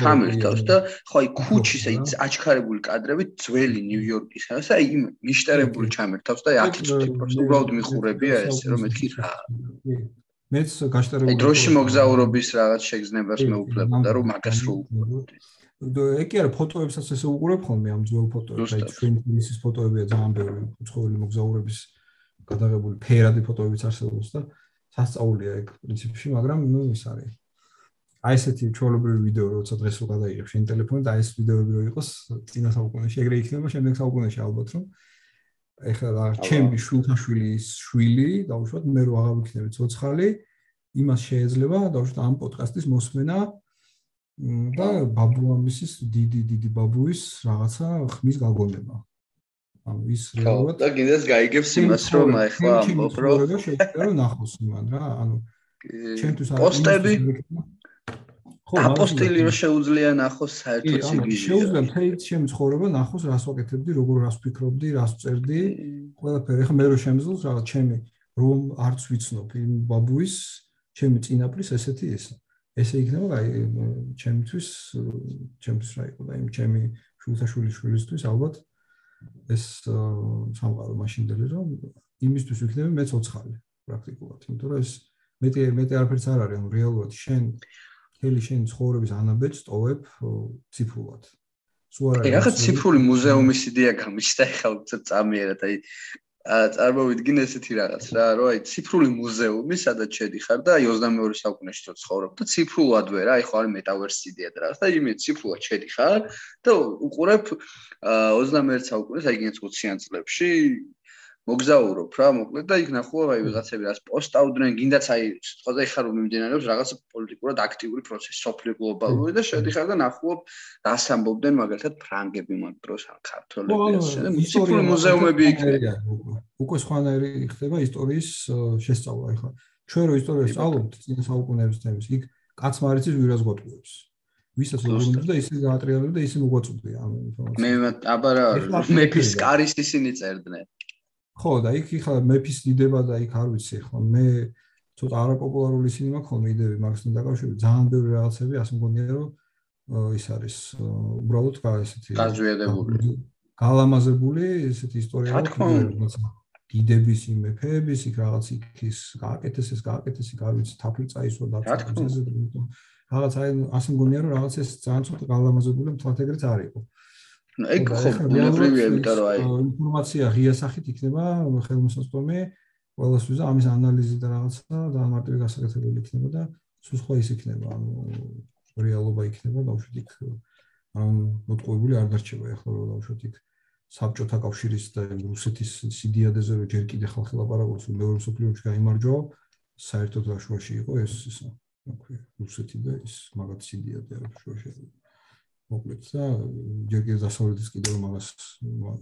Speaker 1: ჩამირთავს და ხო აი ქუჩის აი აჩქარებული კადრები ძველი ნიუ-იორკის ხას აი იმ მიშტერებული ჩამირთავს და 10 წუთი უბრალოდ მიხურებია ეს რომ მეთქი რა
Speaker 2: მეც გაშტერებული
Speaker 1: დროში მოგზაურობის რაღაც შეგზნებას მეუფლებოდა რომ მაგას რო უყურებდი
Speaker 2: ეკი არა ფოტოებსაც ესე უყურებ ხოლმე ამ ძველ ფოტოებს. აი ჩვენ ისის ფოტოებია ძალიან ბევრი უცხოელი მოგზაურების გადაღებული ფერადი ფოტოებიც არსებობს და სასწაულია ეგ პრინციპში მაგრამ ნუ ის არის. აი ესეთი ჩვეულებრივი ვიდეო როცა დღეს რო გადაიღებ შენ ტელეფონით აი ეს ვიდეოები რო იყოს წინა საუკუნეში ეგრე იქნება შემდეგ საუკუნეში ალბათ რომ ეხლა რა ჩემი შულთაშვილის შვილი დაუშვათ მე რო აღარ ვიქნები ცოცხალი იმას შეიძლება დაუშვათ ამ პოდკასტის მოსმენა და ბაბუამისის დიდი დიდი ბაბუის რაღაცა ხმის გაგონება. ანუ ის
Speaker 1: რეალურად და კიდეს გაიგებს იმას რომ ახლა ამბობ რომ
Speaker 2: შეიძლება რომ ნახოს იმან რა, ანუ
Speaker 1: ჩემთვის არის პოსტები ხო, აპოსტილი რომ შეუძლია ნახოს საერთოდ სიგიჟე.
Speaker 2: შეუძლია მთელი ჩემი ცხოვრება ნახოს რას ვაკეთებდი, როგორ რას ვფიქრობდი, რას წერდი, ყველაფერი. ახლა მე რო შემძლოს რაღაც ჩემი რომ არც ვიცნობ იმ ბაბუის ჩემი წინაპრის ესეთი ისე. ესე იქნება აი ჩემთვის ჩემთვის რა იყო და იმ ჩემი შულთაშვილის შვილისთვის ალბათ ეს სამყარო მაშინდელი რომ იმისთვის ვიქნები მე ცოცხალი პრაქტიკულად იმიტომ რომ ეს მეტი მეტი არაფერს არ არის ანუ რეალურად შენ მთელი შენი ცხოვრების ანაბეჭ სტოვებ ციფრულად.
Speaker 1: სულ არა. ეხლა ციფრული მუზეუმის იდეა გამიშთა ეხლა უცებ წამიერად აი წარმოვიდგინე ესეთი რაღაც რა, რომ აი ციფრული მუზეუმი, სადაც შედიხარ და აი 22 საუკუნეში თუ ცხოვრობ და ციფრულად ვერ, აი ხო არის მეტავერსი იდეა და რაღაც და იმით ციფრულად შედიხარ და უყურებ 21 საუკუნეს, აი გინც 20-იან წლებში მოგზაურობ რა, მოკლედ და იქ ნახულობ აი ვიღაცები რას პოსტაუდნენ, გინდაც აი სხვაზე ხარ რომ მიმდინარეობს რაღაც პოლიტიკურად აქტიური პროცესი, სოფლიო გლობალური და შედიხარ და ნახულობ რას ამბობდნენ მაგალითად ფრანგები მაგ დროს ან ქართველები და ციფრული მუზეუმები იქნება.
Speaker 2: უკვე სხვანაირი ხდება ისტორიის შესწავლა ეხლა. ჩვენ რო ისტორიას სწავლობთ წინა საუკუნეების თემის, იქ კაცმა არიცის ვირას გოტყუებს. ვისაც როგორ უნდა და ისე გაატრიალებს და ისე მოგვაწოდია ამ ინფორმაციას.
Speaker 1: მე აბა რა მეფის კარის ისინი წერდნენ.
Speaker 2: ხო და იქ ხა მეფის დიდება და იქ არ ვიცი ხო მე ცოტა არაპოპულარული ისინი მაქვს ხოლმე იდეები მაგასთან დაკავშირებით. ძალიან ბევრი რაღაცები ასე მგონია რომ ის არის უბრალოდ კა ესეთი
Speaker 1: გაძვედებული
Speaker 2: გალამაზებული ესეთი ისტორია აქვს დიდების იმ მეფეების იქ რაღაც იქ ის გააკეთეს ეს გააკეთეს იქ არ ვიცი თაფლი წაისვა და რაღაც აი ასე მგონია რომ რაღაც ეს ძალიან ცოტა გალამაზებული მთლად ეგრეც არ იყო
Speaker 1: ეგ ხო ბუნებრივია იმიტომ რომ აი
Speaker 2: ინფორმაცია ღია სახით იქნება ხელმისაწვდომი ყველასთვის და ამის ანალიზი და რაღაცა და მარტივი გასაკეთებელი იქნება და სულ სხვა ის იქნება ანუ რეალობა იქნება ბავშვით იქ ანუ მოტყუებული არ დარჩება ახლა რომ ბავშვით იქ საბჭოთა კავშირის და რუსეთის სიდიადეზე რომ ჯერ კიდე ხალხი ლაპარაკობს მეორე მსოფლიო ომში გამარჯვა საერთოდ რაშუაში იყო ეს ისე აკვი რუსეთი და ის მაგათ სიდიადე არის შუაში მოკლედ და ჯერ კიდევ დასავლეთის კიდევ მაგას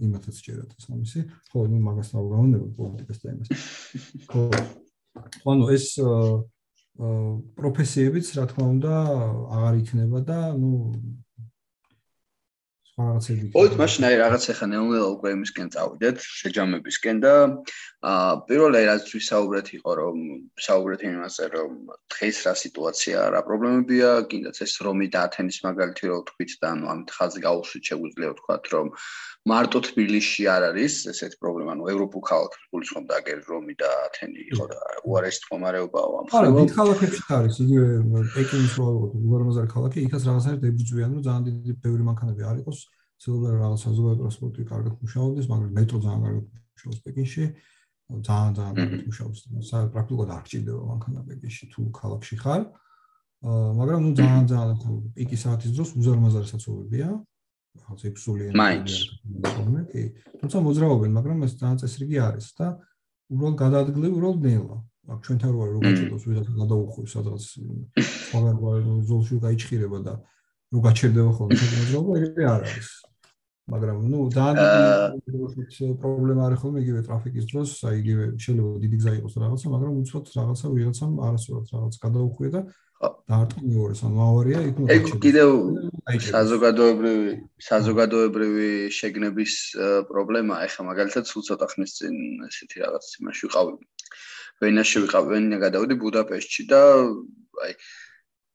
Speaker 2: იმათაც ჭერათ ეს ამისი. ხო ნუ მაგას თავ გავუნება პოლიტიკას და იმას. ხო. ანუ ეს პროფესიებიც რა თქმა უნდა აღარ იქნება და სხვა რაღაცები.
Speaker 1: ოღონდ მაშინ აი რაღაც ახლა ნეონელა უკვე იმისკენ წავიდეთ, შეჯამებისკენ და აა პირველ რაც ვისაუბრეთ იყო რომ საუბრეთ იმაზე რომ დღეს რა სიტუაცია, რა პრობლემებია, კიდაც ეს რომი და ათენის მაგალითი რო ვთქვით და ანუ ამით ხაზი გაუშვით შეგვიძლია ვთქვათ რომ მარტო თბილისში არ არის ესეთი პრობლემა, ანუ ევროპულ ქალაქებში გულისხმობ და აგერ რომი და ათენი იყო და უარეს თქმარეობაა ამ
Speaker 2: ხალხს. არა, დიდ ქალაქებში არის, იგივე პეკინის ვაღოთ, უარმაზარ ქალაქი, იქაც რაღაცნაირად ებრძვიან, რომ ძალიან დიდი ბევრი მანქანები არ იყოს, ცდილობენ რაღაც საზოგადო ტრანსპორტი კარგად მუშაობდეს, მაგრამ მეტრო ძალიან კარგად მუშაობს პეკინში. ძალიან ძალიან კარგად მუშაობს. პრაქტიკულად არ ჭირდება მანქანა პეკინში თუ ქალაქში ხარ. აა მაგრამ ნუ ძალიან ძალიან პიკი საათის დროს უზარმაზარი საცობებია. რაღაც ექსულიანი
Speaker 1: მაინც
Speaker 2: კი თუმცა მოძრაობენ მაგრამ ეს დაწესრიგი არის და უბრალოდ გადაადგილებ უბრალოდ ნელა აქ ჩვენთან რო როგორ გაჩერდოს ვიღაც გადაუხვევ სადღაც სხვა ზოლში გაიჭირება და რო გაჩერდება ხოლმე მოძრაობა ეგრე არ არის მაგრამ ნუ ძალიან პრობლემა არის ხოლმე იგივე ტრაფიკის დროს აი იგივე შეიძლება დიდი გზა იყოს რაღაცა მაგრამ უცბად რაღაცა ვიღაცამ არასდროს რაღაც გადაუხვია და დაარტყა მეორე სამავარია იქ
Speaker 1: უნდა ეგ კიდევ საზოგადოებრივი საზოგადოებრივი შეგნების პრობლემა ეხა მაგალითად სულ ცოტა ხნის წინ ესეთი რაღაც იმაში ვიყავი. ვენაში ვიყავი ვენა გადავდი ბუდაპეშტში და აი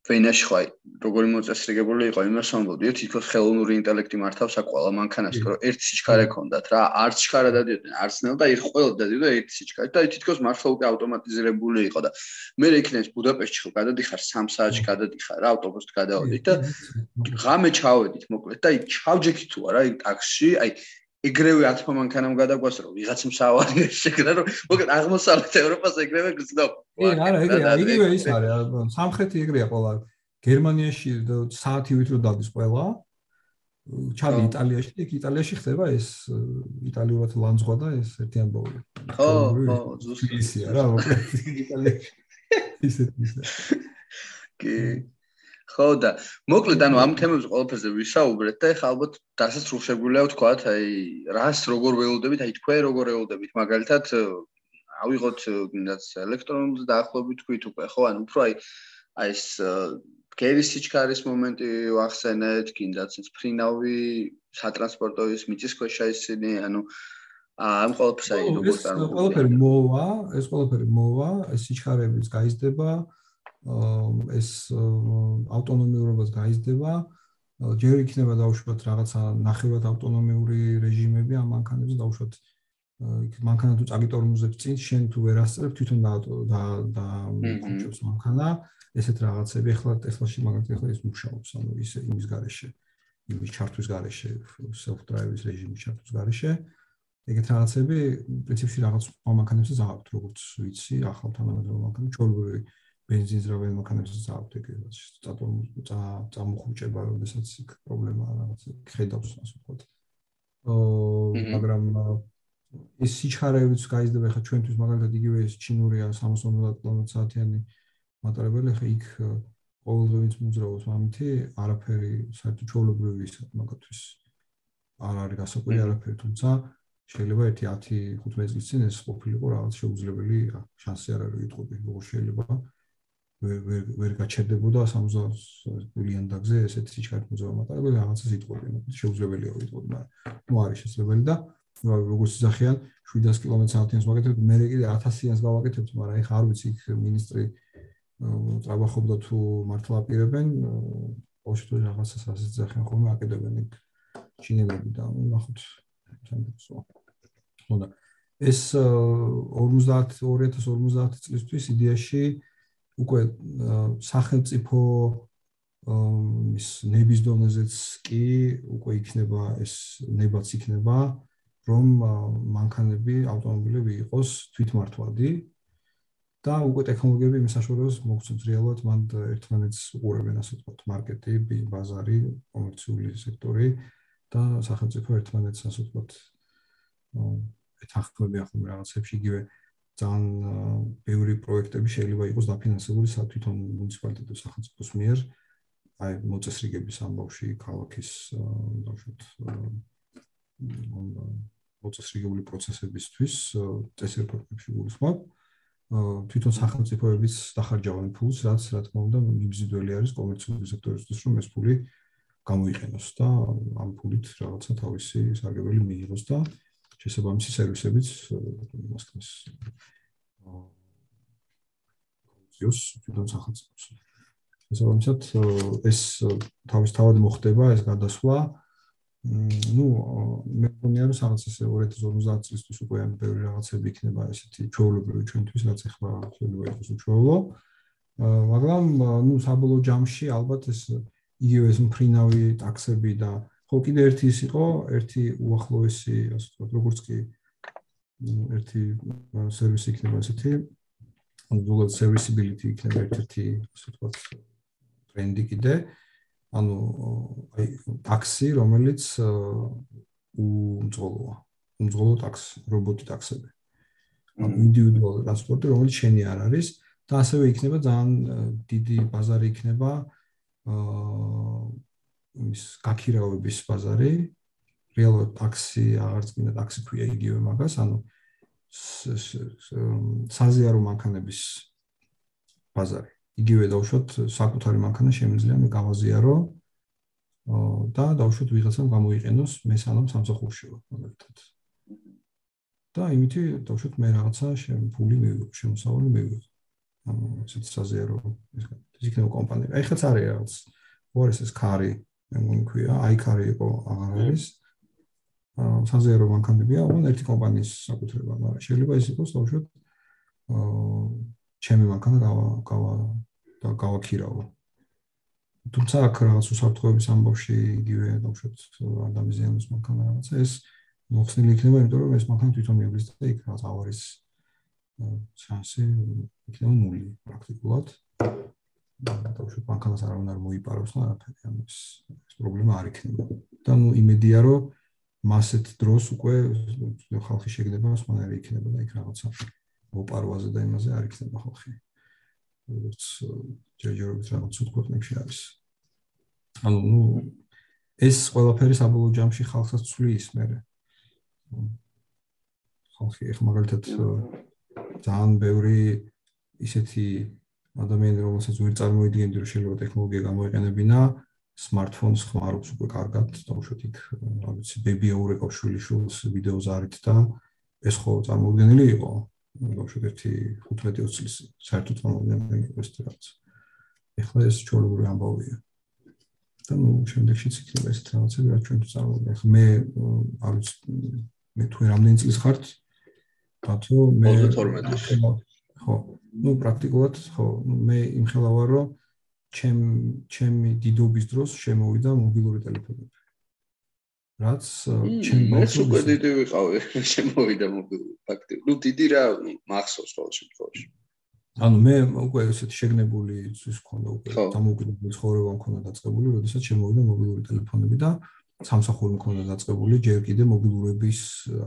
Speaker 1: ვენაში ხო აი როგორი მოწესრიგებული იყო იმას ამბობდი. თითქოს ხელოვნური ინტელექტი მართავს აქ ყველა მანქანას რომ ერთ სიჩქარე ქონდათ რა. არც სიჩქარა დადიოდნენ არც ნელ და ერთ ყველა დადიოდა ერთ სიჩქარე და თითქოს მართლა უკვე ავტომატიზირებული იყო და მე რექნეს ბუდაპეშტში ხო გადადიხარ 3 საათში გადადიხარ რა ავტობუსით გადავედით და ღამე ჩავედით მოკლედ და აი ჩავჯექი თუ არა აი ტაქსში აი ეგრევე 10 მანქანამ გადაგვას რომ ვიღაც მსავალი შეგრა რომ მოკლედ აღმოსავლეთ ევროპას ეგრევე გზნობ.
Speaker 2: კი, არა, ეგრეა, იგივე ის არის. სამხრეთი ეგრეა ყველა. გერმანიაში საათი ვით რო დადის ყველა. ჩადი იტალიაში, იქ იტალიაში ხდება ეს იტალიურად ლანძღვა და ეს ერთი ამბავი.
Speaker 1: ხო, ხო, ზუსტად
Speaker 2: ისია რა, მოკლედ იტალიაში. ისეთ ისე.
Speaker 1: კი. ხო და მოკლედ ანუ ამ თემებზე ყველაფერზე ვისაუბრეთ და ეხლა ალბათ დასასრულშეგვიძლია ვთქვათ, აი რას როგორ ველოდებით, აი თქვენ როგორ ველოდებით, მაგალითად ავიღოთ გინდათ ელექტრონულ დაახლოებით თქვით უკვე, ხო, ანუ უფრო აი აი ეს კერის სიჩქარის მომენტი ვახსენეთ, გინდათ ეს ფრინავი სატრანსპორტო ის მიწისქვეშა ისინი, ანუ ამ ყველაფერს აი როგორ
Speaker 2: წარმოგვიდგენთ. ეს ყველაფერი მოვა, ეს ყველაფერი მოვა, ეს სიჩქარების გაიზრდება, ეს ავტონომიურობას გაიზრდება. ჯერ იქნება დაუშვათ რაღაცა ნახევრად ავტონომიური რეჟიმები ამ მანქანებზე დაუშვათ იქ მანქანა თუ წაგიტორმუზებს წინ შენ თუ ვერ ასწრებ თვითონ და და და ხუჭობს მანქანა. ესეთ რაღაცები ახლა ტესლაში მაგალითად ახლა ის მუშაობს ანუ ის იმის garaშე იმის ჩართვის garaშე self drive-ის რეჟიმის ჩართვის garaშე ეგეთ რაღაცები პრინციპში რაღაც მანქანებს ზაავთ როგორც ვიცი ახალ თანამედროვე მანქანა ჩოლბური ბენზინს რა მანქანებს ზაავთ ეგ წა წამოხუჭება როდესაც იქ პრობლემაა რაღაც ხედავს ასე ვთქვათ. მაგრამ ის სიჩქარეებიც გაიზრდება ხა ჩვენთვის მაგალითად იგივე ეს ჩინურია 60-50 კმ/სთ-იანი მატარებელი ხა იქ ყოველდღე ვინც მოძრაობს ამითი არაფერი საერთოდ ჩაოლებრივი ის მაგათთვის არ არის გასაკვირი არაფერი თუმცა შეიძლება ერთი 10-15 წლის წინ ეს ყოფილიყო რაღაც შეუძლებელი შანსი არ არის ვიტყოდი როგორ შეიძლება ვერ ვერ გაჩერდებოდა 60 მილიონი დაგზე ესეთი სიჩქარე მოძრაობა მატარებელი რაღაცას იტყოდი შეუძლებელია ვიტყოდი მაგრამ ნუ არის შესაძლებელი და როგორც ისახიან 700 კმ/სთ-ს ვაკეთებ, მე კიდე 1000-იანს გავაკეთებ, მაგრამ ეხა არ ვიცი იქ ministri ტრაბახობდა თუ მართლა აპირებენ, ოშტო რაღაცას ასეთ ზახიან ხოლმე აკეთებენ იქ ჩინელები და ნახოთ თანდაო. ხოდა ეს 50 2050 წლისთვის იდეაში უკვე სახელმწიფო ის ნების დონეზეც კი უკვე იქნება ეს ნებაც იქნება რომ მანქანები, ავტომობილები იყოს თვითმართვადი და უკვე ტექნოლოგიები იმის საშუალებას მოგცემს რეალურად მან ერთმანეთს უყურებენ ასე ვთქვათ მარკეტი, ბაზარი, კომერციული სექტორი და სახელმწიფო ერთმანეთს ასე ვთქვათ ეთანხმები ახლა რაღაცებში იგივე ძალიან ბევრი პროექტები შეიძლება იყოს დაფინანსებული თვითონ მუნიციპალიტეტის სახელმწიფოს მიერ აი მოწესრიგების ამბავში ქალაქის ბავშვით მოწესრიგებული პროცესებისთვის წესრიგებში გულისხმობ. თვითონ სახელმწიფოებიც დახარჯავენ ფულს, რაც რა თქმა უნდა მიბზიდველი არის კომერციული სექტორისთვის, რომ ეს ფული გამოიყენოს და ამ ფულით რაღაცა თავისი სარგებელი მიიღოს და შესაბამისი სერვისებიც მოსკოვს კონსიუს თვითონ სახელმწიფოს. შესაბამისად ეს თავის თავად მოხდება ეს გადასვლა ну მე მგონია რომ რაღაც ესე 2050 წლისთვის უკვე ამ ბევრი რაღაცები იქნება ესეთი ჩვეულებრივი ჩვენთვის რაც ახლა შეიძლება იყოს უჩვეულო მაგრამ ну საბოლოო ჯამში ალბათ ეს იგივე ეს მფრინავი ტაქსები და ხო კიდე ერთი ის იყო ერთი უახლოესი ასე ვთქვათ როგორც კი ერთი სერვისი იქნება ესეთი ზოგადად serviceability იქნება ერთ-ერთი ასე ვთქვათ ტრენდი კიდე ანუ აი ტაქსი, რომელიც უმძღოლოა. უმძღოლო ტაქსი, რობოტი ტაქსები. ანუ ინდივიდუალური ტრანსპორტი, რომელიც შენი არ არის და ასევე იქნება ძალიან დიდი ბაზარი იქნება აა ის გაქირავების ბაზარი. რეალურად ტაქსი აღარც მინდა ტაქსი ქვია იგივე მაგას, ანუ საზიარო მანქანების ბაზარი. იგივე დავუშვათ საკუთარი მანქანა შემიძლია მე გავაზიარო და დავუშვათ ვიღაცამ გამოიყენოს მესამე სამსახურში მაგალითად და იმითი დავუშვათ მე რაღაცა შემფული მივიღო შემოსავალი მივიღო ანუ ესეც საზიარო ეს იქნება კომპანია აი ხაც არის რაღაც უარეს ეს კარი მე მგონია აი კარი იყო აღარ არის აა საზიარო მანქანებია ოღონ ერთი კომპანიის საკუთრება მაგრამ შეიძლება ის იყოს დავუშვათ აა ჩემი მანქანა გავა გავა და გავაქირავო. თუმცა აქ რაღაც უსაფრთხოების ამბავში იგივე დავუშვათ ადამიანის მანქანა რაღაცა ეს მოხსნილი იქნება, იმიტომ რომ ეს მანქანა თვითონ მიგვიზდა და იქ რაღაც ავარის შანსი იქნება ნული პრაქტიკულად. მანქანას არავინ არ მოიპაროს და არაფერი ამ ეს პრობლემა არ იქნება. და ნუ იმედია რომ მასეთ დროს უკვე ხალხი შეგდება, სპონსორი იქნება და იქ რაღაცა მოპარვაზე და იმაზე არ იქნება ხალხი. როგორც ჯერჯერობით რაღაც ცუდ ქვეყნებში არის. ანუ ნუ ეს ყველაფერი საბოლოო ჯამში ხალხსაც ცვლის მე. ხალხი ახ მაგალითად ძალიან ბევრი ისეთი ადამიანები რომელსაც ვერ წარმოიდგენდი რომ შეიძლება ტექნოლოგია გამოიყენებინა smartphones ხმარობს უკვე კარგად, თუმცა იქ რა ვიცი ბებია ურეკავს შვილიშვილს ვიდეოზე არით და ეს ხო წარმოუდგენელი იყო. ბავშვი ერთი 15-20 წლის საერთოდ მომდენ ეს რაღაც. ეხლა ეს ჩოლური ამბავია. და ნუ შემდეგში ციკლი ეს რაღაცები რა ჩვენ წარმოვიდგინეთ. ახლა მე არ ვიცი მე თუ რამდენი წლის ხართ ბათო მე 22-ში ხო ну პრაქტიკულად ხო მე იმხელა ვარ რომ ჩემ ჩემი დიდობის დროს შემოვიდა მობილური ტელეფონები რაც
Speaker 1: ჩემ ბავშვს უკვე დიდი ვიყავი შემოვიდა მობილური ფაქტი ну დიდი რა მახსოვს ყოველ შემთხვევაში
Speaker 2: ანუ მე უკვე ესეთ შეგნებული ის ქონდა უკვე დამოუკიდებელი ცხოვრება მქონდა დაწყებული, როდესაც შემოვიდა მობილური ტელეფონები და სამსახური მქონდა დაწყებული ჯერ კიდე მობილურების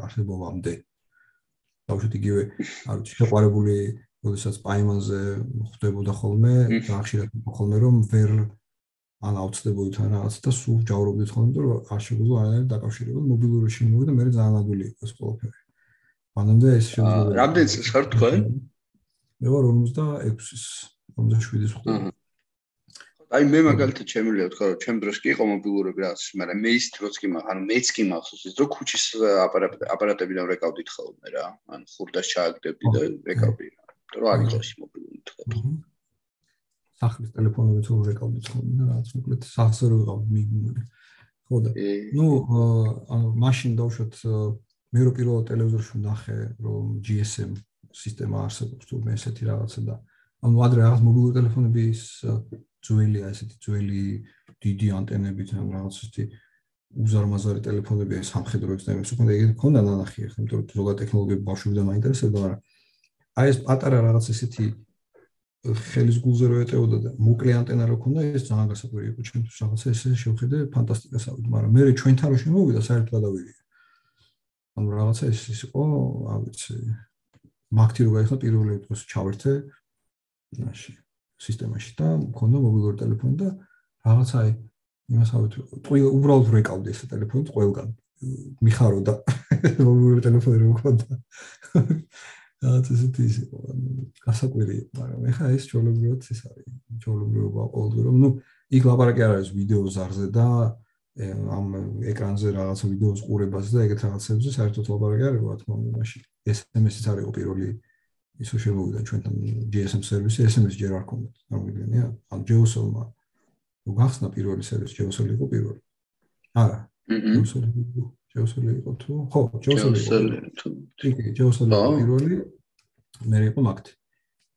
Speaker 2: არსებობამდე. ბავშვი იგივე არ ვიცი შეყარებული როდესაც პაიმანზე ხვდებოდა ხოლმე და ახშირად ხოლმე რომ ვერ ან აუცდებოდით ან რაღაც და სულ ჯავრობდით ხოლმე რომ არ შეგვიძლია არანაირ დაკავშირებულ მობილური შემოვიდა მე ძალიან ადვილი იყო ეს ყველაფერი. მანამდე ეს
Speaker 1: შეგვიძლია რამდენი წელს ხარ თქვენ?
Speaker 2: მე ვარ 46-ის 57-ის ხვდება
Speaker 1: აი მე მაგალითად შემიძლია ვთქვა რომ ჩემ დროს კი იყო მობილურები რაღაც მაგრამ მე ის დროს კი მაგ ანუ მეც კი მახსოვს ის რომ ქუჩის აპარატებიდან რეკავდით ხოლმე რა. ანუ ხურდას ჩააგდებდი და რეკავდი რა რომ არ იყო ის მობილური თქვა
Speaker 2: სახლის ტელეფონები თუ რეკავდით ხოლმე და რაღაც მოკლედ სახს რო ვიყავ მიგმული ხო და ნუ ანუ მაშინ დავშოთ მე რო პირველ ტელევიზორში ვნახე რომ GSM სისტემა არსებობს თუ მე ესეთი რაღაცა და ანუ ადრე რაღაც მობილური ტელეფონების ძველია ესეთი ძველი დიდი ანტენებით ან რაღაც ესეთი უზარმაზარი ტელეფონები ეს სამხედრო ექსპერიმენტს უკვე ეგეთი ქონდა ნანახი ახლა იმიტომ რომ ზოგადად ტექნოლოგიები ბავშვებიდან მაინტერესებდა მაგრამ აი ეს პატარა რაღაც ესეთი ხელის გულზე რო ეტეოდა და მოკლე ანტენა რო ქონდა ეს ძალიან გასაკვირი იყო ჩემთვის რაღაცა ესე შევხედე ფანტასტიკას ავიდ მაგრამ მე ჩვენთან რო შემოვიდა საერთოდ გადავიდე ანუ რაღაცა ეს იყო არ ვიცი მაგთი რო გაიხსნა პირველი დროს ჩავერთე მაშინ სისტემაში და მქონდა მობილური ტელეფონი და რაღაცა აი იმას ავით უბრალოდ რეკავდი ეს ტელეფონი ყველგან. მიხარო და მობილური ტელეფონი რო მქონდა რაღაც ესეთი ის იყო გასაკვირი მაგრამ ეხა ეს ჩოლებრივად ის არის ჩოლებრივობა ყოველდღე რომ ნუ იქ ლაპარაკი არ არის ვიდეო ზარზე და ამ ეკრანზე რაღაცა ვიდეოს ყურებას და ეგეთ რაღაცებზე საერთოდ ლაპარაკი არ არის რა თქმა უნდა მაშინ. SMS-იც არ იყო პირველი ისო შემოვიდა ჩვენთან GSM სერვისი SMS ჯერ არ ქონდა გამიგენია ან JOSL-მა თუ გახსნა პირველი სერვისი JOSL იყო პირველი. არა JOSL იყო JOSL იყო თუ? ხო JOSL იყო. კი JOSL იყო პირველი მე იყო მაგთი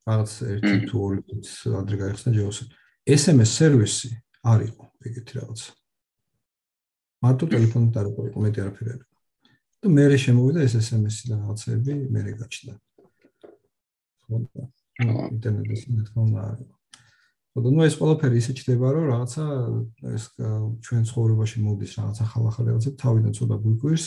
Speaker 2: რაღაც ერთი თუ ორი წუთს ადრე გაიხსნა JOSL SMS სერვისი არ იყო ეგეთი რაღაცა მარტო ტელეფონით არ იყო მეტი არაფერი არ იყო და მე შემოვიდა ეს SMS-ი და რაღაცები მე გაჩნდა. ხო და ინტერნეტის თქმა არ იყო და ნუ ეს ყველაფერი ისე ჩდება რომ რაღაცა ეს ჩვენ ცხოვრებაში მოდის რაღაც ახალ ახალ რაღაცები თავიდან ცოტა გვიგვირს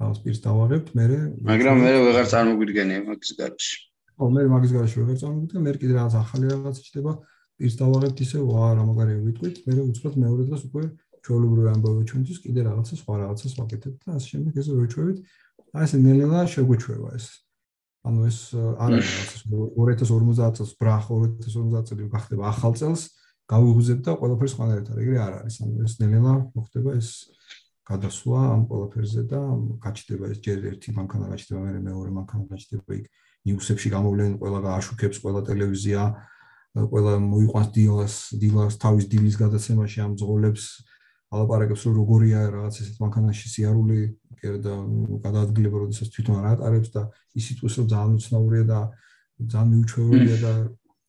Speaker 2: რაღაც პირს დავაღებთ მე
Speaker 1: მაგრამ მე ვეღარ წარმოგვიდგენია მაგის გარშე
Speaker 2: ხო მე მაგის გარშე ვეღარ წარმოგვიდგენ მე კიდე რაღაც ახალი რაღაცა ჩდება პირს დავაღებთ ისე ვა რა მაგარია ვიტყვით მე უცბად მეორე დღეს უკვე ჩვეულებრივი ამბავი ჩვენთვის კიდე რაღაცა სხვა რაღაცას ვაკეთებ და ასე შემდეგ ესე ვეჩვევით აი ეს ნელ-ნელა შეგვეჩვევა ეს ანუ ეს არის 2050 წელს ბრახ 2050 წელი გახდება ახალ წელს გავიღვიძებ და ყველაფერი სხვანაირად არის ეგრე არ არის. ანუ ეს ნელ-ნელა მოხდება ეს გადასვლა ამ ყველაფერზე და გაჩნდება ეს ჯერ ერთი მანქანა გაჩნდება მე მეორე მანქანა გაჩნდება იქ ნიუსებში გამოვლენ ყველა გააშუქებს ყველა ტელევიზია ყველა მოიყვანს დილას დილას თავის დილის გადაცემაში ამ ძღოლებს ალაპარაკებს რომ როგორია რაღაც ესეთ მანქანაში სიარული და გადაადგილება როდესაც თვითონ არ ატარებს და ისიც უს რომ ძალიან უცნაურია და ძალიან მიუჩვეულია და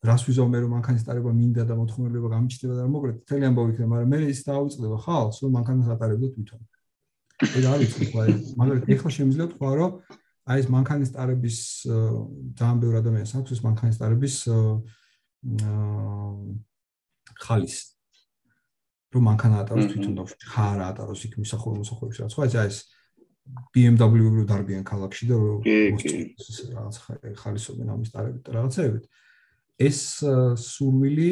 Speaker 2: რას ვიზავ მე რომ მანქანის ტარება მინდა და მოთხოვნილება გამიჩნდება და მოკლედ მთელი ამბავი იქნება მაგრამ მე ის დაუწყდება ხალხს რომ მანქანას ატარებდა თვითონ. ეგ არის თქვა მაგრამ ეხლა შემიძლია თქვა რომ აი ეს მანქანის ტარების ძალიან ბევრი ადამიანს აქვს ეს მანქანის ტარების ხალის რომ მანქანა ატაროს თვითონ და ხარა ატაროს იქ მისახური მოსახლეობის რაც. ხო ეს BMW რო დარბიან ქალაქში და რო რაღაც ხალისობენ ამის ტარებით რაღაცებით ეს სურვილი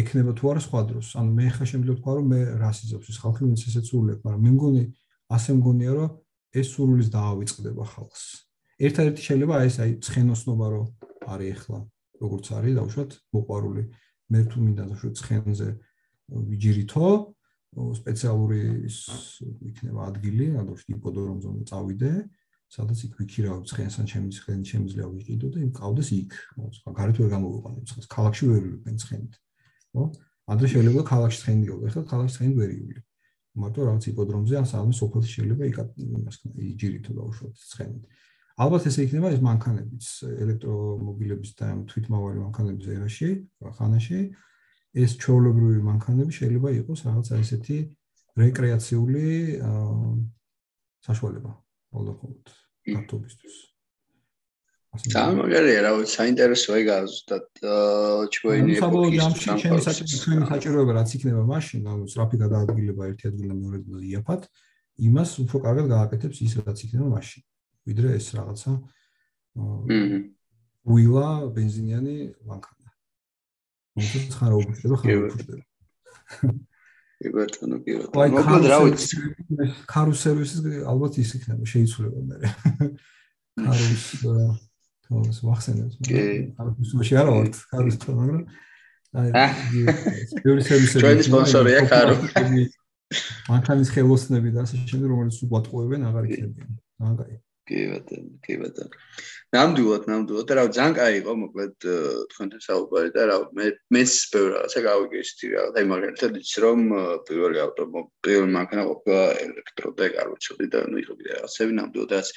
Speaker 2: ექნება თუ არა სხვა დროს? ანუ მე ხა შემიძლია თქვა რომ მე რას იზობს ეს ხალხი ვინც ესეც სურლებ მაგრამ მე მგონი ასე მგონია რომ ეს სურვილის დაავიწყდება ხალხს. ერთადერთი შეიძლება ეს აი ცხენოსნობა რო არის ახლა როგორც არის დაუშვათ მოყარული მე თუ მინდა დაუშვათ ცხენზე ვიჯირითო სპეციალური იქნება ადგილი, ანუ იპოდრომზე წავიდე, სადაც იქ ვიქირავ ცხენსან ჩემი ცხენი შემიძლია ვიყიდო და იმ ყავდეს იქ. ხო, გარეთ ვერ გამოვიყვანე ცხენს, ქალაქში ვერ ვიყენ ცხენით. ხო? ადრე შეიძლება ქალაქში ცხენი იყო, ეხლა ქალაქში ცხენი ვერ ივლი. მარტო რაღაც იპოდრომზე ან სადმე სოფელში შეიძლება იქ იმას იჯირითო დაუშვათ ცხენით. ალბათ ესე იქნება ეს მანქანებიც ელექტრომობილების და თვითმავალი მანქანების ერაში, ხანაში ეს ჩვეულებრივი მანქანები შეიძლება იყოს რაღაც აი ესეთი რეკრეაციული საშუალება ხოლმე გათობისთვის.
Speaker 1: სამაგერია რა ვიცი, საინტერესოა ეგ ზუსტად ჩვენი ეპოქის
Speaker 2: ჩვენი საჭიროება რაც იქნება მაშინ, ანუ სწრაფი გადაადგილება ერთი ადგილიდან მეორე ადგილამდე იაფად, იმას უფრო კარგად გააკეთებს ის რაც იქნება მაშინ, ვიდრე ეს რაღაცა
Speaker 1: მმ
Speaker 2: უილა бенზინიანი ლანქანი. მოკლედ ხარ უბრალოდ ხარ უბრალოდ
Speaker 1: კი ბატონო კი ბატონო მოკლედ რა ვიცი
Speaker 2: კარუ სერვისის ალბათ ის იქნება შეიცვლება მე კარუს თავს ვახსენებ. კი. არის უშე არა ვარ, კარის თო, მაგრამ აი ბევრი სერვისები.
Speaker 1: ჩვენი სპონსორია კარო.
Speaker 2: მანქანის ხელოსნები და ასე შემდეგ, რომელიც უყატყუებენ აღარ იქნებიან. მაგარი.
Speaker 1: კი ბატონო, კი ბატონო. ნამდვილად, ნამდვილად, რა ძალიან კაი იყო, მოკლედ თქვენთან საუბარი და რა მე მეც ბევრ რაღაცა გავიგეშთი რა. აი მაგალითად იცი რომ პირველი ავტომობილი მანქანა ყოფილა ელექტრო და არ ვიცოდი და ნუ იყო კიდე რაღაცები ნამდვილად რაც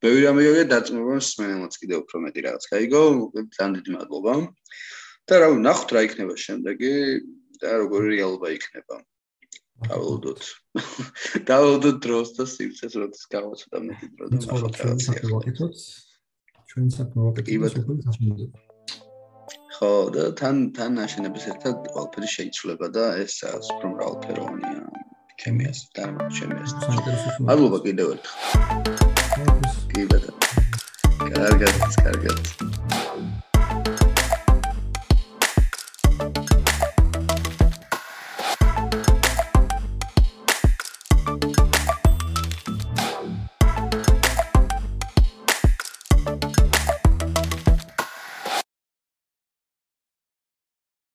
Speaker 1: ბევრი რამე გიგე დაწმობა მსმენელს კიდე უფრო მეტი რაღაც გაიგო ძალიან დიდი მადლობა და რა ვნახოთ რა იქნება შემდეგი და როგორი რეალობა იქნება დავალოდოთ დავალოდოთ დროს და სივრცეს როდის გავაცდა მეტი დრო და
Speaker 2: ნახოთ ვაკეთოთ ჩვენ საქმე ვაკეთოთ
Speaker 1: ხო და თან თან აშენების ერთად ყველაფერი შეიცვლება და ეს უფრო მრავალფეროვანია. ქემიას და ჩემიას მადლობა კიდევ ერთხელ. კი ბატონო. კარგად კარგად